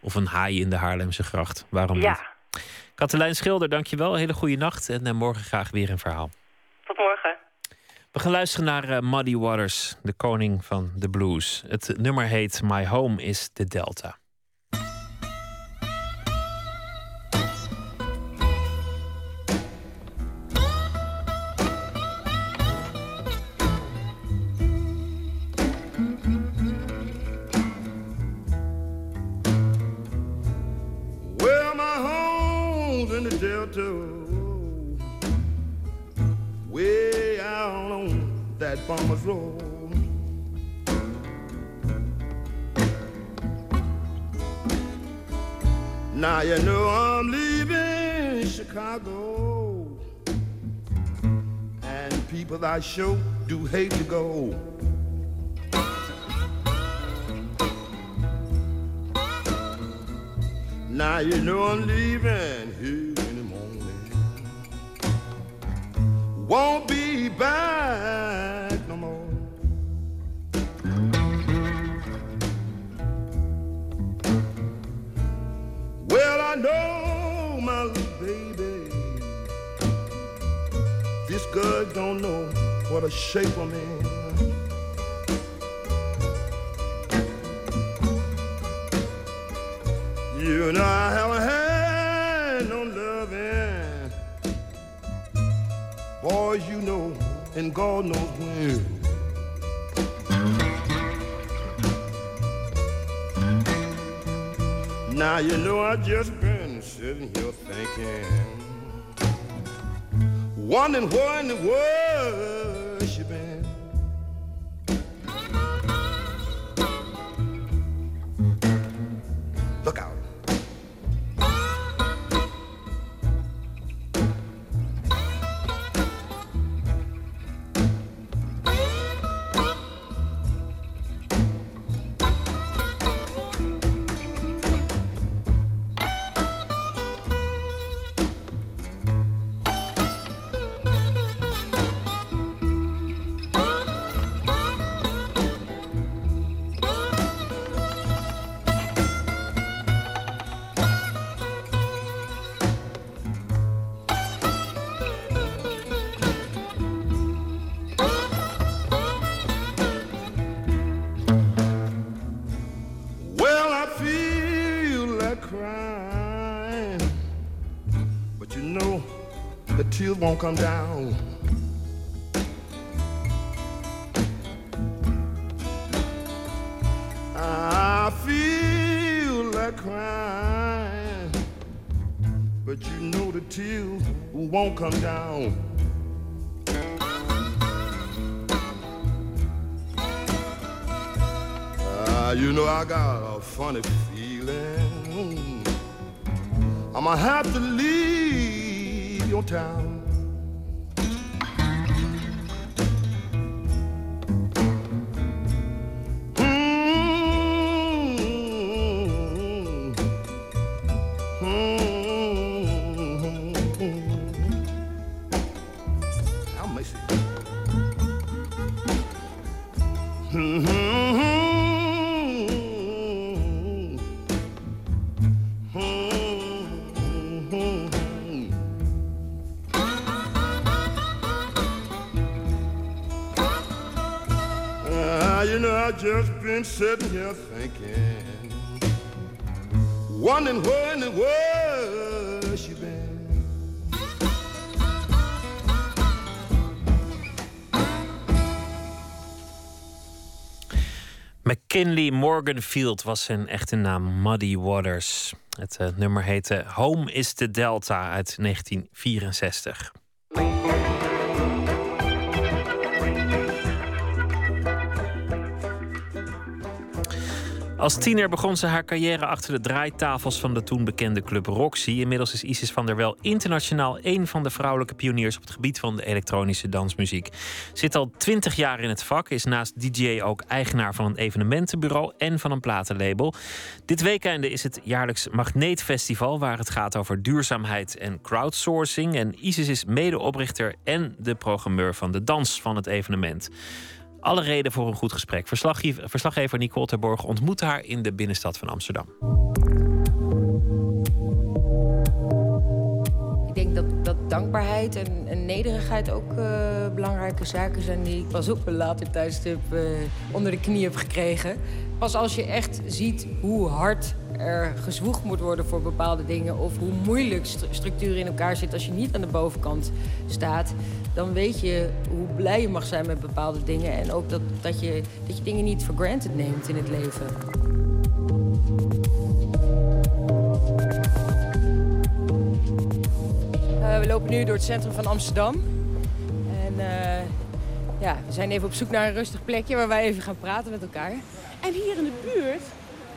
of een haai in de Haarlemse gracht. Waarom ja. niet? Katelijn Schilder, dankjewel. Hele goede nacht. En morgen graag weer een verhaal. Tot morgen. We gaan luisteren naar Muddy Waters, de koning van de blues. Het nummer heet My Home is the Delta. That farmer's road. Now you know I'm leaving Chicago, and people I sure do hate to go. Now you know I'm leaving here Won't be back no more. Well, I know my little baby This girl don't know what a shape I'm in. You know I haven't had Boys, you know, and God knows when. Now you know I just been sitting here thinking, wondering where in the world she been. Won't come down. I feel like crying, but you know the tears won't come down. Ah, you know I got a funny feeling. I'ma have to leave your town. Morganfield was zijn echte naam, Muddy Waters. Het eh, nummer heette Home is the Delta uit 1964. Als tiener begon ze haar carrière achter de draaitafels van de toen bekende club Roxy. Inmiddels is Isis van der Wel internationaal een van de vrouwelijke pioniers op het gebied van de elektronische dansmuziek. Zit al twintig jaar in het vak, is naast DJ ook eigenaar van een evenementenbureau en van een platenlabel. Dit weekende is het jaarlijks Magneetfestival, waar het gaat over duurzaamheid en crowdsourcing. En Isis is medeoprichter en de programmeur van de dans van het evenement. Alle reden voor een goed gesprek. Verslaggever, verslaggever Nicole Terborg ontmoet haar in de binnenstad van Amsterdam. Ik denk dat, dat dankbaarheid en, nederigheid ook eh, belangrijke zaken zijn die ik pas op een later tijdstip eh, onder de knie heb gekregen. Pas als je echt ziet hoe hard er gezwoegd moet worden voor bepaalde dingen of hoe moeilijk stru- structuren in elkaar zitten als je niet aan de bovenkant staat, dan weet je hoe blij je mag zijn met bepaalde dingen en ook dat, dat, je, dat je dingen niet voor granted neemt in het leven. Eh, we lopen nu door het centrum van Amsterdam. En eh, ja, we zijn even op zoek naar een rustig plekje waar wij even gaan praten met elkaar. En hier in de buurt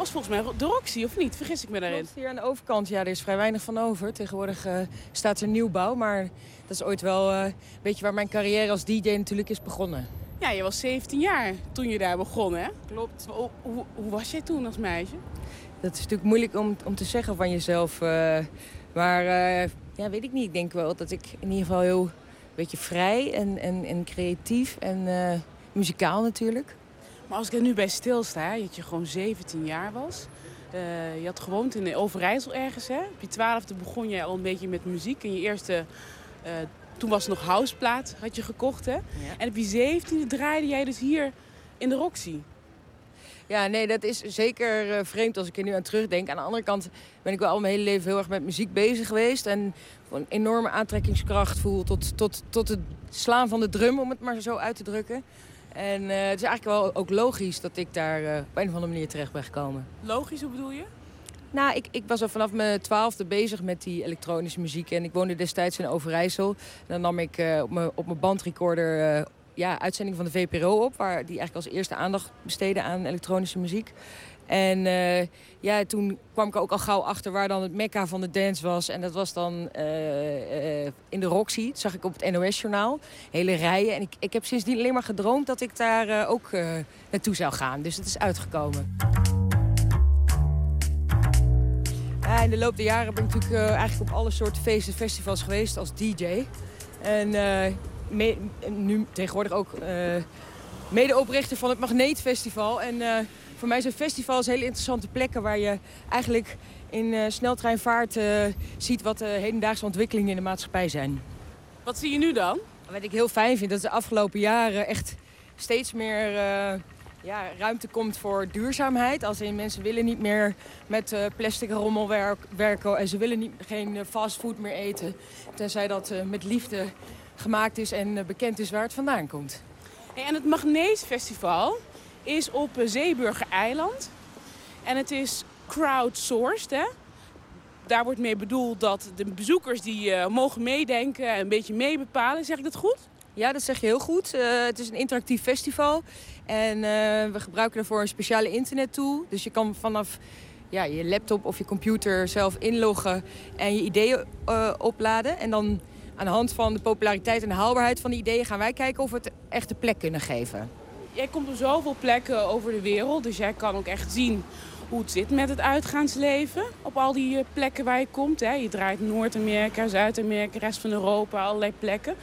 was volgens mij de Roxy, of niet? Vergis ik me daarin? Klopt, hier aan de overkant, ja, er is vrij weinig van over. Tegenwoordig eh, staat er nieuwbouw, maar dat is ooit wel eh, een beetje waar mijn carrière als DJ natuurlijk is begonnen. Ja, je was 17 jaar toen je daar begon, hè? Klopt. Hoe, hoe, hoe was jij toen als meisje? Dat is natuurlijk moeilijk om, om te zeggen van jezelf. eh, maar ja, weet ik niet. Ik denk wel dat ik in ieder geval heel een beetje vrij en, en, en creatief en muzikaal natuurlijk. Maar als ik er nu bij stilsta, hè, dat je gewoon 17 jaar was. eh, je had gewoond in Overijssel ergens, hè? Op je twaalfde begon jij al een beetje met muziek. En je eerste eh, toen was het nog houseplaat, had je gekocht hè? En op je 17e draaide jij dus hier in de Roxy. Ja, nee, dat is zeker eh, vreemd als ik er nu aan terugdenk. Aan de andere kant ben ik wel al mijn hele leven heel erg met muziek bezig geweest. En een enorme aantrekkingskracht voel tot, tot, tot het slaan van de drum, om het maar zo uit te drukken. En eh, het is eigenlijk wel ook logisch dat ik daar uh, op een of andere manier terecht ben gekomen. Logisch, hoe bedoel je? Nou, ik, ik was al vanaf mijn twaalfde bezig met die elektronische muziek. En ik woonde destijds in Overijssel. En dan nam ik uh, op mijn op mijn bandrecorder ja, uitzending van de VPRO op. Waar die eigenlijk als eerste aandacht besteden aan elektronische muziek. En uh, ja, toen kwam ik ook al gauw achter waar dan het mekka van de dance was. En dat was dan uh, uh, in de Roxy. Dat zag ik op het NOS-journaal. Hele rijen. En ik, ik heb sindsdien alleen maar gedroomd dat ik daar ook naartoe zou gaan. Dus het is uitgekomen. In de loop der jaren ben ik natuurlijk eigenlijk op alle soorten feesten festivals geweest als DJ. En nu tegenwoordig ook medeoprichter van het Magneetfestival. En voor mij zijn festivals hele interessante plekken waar je eigenlijk in uh, sneltreinvaart uh, ziet wat de hedendaagse ontwikkelingen in de maatschappij zijn. Wat zie je nu dan? Wat ik heel fijn vind, dat de afgelopen jaren echt steeds meer uh, ja, ruimte komt voor duurzaamheid. Als in mensen willen niet meer met plastic rommel werken en ze willen niet, geen fastfood meer eten. Tenzij dat met liefde gemaakt is en bekend is waar het vandaan komt. Hey, en het Magneetfestival, is op Zeeburger Eiland. En het is crowdsourced. Hè? Daar wordt mee bedoeld dat de bezoekers die uh, mogen meedenken en een beetje meebepalen. Zeg ik dat goed? Ja, dat zeg je heel goed. Uh, het is een interactief festival. En uh, we gebruiken daarvoor een speciale internettool. Dus je kan vanaf ja, je laptop of je computer zelf inloggen en je ideeën opladen. En dan aan de hand van de populariteit en de haalbaarheid van die ideeën gaan wij kijken of we het echt een plek kunnen geven jij komt op zoveel plekken over de wereld. Dus jij kan ook echt zien hoe het zit met het uitgaansleven. Op al die eh, plekken waar je komt. Hè. Je draait Noord-Amerika, Zuid-Amerika, rest van Europa, allerlei plekken.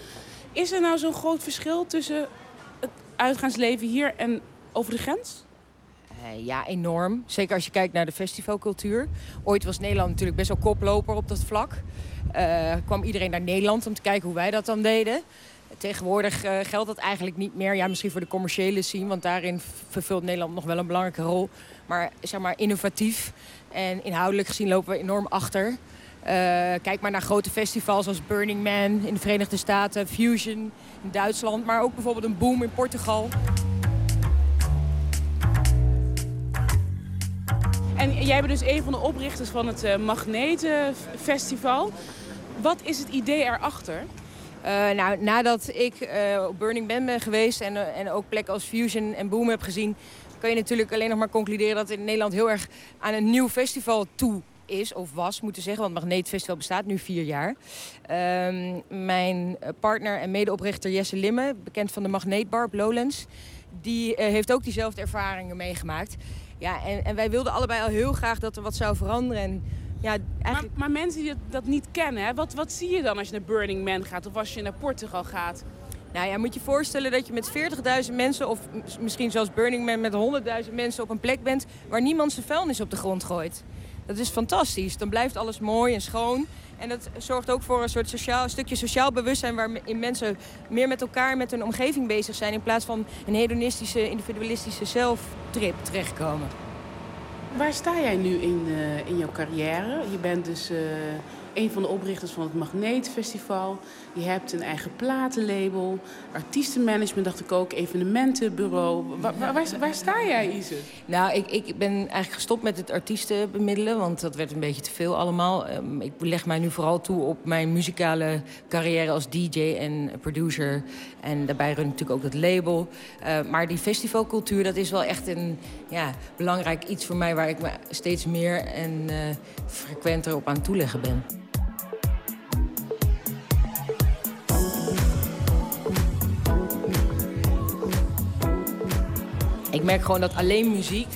Is er nou zo'n groot verschil tussen het uitgaansleven hier en over de grens? Uh, ja, enorm. Zeker als je kijkt naar de festivalcultuur. Ooit was Nederland natuurlijk best wel koploper op dat vlak. Uh, kwam iedereen naar Nederland om te kijken hoe wij dat dan deden. Tegenwoordig uh, geldt dat eigenlijk niet meer. Ja, misschien voor de commerciële scene, want daarin vervult Nederland nog wel een belangrijke rol. Maar zeg maar innovatief en inhoudelijk gezien lopen we enorm achter. Uh, kijk maar naar grote festivals als Burning Man in de Verenigde Staten, Fusion in Duitsland, maar ook bijvoorbeeld een Boom in Portugal. En jij bent dus een van de oprichters van het uh, Magnetenfestival. Wat is het idee erachter? Uh, nou, nadat ik uh, op Burning Man ben geweest en, uh, en ook plekken als Fusion en Boom heb gezien... kan je natuurlijk alleen nog maar concluderen dat in Nederland heel erg aan een nieuw festival toe is, of was, moeten zeggen. Want het Magneetfestival bestaat nu vier jaar. Ehm, mijn partner en medeoprichter Jesse Limme, bekend van de Magneetbar op Lowlands... die heeft ook diezelfde ervaringen meegemaakt. Ja, en, en wij wilden allebei al heel graag dat er wat zou veranderen... En, ja, eigenlijk... maar, maar, mensen die dat niet kennen, hè? Wat, wat zie je dan als je naar Burning Man gaat of als je naar Portugal gaat? Nou ja, moet je voorstellen dat je met 40.000 mensen of misschien zelfs Burning Man met 100.000 mensen op een plek bent waar niemand zijn vuilnis op de grond gooit. Dat is fantastisch. Dan blijft alles mooi en schoon. En dat zorgt ook voor een soort sociaal, een stukje sociaal bewustzijn... waarin mensen meer met elkaar, met hun omgeving bezig zijn... in plaats van een hedonistische, individualistische zelftrip terechtkomen. Waar sta jij nu in, uh, in jouw carrière? Je bent dus uh, een van de oprichters van het Magneetfestival. Je hebt een eigen platenlabel, artiestenmanagement, dacht ik ook, evenementenbureau. Waar, waar, sta jij, Ise? Nou, ik, ik ben eigenlijk gestopt met het artiesten bemiddelen, want dat werd een beetje te veel allemaal. Um, ik leg mij nu vooral toe op mijn muzikale carrière als DJ en producer. En daarbij run ik natuurlijk ook het label. Uh, maar die festivalcultuur, dat is wel echt een ja, belangrijk iets voor mij waar ik me steeds meer en uh, frequenter op aan toeleggen ben. Ik merk gewoon dat alleen muziek,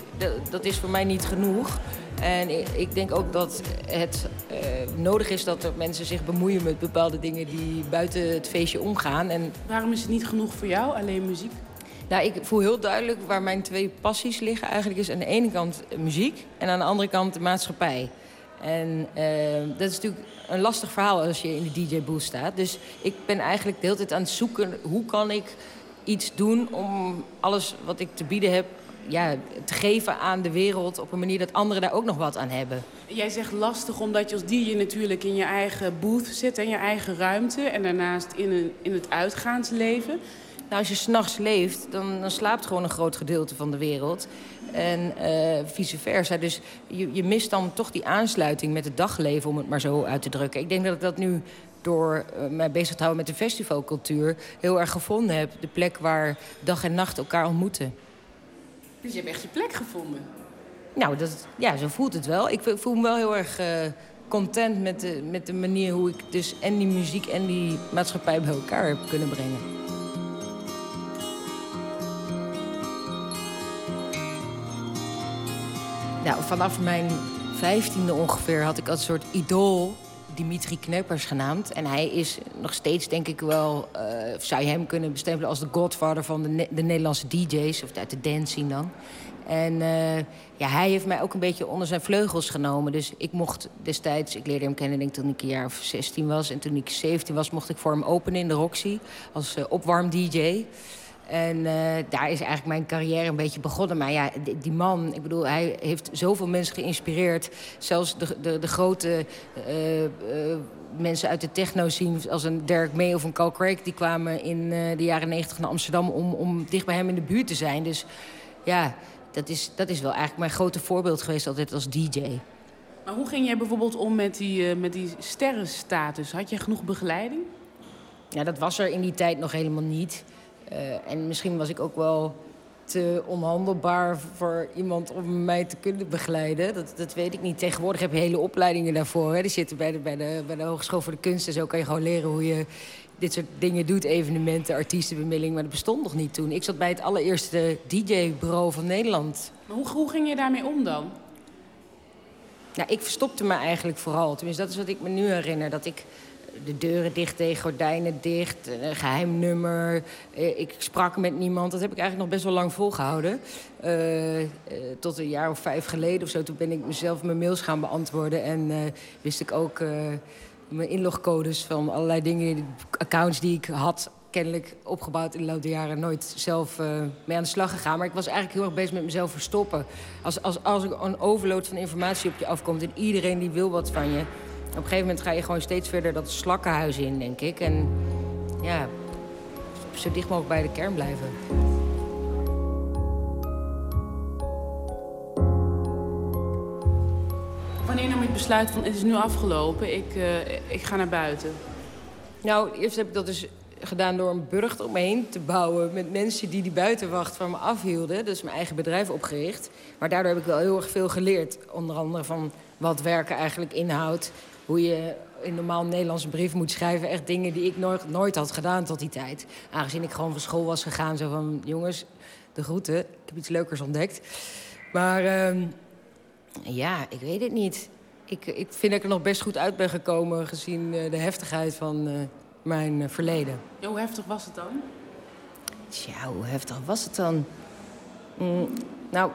dat, is voor mij niet genoeg. En ik, ik denk ook dat het uh, nodig is dat er mensen zich bemoeien met bepaalde dingen die buiten het feestje omgaan. En... Waarom is het niet genoeg voor jou, alleen muziek? Nou, ik voel heel duidelijk waar mijn twee passies liggen. Eigenlijk is aan de ene kant muziek en aan de andere kant de maatschappij. En uh, dat is natuurlijk een lastig verhaal als je in de DJ-booth staat. Dus ik ben eigenlijk de hele tijd aan het zoeken... hoe kan ik iets doen om alles wat ik te bieden heb... Ja, te geven aan de wereld op een manier dat anderen daar ook nog wat aan hebben. Jij zegt lastig omdat je als DJ natuurlijk in je eigen booth zit... en je eigen ruimte en daarnaast in, een, in het uitgaansleven... Nou, als je s'nachts leeft, dan, dan slaapt gewoon een groot gedeelte van de wereld. En uh, vice versa. Dus je, je mist dan toch die aansluiting met het dagleven, om het maar zo uit te drukken. Ik denk dat ik dat nu door uh, mij bezig te houden met de festivalcultuur... heel erg gevonden heb. De plek waar dag en nacht elkaar ontmoeten. Dus je hebt echt je plek gevonden? Nou, dat, ja, zo voelt het wel. Ik voel me wel heel erg uh, content met de, met de manier hoe ik dus en die muziek en die maatschappij bij elkaar heb kunnen brengen. Nou, vanaf mijn vijftiende ongeveer had ik als soort idool Dimitri Kneppers genaamd. En hij is nog steeds, denk ik wel, uh, zou je hem kunnen bestempelen als de godfather van de, de Nederlandse DJ's, of uit de dance dan. En uh, ja, hij heeft mij ook een beetje onder zijn vleugels genomen. Dus ik mocht destijds, ik leerde hem kennen denk toen ik een jaar of 16 was. En toen ik 17 was, mocht ik voor hem openen in de Roxy als uh, opwarm-DJ. En uh, daar is eigenlijk mijn carrière een beetje begonnen. Maar ja, die, die, man, ik bedoel, hij heeft zoveel mensen geïnspireerd. Zelfs de, de, de grote uh, uh, mensen uit de techno zien, als een Derek May of een Carl Craig... die kwamen in de jaren negentig naar Amsterdam om, om dicht bij hem in de buurt te zijn. Dus ja, dat is, dat is wel eigenlijk mijn grote voorbeeld geweest altijd als DJ. Maar hoe ging jij bijvoorbeeld om met die, met die sterrenstatus? Had je genoeg begeleiding? Ja, dat was er in die tijd nog helemaal niet. Uh, en misschien was ik ook wel te onhandelbaar voor iemand om mij te kunnen begeleiden. Dat, dat weet ik niet. Tegenwoordig heb je hele opleidingen daarvoor. Hè. Die zitten bij de, bij, de, bij de Hogeschool voor de Kunsten. Zo kan je gewoon leren hoe je dit soort dingen doet. Evenementen, artiestenbemiddeling. Maar dat bestond nog niet toen. Ik zat bij het allereerste DJ-bureau van Nederland. Maar hoe, hoe ging je daarmee om dan? Nou, ik verstopte me eigenlijk vooral. Tenminste, dat is wat ik me nu herinner. Dat ik de deuren dicht deed, gordijnen dicht, een geheim nummer. Eh, ik sprak met niemand. Dat heb ik eigenlijk nog best wel lang volgehouden. Uh, tot een jaar of vijf geleden of zo. Toen ben ik mezelf mijn mails gaan beantwoorden. En wist ik ook mijn inlogcodes van allerlei dingen, accounts die ik had kennelijk opgebouwd in de loop der jaren nooit zelf mee aan de slag gegaan. Maar ik was eigenlijk heel erg bezig met mezelf verstoppen. Als, als, als er een overload van informatie op je afkomt en iedereen die wil wat van je op een gegeven moment ga je gewoon steeds verder dat slakkenhuis in, denk ik. En ja, zo dicht mogelijk bij de kern blijven. Wanneer nam je het besluit van het is nu afgelopen, ik, uh, ik ga naar buiten? Nou, eerst heb ik dat dus gedaan door een burcht om me heen te bouwen... met mensen die die buitenwacht van me afhielden. Dus mijn eigen bedrijf opgericht. Maar daardoor heb ik wel heel erg veel geleerd. Onder andere van wat werken eigenlijk inhoudt hoe je in normaal Nederlandse brief moet schrijven. Echt dingen die ik nooit, nooit had gedaan tot die tijd. Aangezien ik gewoon van school was gegaan. Zo van, jongens, de groeten. Ik heb iets leukers ontdekt. Maar uh, ja, ik weet het niet. Ik, ik vind dat ik er nog best goed uit ben gekomen... gezien uh, de heftigheid van uh, mijn uh, verleden. Ja, hoe heftig was het dan? Tja, hoe heftig was het dan? Mm, nou,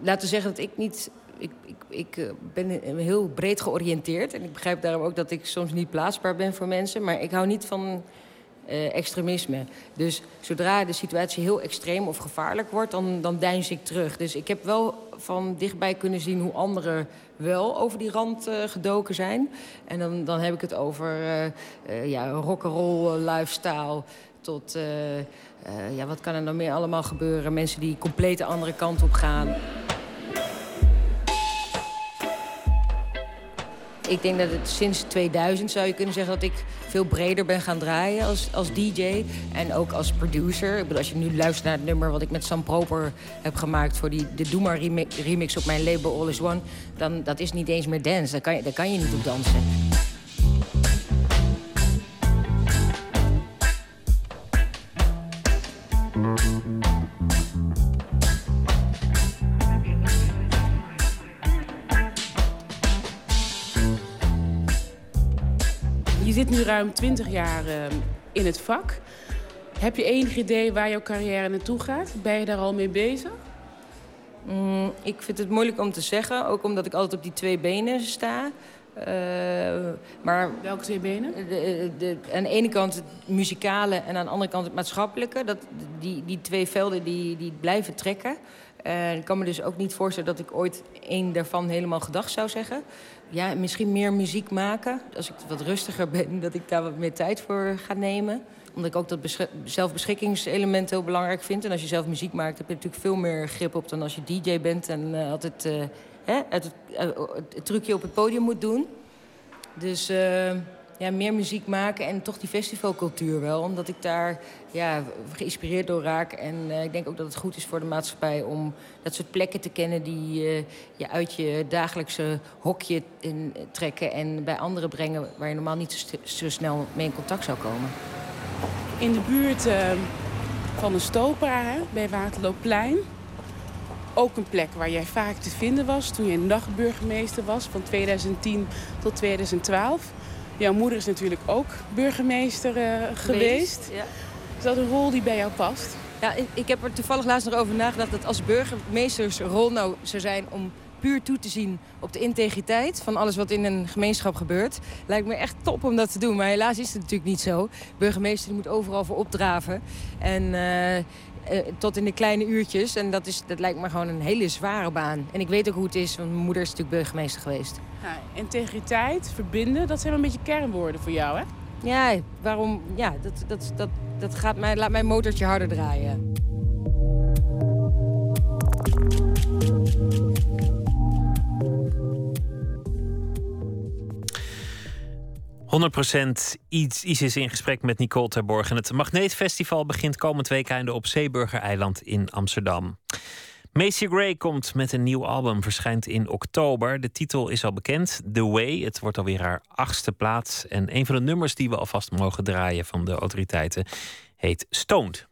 laten we zeggen dat ik niet ik, ik, ik eh, ben heel breed georiënteerd. En ik begrijp daarom ook dat ik soms niet plaatsbaar ben voor mensen. Maar ik hou niet van uh, extremisme. Dus zodra de situatie heel extreem of gevaarlijk wordt, dan, dan deins ik terug. Dus ik heb wel van dichtbij kunnen zien hoe anderen wel over die rand uh, gedoken zijn. En dan, dan heb ik het over uh, ja, rock'n'roll lifestyle tot... ja, wat kan er dan meer allemaal gebeuren? Mensen die compleet de andere kant op gaan. Ik denk dat het sinds 2000 zou je kunnen zeggen dat ik veel breder ben gaan draaien als, als DJ. En ook als producer. Als je nu luistert naar het nummer wat ik met Sam Proper heb gemaakt voor die, de Doe maar remix op mijn label All Is One. Dan dat is niet eens meer dance. Daar kan je, daar kan je niet op dansen. Zit nu ruim 20 jaar uh, in het vak. Heb je enig idee waar jouw carrière naartoe gaat? Ben je daar al mee bezig? Mm, ik vind het moeilijk om te zeggen, ook omdat ik altijd op die twee benen sta. Uh, maar Welke twee benen? De, de, aan de ene kant het muzikale en aan de andere kant het maatschappelijke. Dat, die, die twee velden die, die blijven trekken. Uh, ik kan me dus ook niet voorstellen dat ik ooit één daarvan helemaal gedag zou zeggen. Ja, misschien meer muziek maken. Als ik wat rustiger ben, [LAUGHS] dat ik daar wat meer tijd voor ga nemen omdat ik ook dat zelfbeschikkingselement heel belangrijk vind. En als je zelf muziek maakt, heb je natuurlijk veel meer grip op dan als je DJ bent en uh, altijd uh, hè, uh, het, trucje op het podium moet doen. Dus ja, meer muziek maken en toch die festivalcultuur wel. Omdat ik daar ja, geïnspireerd door raak. En ik denk ook dat het goed is voor de maatschappij om dat soort plekken te kennen die je uit je dagelijkse hokje in, trekken en bij anderen brengen waar je normaal niet zo, snel mee in contact zou komen in de buurt van de Stopera, bij Waterloopplein. Ook een plek waar jij vaak te vinden was toen je nachtburgemeester was van 2010 tot 2012. Jouw moeder is natuurlijk ook burgemeester uh, geweest. Ja. Is dat een rol die bij jou past? Ja, ik, ik heb er toevallig laatst nog over nagedacht dat als burgemeestersrol nou zou zijn om puur toe te zien op de integriteit van alles wat in een gemeenschap gebeurt. Lijkt me echt top om dat te doen. Maar helaas is het natuurlijk niet zo. burgemeester moet overal voor opdraven. En uh, uh, tot in de kleine uurtjes. En dat, is, dat lijkt me gewoon een hele zware baan. En ik weet ook hoe het is, want mijn moeder is natuurlijk burgemeester geweest. Ja, integriteit, verbinden, dat zijn wel een beetje kernwoorden voor jou, hè? Ja, waarom? Ja, dat, dat, dat, dat gaat mij, laat mijn motortje harder draaien. 100% iets, is in gesprek met Nicole Terborg. En het Magneetfestival begint komend weekend op Zeeburger-eiland in Amsterdam. Macy Gray komt met een nieuw album, verschijnt in oktober. De titel is al bekend, The Way. Het wordt alweer haar achtste plaats. En een van de nummers die we alvast mogen draaien van de autoriteiten heet Stoned.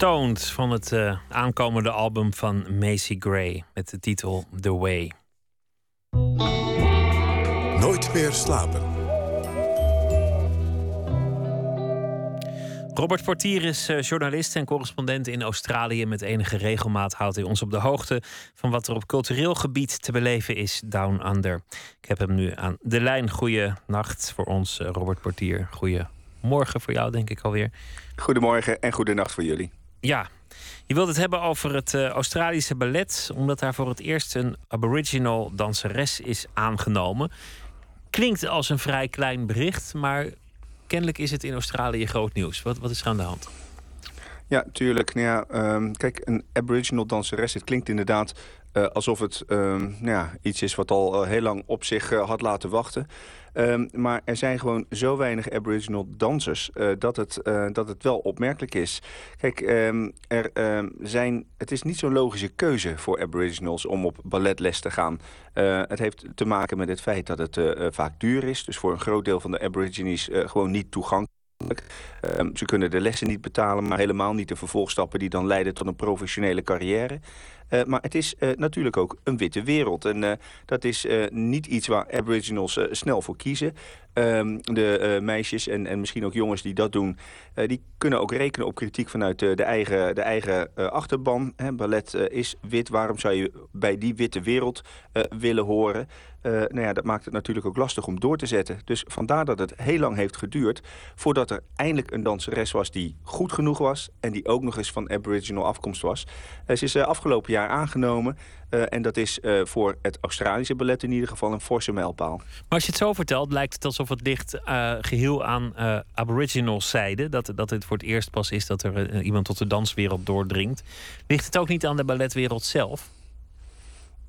Stoned van het uh, aankomende album van Macy Gray met de titel The Way. Nooit meer slapen. Robert Portier is uh, journalist en correspondent in Australië. Met enige regelmaat houdt hij ons op de hoogte van wat er op cultureel gebied te beleven is Down Under. Ik heb hem nu aan de lijn. Goeie nacht voor ons, uh, Robert Portier. Goeie morgen voor jou, denk ik alweer. Goedemorgen en goedenacht voor jullie. Ja, je wilt het hebben over het uh, Australische ballet, omdat daar voor het eerst een Aboriginal danseres is aangenomen. Klinkt als een vrij klein bericht, maar kennelijk is het in Australië groot nieuws. Wat, wat is er aan de hand? Ja, tuurlijk. Nou ja, um, kijk, een Aboriginal danseres, het klinkt inderdaad uh, alsof het um, nou ja, iets is wat al uh, heel lang op zich uh, had laten wachten. Um, maar er zijn gewoon zo weinig Aboriginal dansers dat, het, dat het wel opmerkelijk is. Kijk, um, er, zijn, het is niet zo'n logische keuze voor Aboriginals om op balletles te gaan. het heeft te maken met het feit dat het vaak duur is. Dus voor een groot deel van de Aborigines gewoon niet toegankelijk. Ze kunnen de lessen niet betalen, maar helemaal niet de vervolgstappen die dan leiden tot een professionele carrière. Uh, maar het is uh, natuurlijk ook een witte wereld. En uh, dat is niet iets waar aboriginals snel voor kiezen. Um, de meisjes en, en misschien ook jongens die dat doen... die kunnen ook rekenen op kritiek vanuit de eigen, de eigen achterban. Hè, ballet is wit, waarom zou je bij die witte wereld willen horen? Nou ja, dat maakt het natuurlijk ook lastig om door te zetten. Dus vandaar dat het heel lang heeft geduurd... voordat er eindelijk een danseres was die goed genoeg was... en die ook nog eens van aboriginal afkomst was. Ze is afgelopen jaar aangenomen... en dat is voor het Australische ballet in ieder geval een forse mijlpaal. Maar als je het zo vertelt, lijkt het alsof het ligt geheel aan aboriginal zijde. Dat, dat het voor het eerst pas is dat er iemand tot de danswereld doordringt. Ligt het ook niet aan de balletwereld zelf?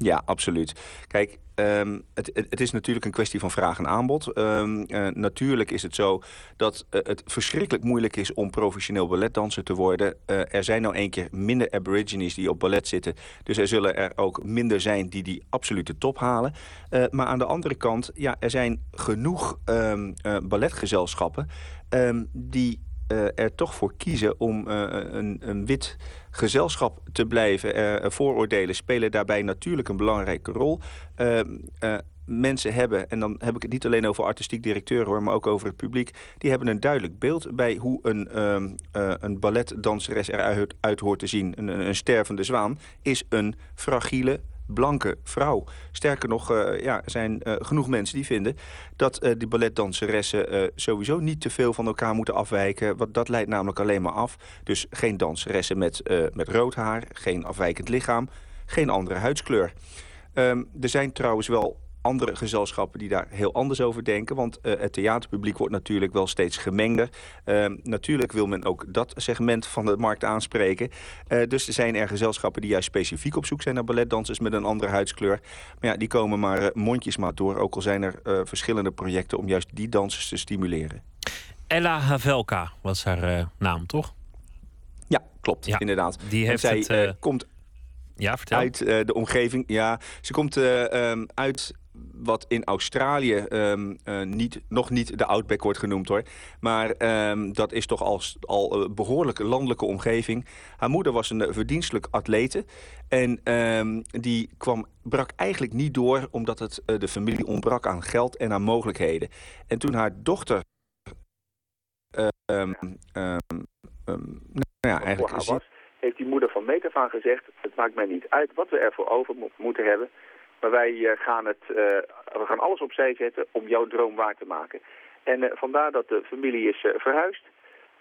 Ja, absoluut. Kijk, um, het, het, is natuurlijk een kwestie van vraag en aanbod. Um, uh, natuurlijk is het zo dat uh, het verschrikkelijk moeilijk is om professioneel balletdanser te worden. Uh, er zijn nou een keer minder aborigines die op ballet zitten. Dus er zullen er ook minder zijn die die absolute top halen. maar aan de andere kant, ja, er zijn genoeg um, balletgezelschappen die er toch voor kiezen om een, een wit gezelschap te blijven. Uh, vooroordelen spelen daarbij natuurlijk een belangrijke rol. Uh, mensen hebben, en dan heb ik het niet alleen over artistiek directeur hoor, maar ook over het publiek, die hebben een duidelijk beeld bij hoe een, uh, een balletdanseres eruit uit hoort te zien. Een, een stervende zwaan is een fragiele, blanke vrouw. Sterker nog, uh, ja, er zijn uh, genoeg mensen die vinden... dat uh, die balletdanseressen sowieso niet te veel van elkaar moeten afwijken. Want dat leidt namelijk alleen maar af. Dus geen danseressen met, met rood haar, geen afwijkend lichaam... geen andere huidskleur. Um, er zijn trouwens wel andere gezelschappen die daar heel anders over denken. Want uh, het theaterpubliek wordt natuurlijk wel steeds gemengder. Uh, natuurlijk wil men ook dat segment van de markt aanspreken. Uh, dus er zijn er gezelschappen die juist specifiek op zoek zijn naar balletdansers met een andere huidskleur. Maar ja, die komen maar mondjesmaat door. Ook al zijn er verschillende projecten om juist die dansers te stimuleren. Ella Havelka was haar naam, toch? Ja, klopt, ja, inderdaad. Die heeft zij, het, komt ja, vertel. uit de omgeving. Ja, ze komt um, uit wat in Australië um, uh, niet, nog niet de Outback wordt genoemd hoor. Maar um, dat is toch al, al een behoorlijke landelijke omgeving. Haar moeder was een verdienstelijk atlete. En um, die kwam, brak eigenlijk niet door omdat het uh, de familie ontbrak aan geld en aan mogelijkheden. En toen haar dochter... nou ja, eigenlijk... Was, heeft die moeder van meet af aan gezegd... het maakt mij niet uit wat we ervoor over moeten hebben... Maar wij uh, gaan, het, uh, we gaan alles opzij zetten om jouw droom waar te maken. En uh, vandaar dat de familie is verhuisd.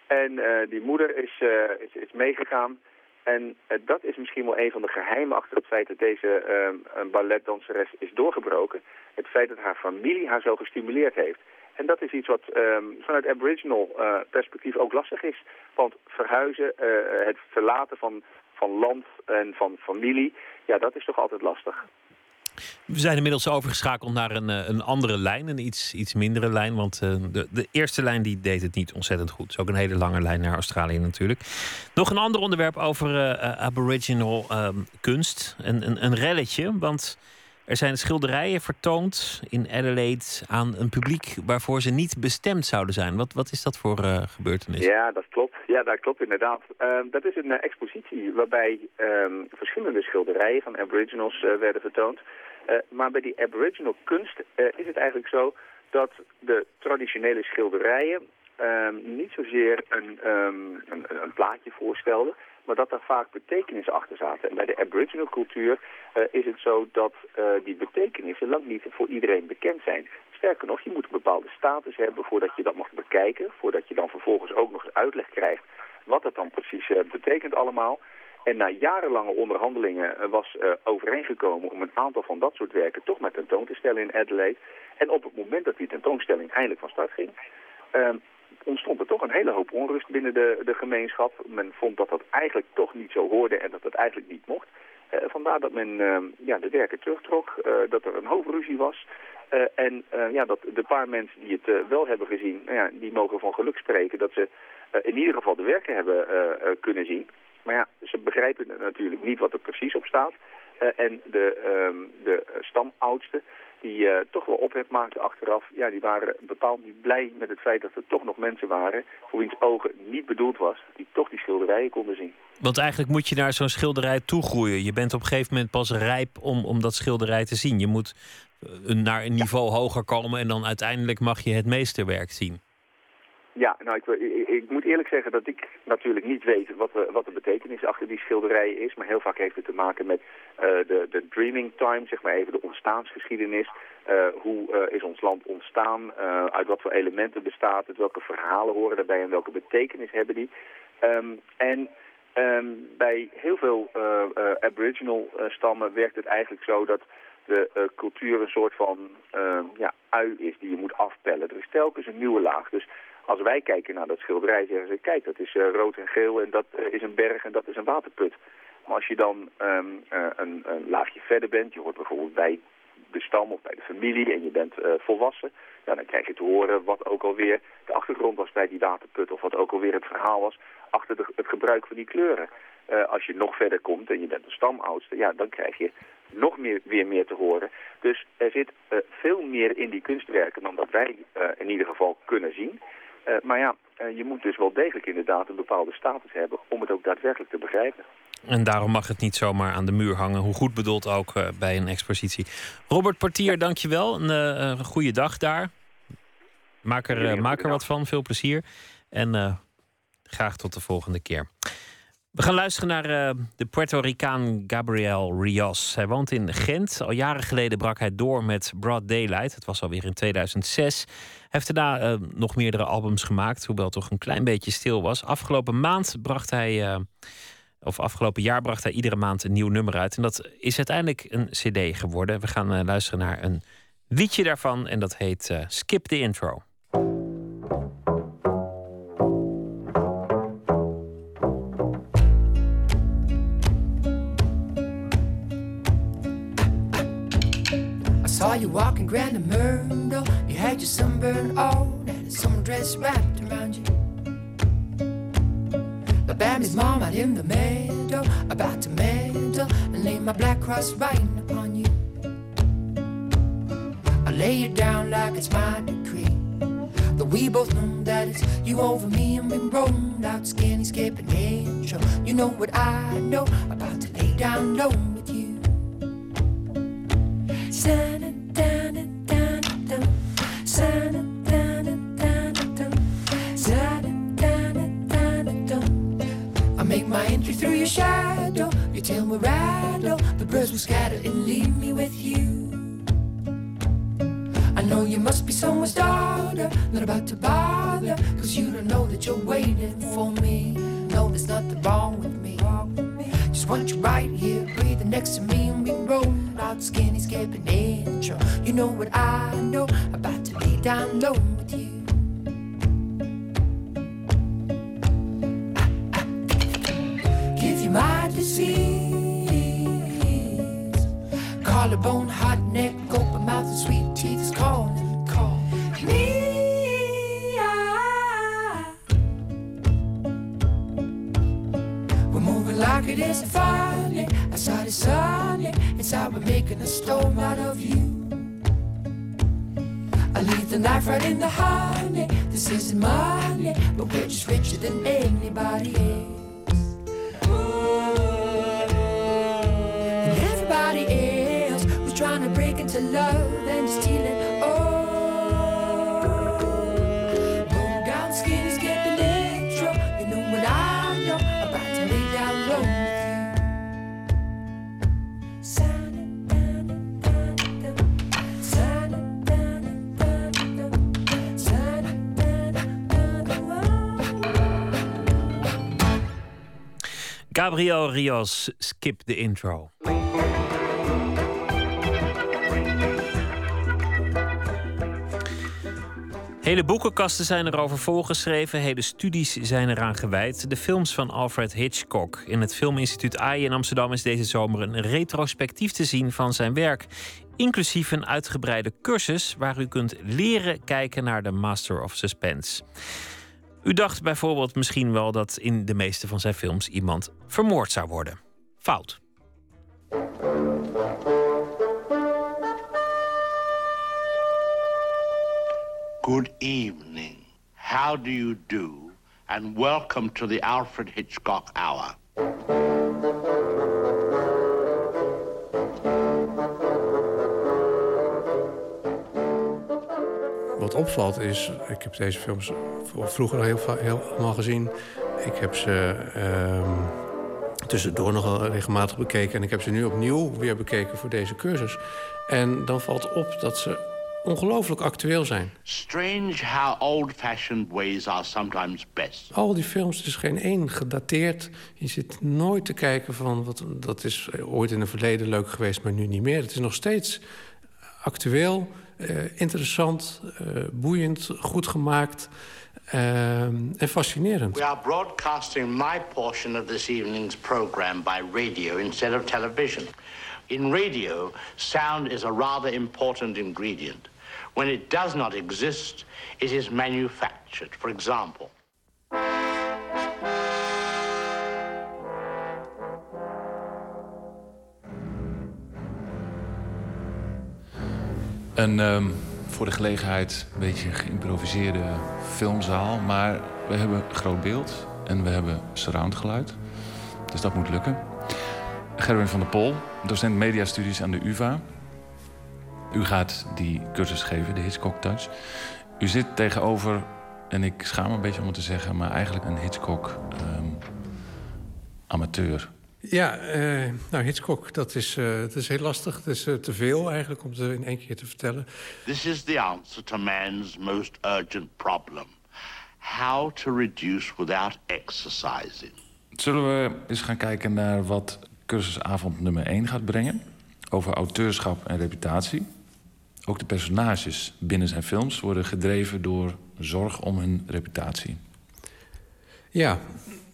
En die moeder is, is, is, meegegaan. En dat is misschien wel een van de geheimen achter het feit dat deze balletdanseres is doorgebroken. Het feit dat haar familie haar zo gestimuleerd heeft. En dat is iets wat um, vanuit aboriginal uh, perspectief ook lastig is. Want verhuizen, uh, het verlaten van, van land en van familie, ja, dat is toch altijd lastig. We zijn inmiddels overgeschakeld naar een, eh, een andere lijn, een iets, iets mindere lijn. Want uh, de, de eerste lijn die deed het niet ontzettend goed. Het is ook een hele lange lijn naar Australië natuurlijk. Nog een ander onderwerp over uh, Aboriginal uh, kunst. Een, een, een relletje, want Er zijn schilderijen vertoond in Adelaide aan een publiek waarvoor ze niet bestemd zouden zijn. Wat, wat is dat voor uh, gebeurtenis? Ja, dat klopt. Ja, dat klopt inderdaad. Uh, dat is een expositie waarbij um, verschillende schilderijen van aboriginals werden vertoond. Maar bij die aboriginal kunst is het eigenlijk zo dat de traditionele schilderijen um, niet zozeer een, um, een, een, plaatje voorstelden, maar dat er vaak betekenissen achter zaten. En bij de aboriginal cultuur uh, is het zo dat die betekenissen lang niet voor iedereen bekend zijn. Sterker nog, je moet een bepaalde status hebben voordat je dat mag bekijken, voordat je dan vervolgens ook nog eens uitleg krijgt wat het dan precies betekent allemaal. En na jarenlange onderhandelingen was uh, overeengekomen om een aantal van dat soort werken toch maar tentoon te stellen in Adelaide. En op het moment dat die tentoonstelling eindelijk van start ging, uh, ontstond er toch een hele hoop onrust binnen de, de gemeenschap. Men vond dat dat eigenlijk toch niet zo hoorde en dat het eigenlijk niet mocht. Uh, vandaar dat men uh, ja, de werken terugtrok, dat er een hoofdruzie was. en ja, dat de paar mensen die het wel hebben gezien, nou ja, die mogen van geluk spreken dat ze in ieder geval de werken hebben kunnen zien. Maar ja, ze begrijpen natuurlijk niet wat er precies op staat. en de, um, de stamoudsten, die uh, toch wel ophef maakten achteraf, ja, die waren bepaald niet blij met het feit dat er toch nog mensen waren voor wiens ogen niet bedoeld was, die toch die schilderijen konden zien. Want eigenlijk moet je naar zo'n schilderij toegroeien. Je bent op een gegeven moment pas rijp om, om dat schilderij te zien. Je moet uh, naar een niveau hoger komen en dan uiteindelijk mag je het meesterwerk zien. Ja, nou, ik, ik, moet eerlijk zeggen dat ik natuurlijk niet weet wat de, wat de betekenis achter die schilderijen is. Maar heel vaak heeft het te maken met uh, de, de dreaming time, zeg maar even de ontstaansgeschiedenis. Uh, hoe uh, is ons land ontstaan? uit wat voor elementen bestaat het? Welke verhalen horen daarbij en welke betekenis hebben die? Um, en um, bij heel veel aboriginal stammen werkt het eigenlijk zo dat de cultuur een soort van ja, ui is die je moet afpellen. Er is telkens een nieuwe laag. Dus als wij kijken naar dat schilderij zeggen ze, kijk, dat is uh, rood en geel en dat uh, is een berg en dat is een waterput. Maar als je dan um, uh, een, een, laagje verder bent, je hoort bijvoorbeeld bij de stam of bij de familie en je bent volwassen, ja, dan krijg je te horen wat ook alweer de achtergrond was bij die waterput of wat ook alweer het verhaal was achter de, het gebruik van die kleuren. als je nog verder komt en je bent een stamoudste, ja, dan krijg je nog meer, weer meer te horen. Dus er zit veel meer in die kunstwerken dan dat wij in ieder geval kunnen zien. Uh, maar ja, uh, je moet dus wel degelijk inderdaad een bepaalde status hebben om het ook daadwerkelijk te begrijpen. En daarom mag het niet zomaar aan de muur hangen, hoe goed bedoeld ook uh, bij een expositie. Robert Portier, dankjewel. Een, een goede dag daar. Maak er, maak er wat van, veel plezier. En graag tot de volgende keer. We gaan luisteren naar uh, de Puerto Ricaan Gabriel Rios. Hij woont in Gent. Al jaren geleden brak hij door met Broad Daylight. Het was alweer in 2006. Hij heeft daarna uh, nog meerdere albums gemaakt, hoewel het toch een klein beetje stil was. Afgelopen maand bracht hij, uh, of afgelopen jaar bracht hij iedere maand een nieuw nummer uit. En dat is uiteindelijk een CD geworden. We gaan luisteren naar een liedje daarvan en dat heet Skip the Intro. Saw you walking Grand Myrtle. You had your sunburn on and a dress wrapped around you. The baby's mom out in the meadow, about to meddle and lay my black cross right upon you. I lay you down like it's my decree. Though we both know that it's you over me and we rolled out skinny skipping intro. You know what I know about to lay down low I make my entry through your shadow. Your tail will rattle. The birds will scatter and leave me with you. I know you must be someone's daughter. Not about to bother. Cause you don't know that you're waiting for me. No, there's nothing wrong with me. Just want you right here, breathing next to me. And we roll out skinny, skipping intro. You know what I know about to lay down low with you. Give you my disease. Collarbone, hot neck, open mouth, and sweet teeth is calling, call me. We're moving like it isn't Outside is sunny, inside we're making a storm out of you. I leave the knife right in the honey. This isn't money, but we're just richer than anybody else. And everybody else was trying to break into love Gabriel Rios, skip the intro. Hele boekenkasten zijn erover volgeschreven, hele studies zijn eraan gewijd. De films van Alfred Hitchcock. In het Filminstituut AI in Amsterdam is deze zomer een retrospectief te zien van zijn werk. Inclusief een uitgebreide cursus waar u kunt leren kijken naar de Master of Suspense. U dacht bijvoorbeeld misschien wel dat in de meeste van zijn films iemand vermoord zou worden. Fout. Good evening. How do you do? And welcome to the Alfred Hitchcock Hour. Wat opvalt is, ik heb deze films vroeger al heel, allemaal gezien. Ik heb ze ehm, tussendoor nog wel regelmatig bekeken. En ik heb ze nu opnieuw weer bekeken voor deze cursus. En dan valt op dat ze ongelooflijk actueel zijn. Strange how old fashioned ways are sometimes best. Al die films, er is geen één gedateerd. Je zit nooit te kijken van, wat, dat is ooit in het verleden leuk geweest, maar nu niet meer. Het is nog steeds actueel, interessant, eh, boeiend, goed gemaakt eh, en fascinerend. We are broadcasting my portion of this evening's program by radio instead of television. In radio, sound is a rather important ingredient. When it does not exist, it is manufactured. For example, Een ehm, voor de gelegenheid een beetje geïmproviseerde filmzaal. Maar we hebben groot beeld en we hebben surroundgeluid. Dus dat moet lukken. Gerwin van der Pol, docent mediastudies aan de UvA. U gaat die cursus geven, de Hitchcock Touch. U zit tegenover, en ik schaam me een beetje om het te zeggen... maar eigenlijk een Hitchcock-amateur. Ja, eh, nou Hitchcock, dat is, eh, dat is heel lastig. Het is eh, te veel eigenlijk om het in één keer te vertellen. this is the answer to man's most urgent problem. How to reduce without exercising. Zullen we eens gaan kijken naar wat cursusavond nummer 1 gaat brengen? Over auteurschap en reputatie. Ook de personages binnen zijn films worden gedreven door zorg om hun reputatie. Ja,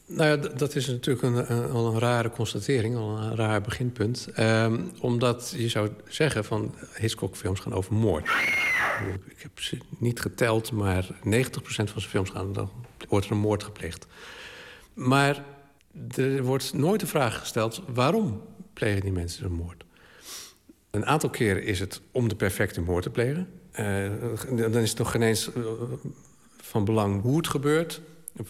nou ja, dat is natuurlijk een, een, een rare constatering, een raar beginpunt. Ehm, omdat je zou zeggen van Hitchcock-films gaan over moord. Ik heb ze niet geteld, maar 90% van zijn films gaan, dan wordt er een moord gepleegd. Maar er wordt nooit de vraag gesteld: waarom plegen die mensen een moord? Een aantal keren is het om de perfecte moord te plegen. Eh, dan is het nog geen eens eh, van belang hoe het gebeurt,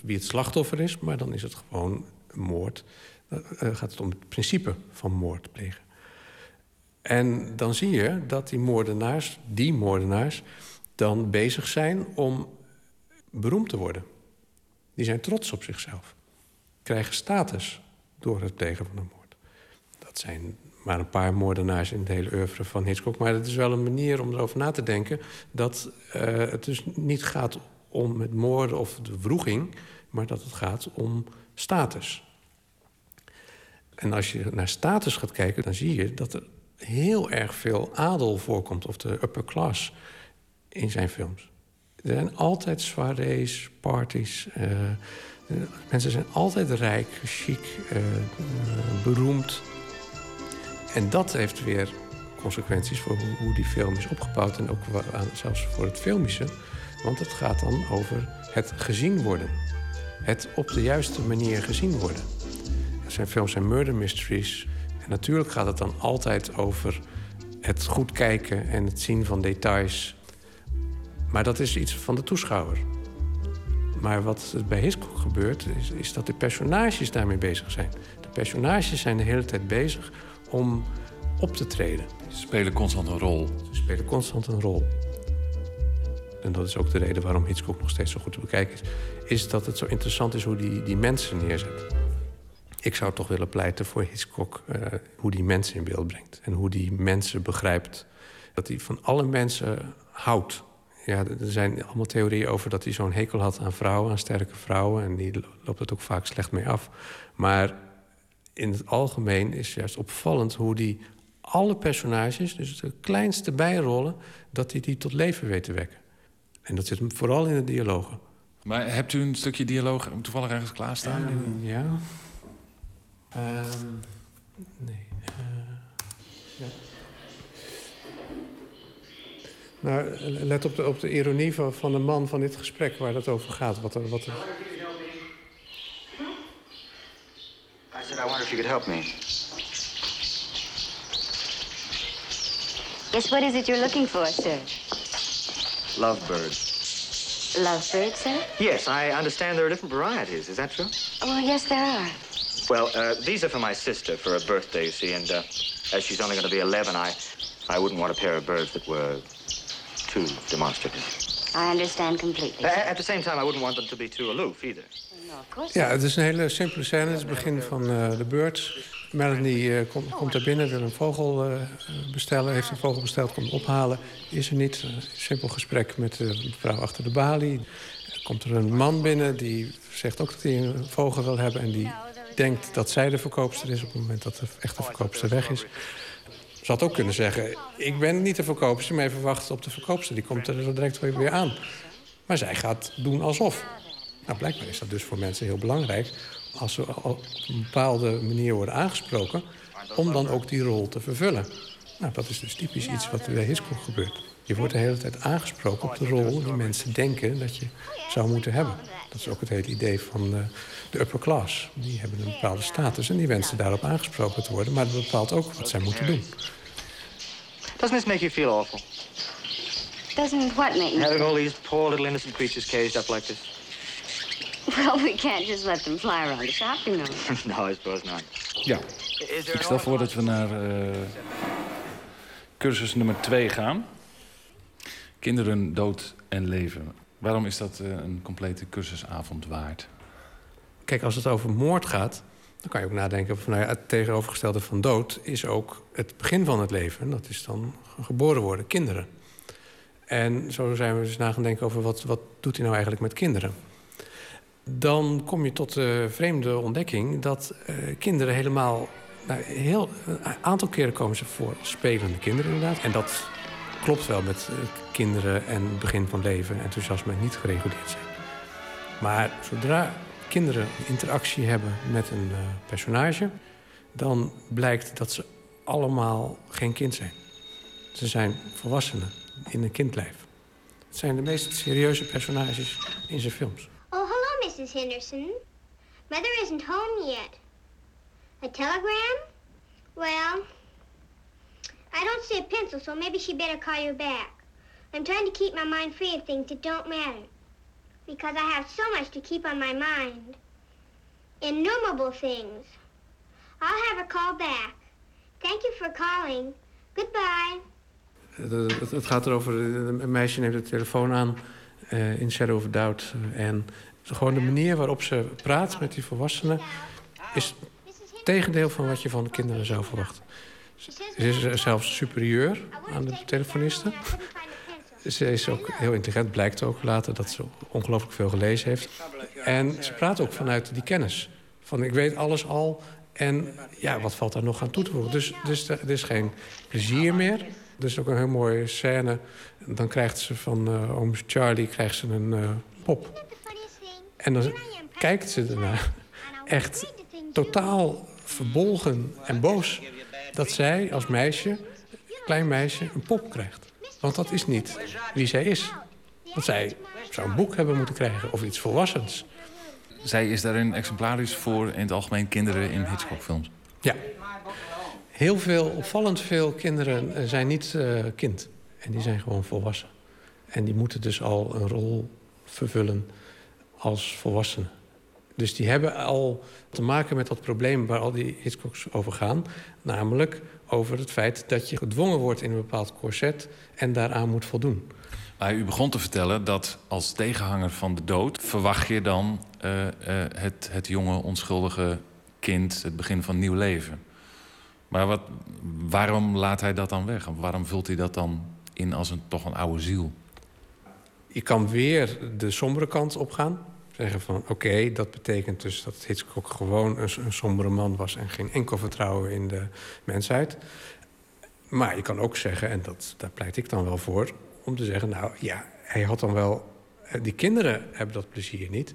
wie het slachtoffer is, maar dan is het gewoon moord. Dan eh, gaat het om het principe van moord plegen. En dan zie je dat die moordenaars, die moordenaars, dan bezig zijn om beroemd te worden. Die zijn trots op zichzelf. Krijgen status door het plegen van een moord. Dat zijn maar een paar moordenaars in het hele oeuvre van Hitchcock. Maar het is wel een manier om erover na te denken... dat eh, het dus niet gaat om het moorden of de wroeging... maar dat het gaat om status. En als je naar status gaat kijken, dan zie je dat er heel erg veel adel voorkomt... of de upper class in zijn films. Er zijn altijd soirées, parties. eh, mensen zijn altijd rijk, chic, eh, beroemd. En dat heeft weer consequenties voor hoe, die film is opgebouwd... en ook zelfs voor het filmische. Want het gaat dan over het gezien worden. Het op de juiste manier gezien worden. Zijn films zijn murder mysteries. En natuurlijk gaat het dan altijd over het goed kijken en het zien van details. Maar dat is iets van de toeschouwer. Maar wat bij Hitchcock gebeurt, is, is dat de personages daarmee bezig zijn. De personages zijn de hele tijd bezig om op te treden. Ze spelen constant een rol. Ze spelen constant een rol. En dat is ook de reden waarom Hitchcock nog steeds zo goed te bekijken is. Is dat het zo interessant is hoe die, die mensen neerzet. Ik zou toch willen pleiten voor Hitchcock uh, hoe die mensen in beeld brengt. En hoe die mensen begrijpt. Dat hij van alle mensen houdt. Ja, er zijn allemaal theorieën over dat hij zo'n hekel had aan vrouwen, aan sterke vrouwen. En die loopt het ook vaak slecht mee af. Maar in het algemeen is juist opvallend hoe die alle personages, dus de kleinste bijrollen, dat hij die tot leven weet te wekken. En dat zit hem vooral in de dialogen. Maar hebt u een stukje dialoog toevallig ergens klaarstaan? Uh, ja. Um, nee. Uh, ja. Nou, let op de, op de ironie van, van de man van dit gesprek waar het over gaat. Wat er, wat er... I said, I wonder if you could help me. Yes, what is it you're looking for, sir? Lovebirds. Lovebirds, sir? Yes, I understand there are different varieties. Is that true? Oh, yes, there are. Well, uh, these are for my sister for her birthday, you see, and uh, as she's only going to be 11, I, I wouldn't want a pair of birds that were too demonstrative. I understand completely. Uh, at the same time, I wouldn't want them to be too aloof either. No, of course. Ja, het is een hele simpele scène. Het is het begin van uh, de Birds. Melanie uh, kom, komt daar binnen, wil een vogel uh, bestellen. Heeft een vogel besteld, komt ophalen. Is er niet. Een simpel gesprek met de vrouw achter de balie. Komt er een man binnen die zegt ook dat hij een vogel wil hebben. En die denkt dat zij de verkoopster is op het moment dat de echte verkoopster weg is. Ze had ook kunnen zeggen, ik ben niet de verkoopster... maar even wachten op de verkoopster. Die komt er direct weer aan. Maar zij gaat doen alsof. Nou, blijkbaar is dat dus voor mensen heel belangrijk... als ze op een bepaalde manier worden aangesproken... om dan ook die rol te vervullen. Nou, dat is dus typisch iets wat bij Hitchcock gebeurt. Je wordt de hele tijd aangesproken op de rol die mensen denken dat je zou moeten hebben. Dat is ook het hele idee van de, de upper class. Die hebben een bepaalde status en die wensen daarop aangesproken te worden. Maar dat bepaalt ook wat zij moeten doen. Doesn't this make you feel awful? Doesn't what make me... Having all these poor little innocent creatures caged up like this. Well, we can't just let them fly around the shop, you know. no, I suppose not. Ja. Ik stel voor dat we naar uh, cursus nummer 2 gaan. Kinderen, dood en leven. Waarom is dat uh, een complete cursusavond waard? Kijk, als het over moord gaat, dan kan je ook nadenken van nou ja, het tegenovergestelde van dood is ook het begin van het leven. Dat is dan geboren worden, kinderen. En zo zijn we dus na gaan denken over wat, wat doet hij nou eigenlijk met kinderen. Dan kom je tot de vreemde ontdekking dat uh, kinderen helemaal. Nou, heel, een aantal keren komen ze voor spelende kinderen inderdaad. En dat klopt wel met uh, kinderen en begin van leven, enthousiasme niet gereguleerd zijn. Maar zodra kinderen interactie hebben met een uh, personage, dan blijkt dat ze allemaal geen kind zijn. Ze zijn volwassenen in een kindlijf. Het zijn de meest serieuze personages in zijn films. Mrs. Henderson. Mother isn't home yet. A telegram? Well, I don't see a pencil, so maybe she better call you back. I'm trying to keep my mind free of things that don't matter. Because I have so much to keep on my mind. Innumerable things. I'll have her call back. Thank you for calling. Goodbye. Eh, het, het gaat erover, eh, een meisje neemt de telefoon aan uh, in Shadow of Doubt. En gewoon de manier waarop ze praat met die volwassenen... is het tegendeel van wat je van kinderen zou verwachten. Ze is zelfs superieur aan de telefoniste. Ze is ook heel intelligent, blijkt ook later dat ze ongelooflijk veel gelezen heeft. En ze praat ook vanuit die kennis. Van ik weet alles al en ja, wat valt daar nog aan toe te voegen? Dus, dus er is geen plezier meer. Er is ook een heel mooie scène. Dan krijgt ze van uh, oom Charlie krijgt ze een uh, pop. En dan kijkt ze ernaar echt totaal verbolgen en boos... dat zij als meisje, klein meisje, een pop krijgt. Want dat is niet wie zij is. Want zij zou een boek hebben moeten krijgen of iets volwassens. Zij is daarin exemplarisch voor in het algemeen kinderen in Hitchcock-films. Ja. Heel veel, opvallend veel kinderen eh, zijn niet uh, kind. En die zijn gewoon volwassen. En die moeten dus al een rol vervullen als volwassenen. Dus die hebben al te maken met dat probleem waar al die Hitchcocks over gaan. Namelijk over het feit dat je gedwongen wordt in een bepaald corset en daaraan moet voldoen. Maar u begon te vertellen dat als tegenhanger van de dood verwacht je dan uh, uh, het, het jonge, onschuldige kind, het begin van nieuw leven. Maar wat, waarom laat hij dat dan weg? Waarom vult hij dat dan in als een, toch een oude ziel? Je kan weer de sombere kant opgaan. Zeggen van oké, dat betekent dus dat Hitchcock gewoon een, een sombere man was en geen enkel vertrouwen in de mensheid. Maar je kan ook zeggen, en dat, daar pleit ik dan wel voor, om te zeggen: nou ja, hij had dan wel. Eh, die kinderen hebben dat plezier niet.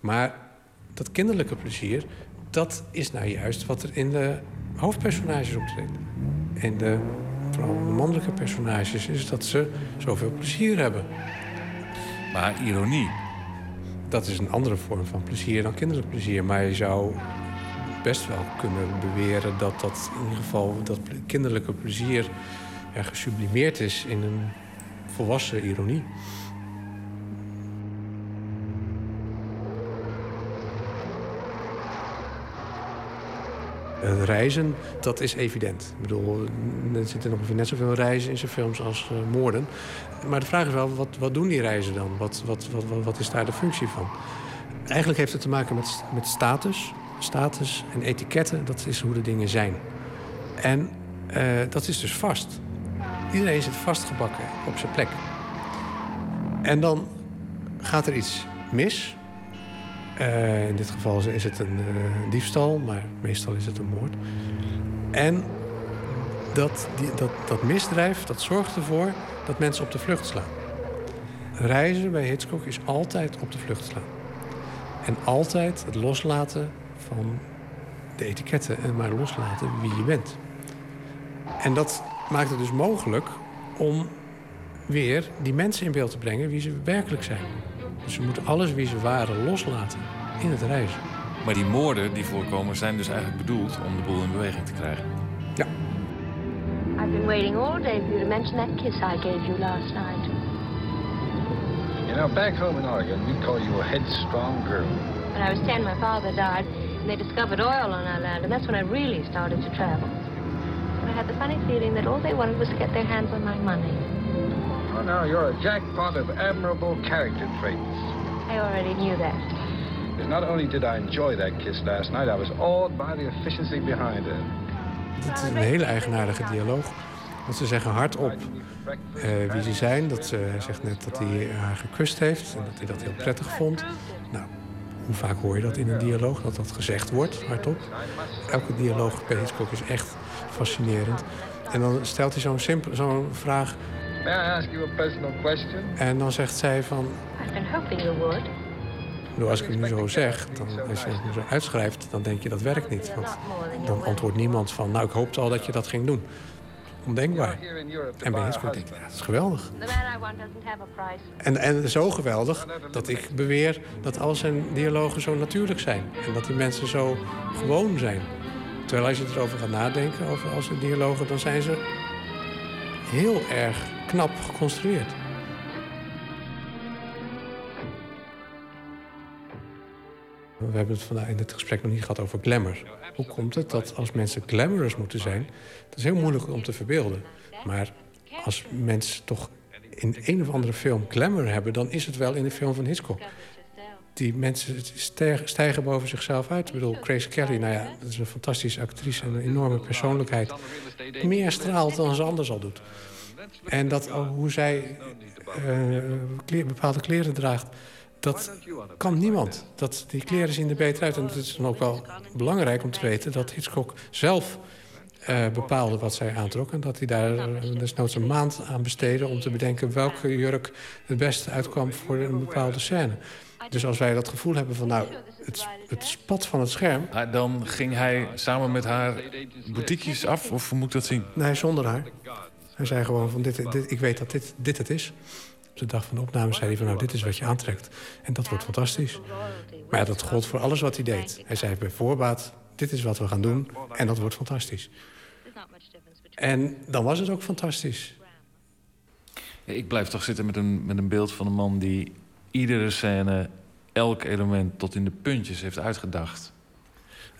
Maar dat kinderlijke plezier, dat is nou juist wat er in de hoofdpersonages optreedt. En de, vooral de mannelijke personages is dat ze zoveel plezier hebben. Maar ironie. Dat is een andere vorm van plezier dan kinderlijk plezier. Maar je zou best wel kunnen beweren dat dat in ieder geval dat kinderlijke plezier er gesublimeerd is in een volwassen ironie. Het reizen, dat is evident. Ik bedoel, er zitten ongeveer net zoveel reizen in zijn films als uh, moorden. Maar de vraag is wel, wat, wat doen die reizen dan? Wat, wat, wat, wat, is daar de functie van? Eigenlijk heeft het te maken met, met status. Status en etiketten, dat is hoe de dingen zijn. En uh, dat is dus vast. Iedereen zit vastgebakken op zijn plek. En dan gaat er iets mis. Uh, in dit geval is het een uh, diefstal, maar meestal is het een moord. En dat, die, dat, dat misdrijf dat zorgt ervoor dat mensen op de vlucht slaan. Reizen bij Hitchcock is altijd op de vlucht slaan. En altijd het loslaten van de etiketten en maar loslaten wie je bent. En dat maakt het dus mogelijk om weer die mensen in beeld te brengen wie ze werkelijk zijn. Dus ze moeten alles wie ze waren loslaten in het reizen. Maar die moorden die voorkomen zijn dus eigenlijk bedoeld om de boel in beweging te krijgen. I've been waiting all day for you to mention that kiss I gave you last night. You know, back home in Oregon, we call you a headstrong girl. When I was ten, my father died, and they discovered oil on our land, and that's when I really started to travel. But I had the funny feeling that all they wanted was to get their hands on my money. Oh, now you're a jackpot of admirable character traits. I already knew that. And not only did I enjoy that kiss last night, I was awed by the efficiency behind it. Het is een hele eigenaardige dialoog. Want ze zeggen hardop uh, wie ze zijn. Dat, uh, hij zegt net dat hij haar gekust heeft en dat hij dat heel prettig vond. Nou, hoe vaak hoor je dat in een dialoog, dat dat gezegd wordt hardop? Elke dialoog bij Hitchcock is echt fascinerend. En dan stelt hij zo'n simpel, zo'n vraag. May I ask you a personal question? En dan zegt zij van... I've been hoping you would. Nou, als ik het nu zo zeg, dan, als je het nu zo uitschrijft, dan denk je dat werkt niet. Want dan antwoordt niemand van, nou ik hoopte al dat je dat ging doen. Ondenkbaar. En bij Hitchcock denk ik, ja, dat is geweldig. En, en zo geweldig dat ik beweer dat al zijn dialogen zo natuurlijk zijn. En dat die mensen zo gewoon zijn. Terwijl als je erover gaat nadenken, over al zijn dialogen, dan zijn ze heel erg knap geconstrueerd. We hebben het vandaag in dit gesprek nog niet gehad over glamour. Hoe komt het dat als mensen glamorous moeten zijn... dat is heel moeilijk om te verbeelden. Maar als mensen toch in een of andere film glamour hebben... dan is het wel in de film van Hitchcock. Die mensen stijgen boven zichzelf uit. Ik bedoel, Grace Kelly, nou ja, dat is een fantastische actrice... en een enorme persoonlijkheid. Meer straalt dan ze anders al doet. En dat, hoe zij uh, bepaalde kleren draagt dat kan niemand. Dat, die kleren zien er beter uit. En het is dan ook wel belangrijk om te weten dat Hitchcock zelf uh, bepaalde wat zij aantrok. En dat hij daar uh, desnoods een maand aan besteedde om te bedenken welke jurk het beste uitkwam voor een bepaalde scène. Dus als wij dat gevoel hebben van nou, het, het spat van het scherm. Dan ging hij samen met haar boutiquejes af, of moet ik dat zien? Nee, zonder haar. Hij zei gewoon van dit, dit, ik weet dat dit, dit het is. De dag van de opname zei hij van nou, dit is wat je aantrekt. En dat wordt fantastisch. Maar ja, dat gold voor alles wat hij deed. Hij zei bij voorbaat, dit is wat we gaan doen en dat wordt fantastisch. En dan was het ook fantastisch. Ik blijf toch zitten met een, met een beeld van een man die iedere scène, elk element tot in de puntjes heeft uitgedacht.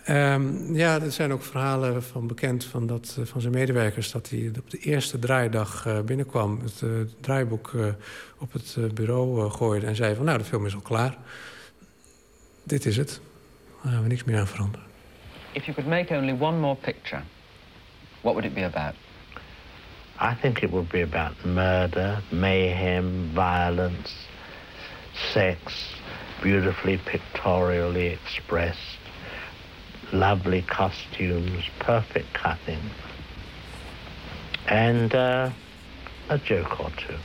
Um, ja, er zijn ook verhalen van bekend van, dat, eh, van zijn medewerkers... dat hij op de eerste draaidag uh, binnenkwam... het uh, draaiboek op het bureau gooide en zei van... nou, de film is al klaar. Dit is het. Daar gaan we niks meer aan veranderen. If you could make only one more picture, what would it be about? I think it would be about murder, mayhem, violence, sex, beautifully pictorially expressed lovely costumes, perfect cutting, and uh, a joke or two.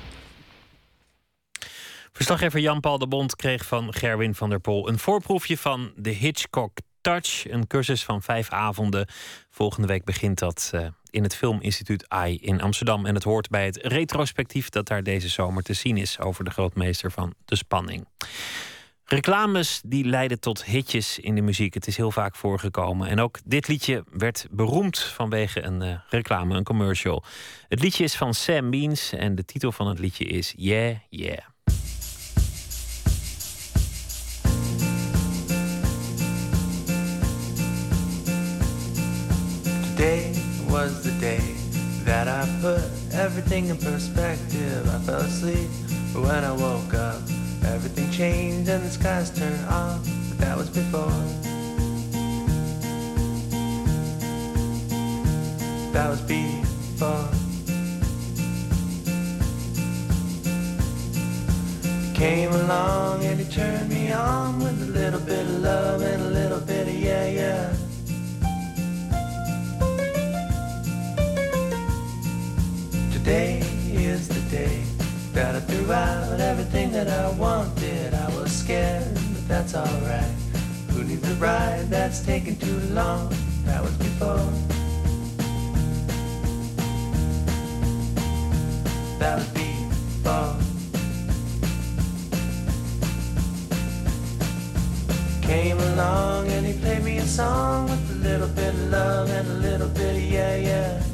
Verslaggever Jan-Paul de Bond kreeg van Gerwin van der Pol een voorproefje van de Hitchcock Touch, een cursus van vijf avonden. Volgende week begint dat uh, in het Filminstituut AI in Amsterdam. En het hoort bij het retrospectief dat daar deze zomer te zien is over de grootmeester van de spanning. Reclames die leiden tot hitjes in de muziek. Het is heel vaak voorgekomen. En ook dit liedje werd beroemd vanwege een uh, reclame, een commercial. Het liedje is van Sam Means en de titel van het liedje is Yeah, Yeah. Today was the day that I put everything in perspective. I fell asleep, when I woke up Everything changed and the skies turned off, but that was before. That was before. He came along and he turned me on with a little bit of love and a little bit of yeah, yeah. Today is the day that I threw out everything that I wanted. I was scared, but that's alright. Who needs a ride that's taking too long? That was before. That was before. Came along and he played me a song with a little bit of love and a little bit of yeah, yeah.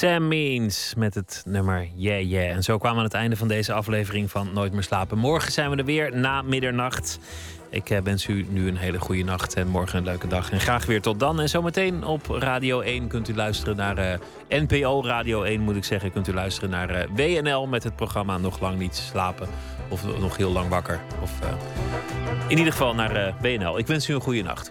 Sam Means met het nummer Yeah Yeah. En zo kwamen we aan het einde van deze aflevering van Nooit meer slapen. Morgen zijn we er weer na middernacht. Ik eh, wens u nu een hele goede nacht en morgen een leuke dag. En graag weer tot dan. En zometeen op Radio 1 kunt u luisteren naar eh, NPO Radio 1 moet ik zeggen. Kunt u luisteren naar eh, WNL met het programma Nog Lang Niet Slapen. Of nog heel lang wakker. Of in ieder geval naar WNL. Ik wens u een goede nacht.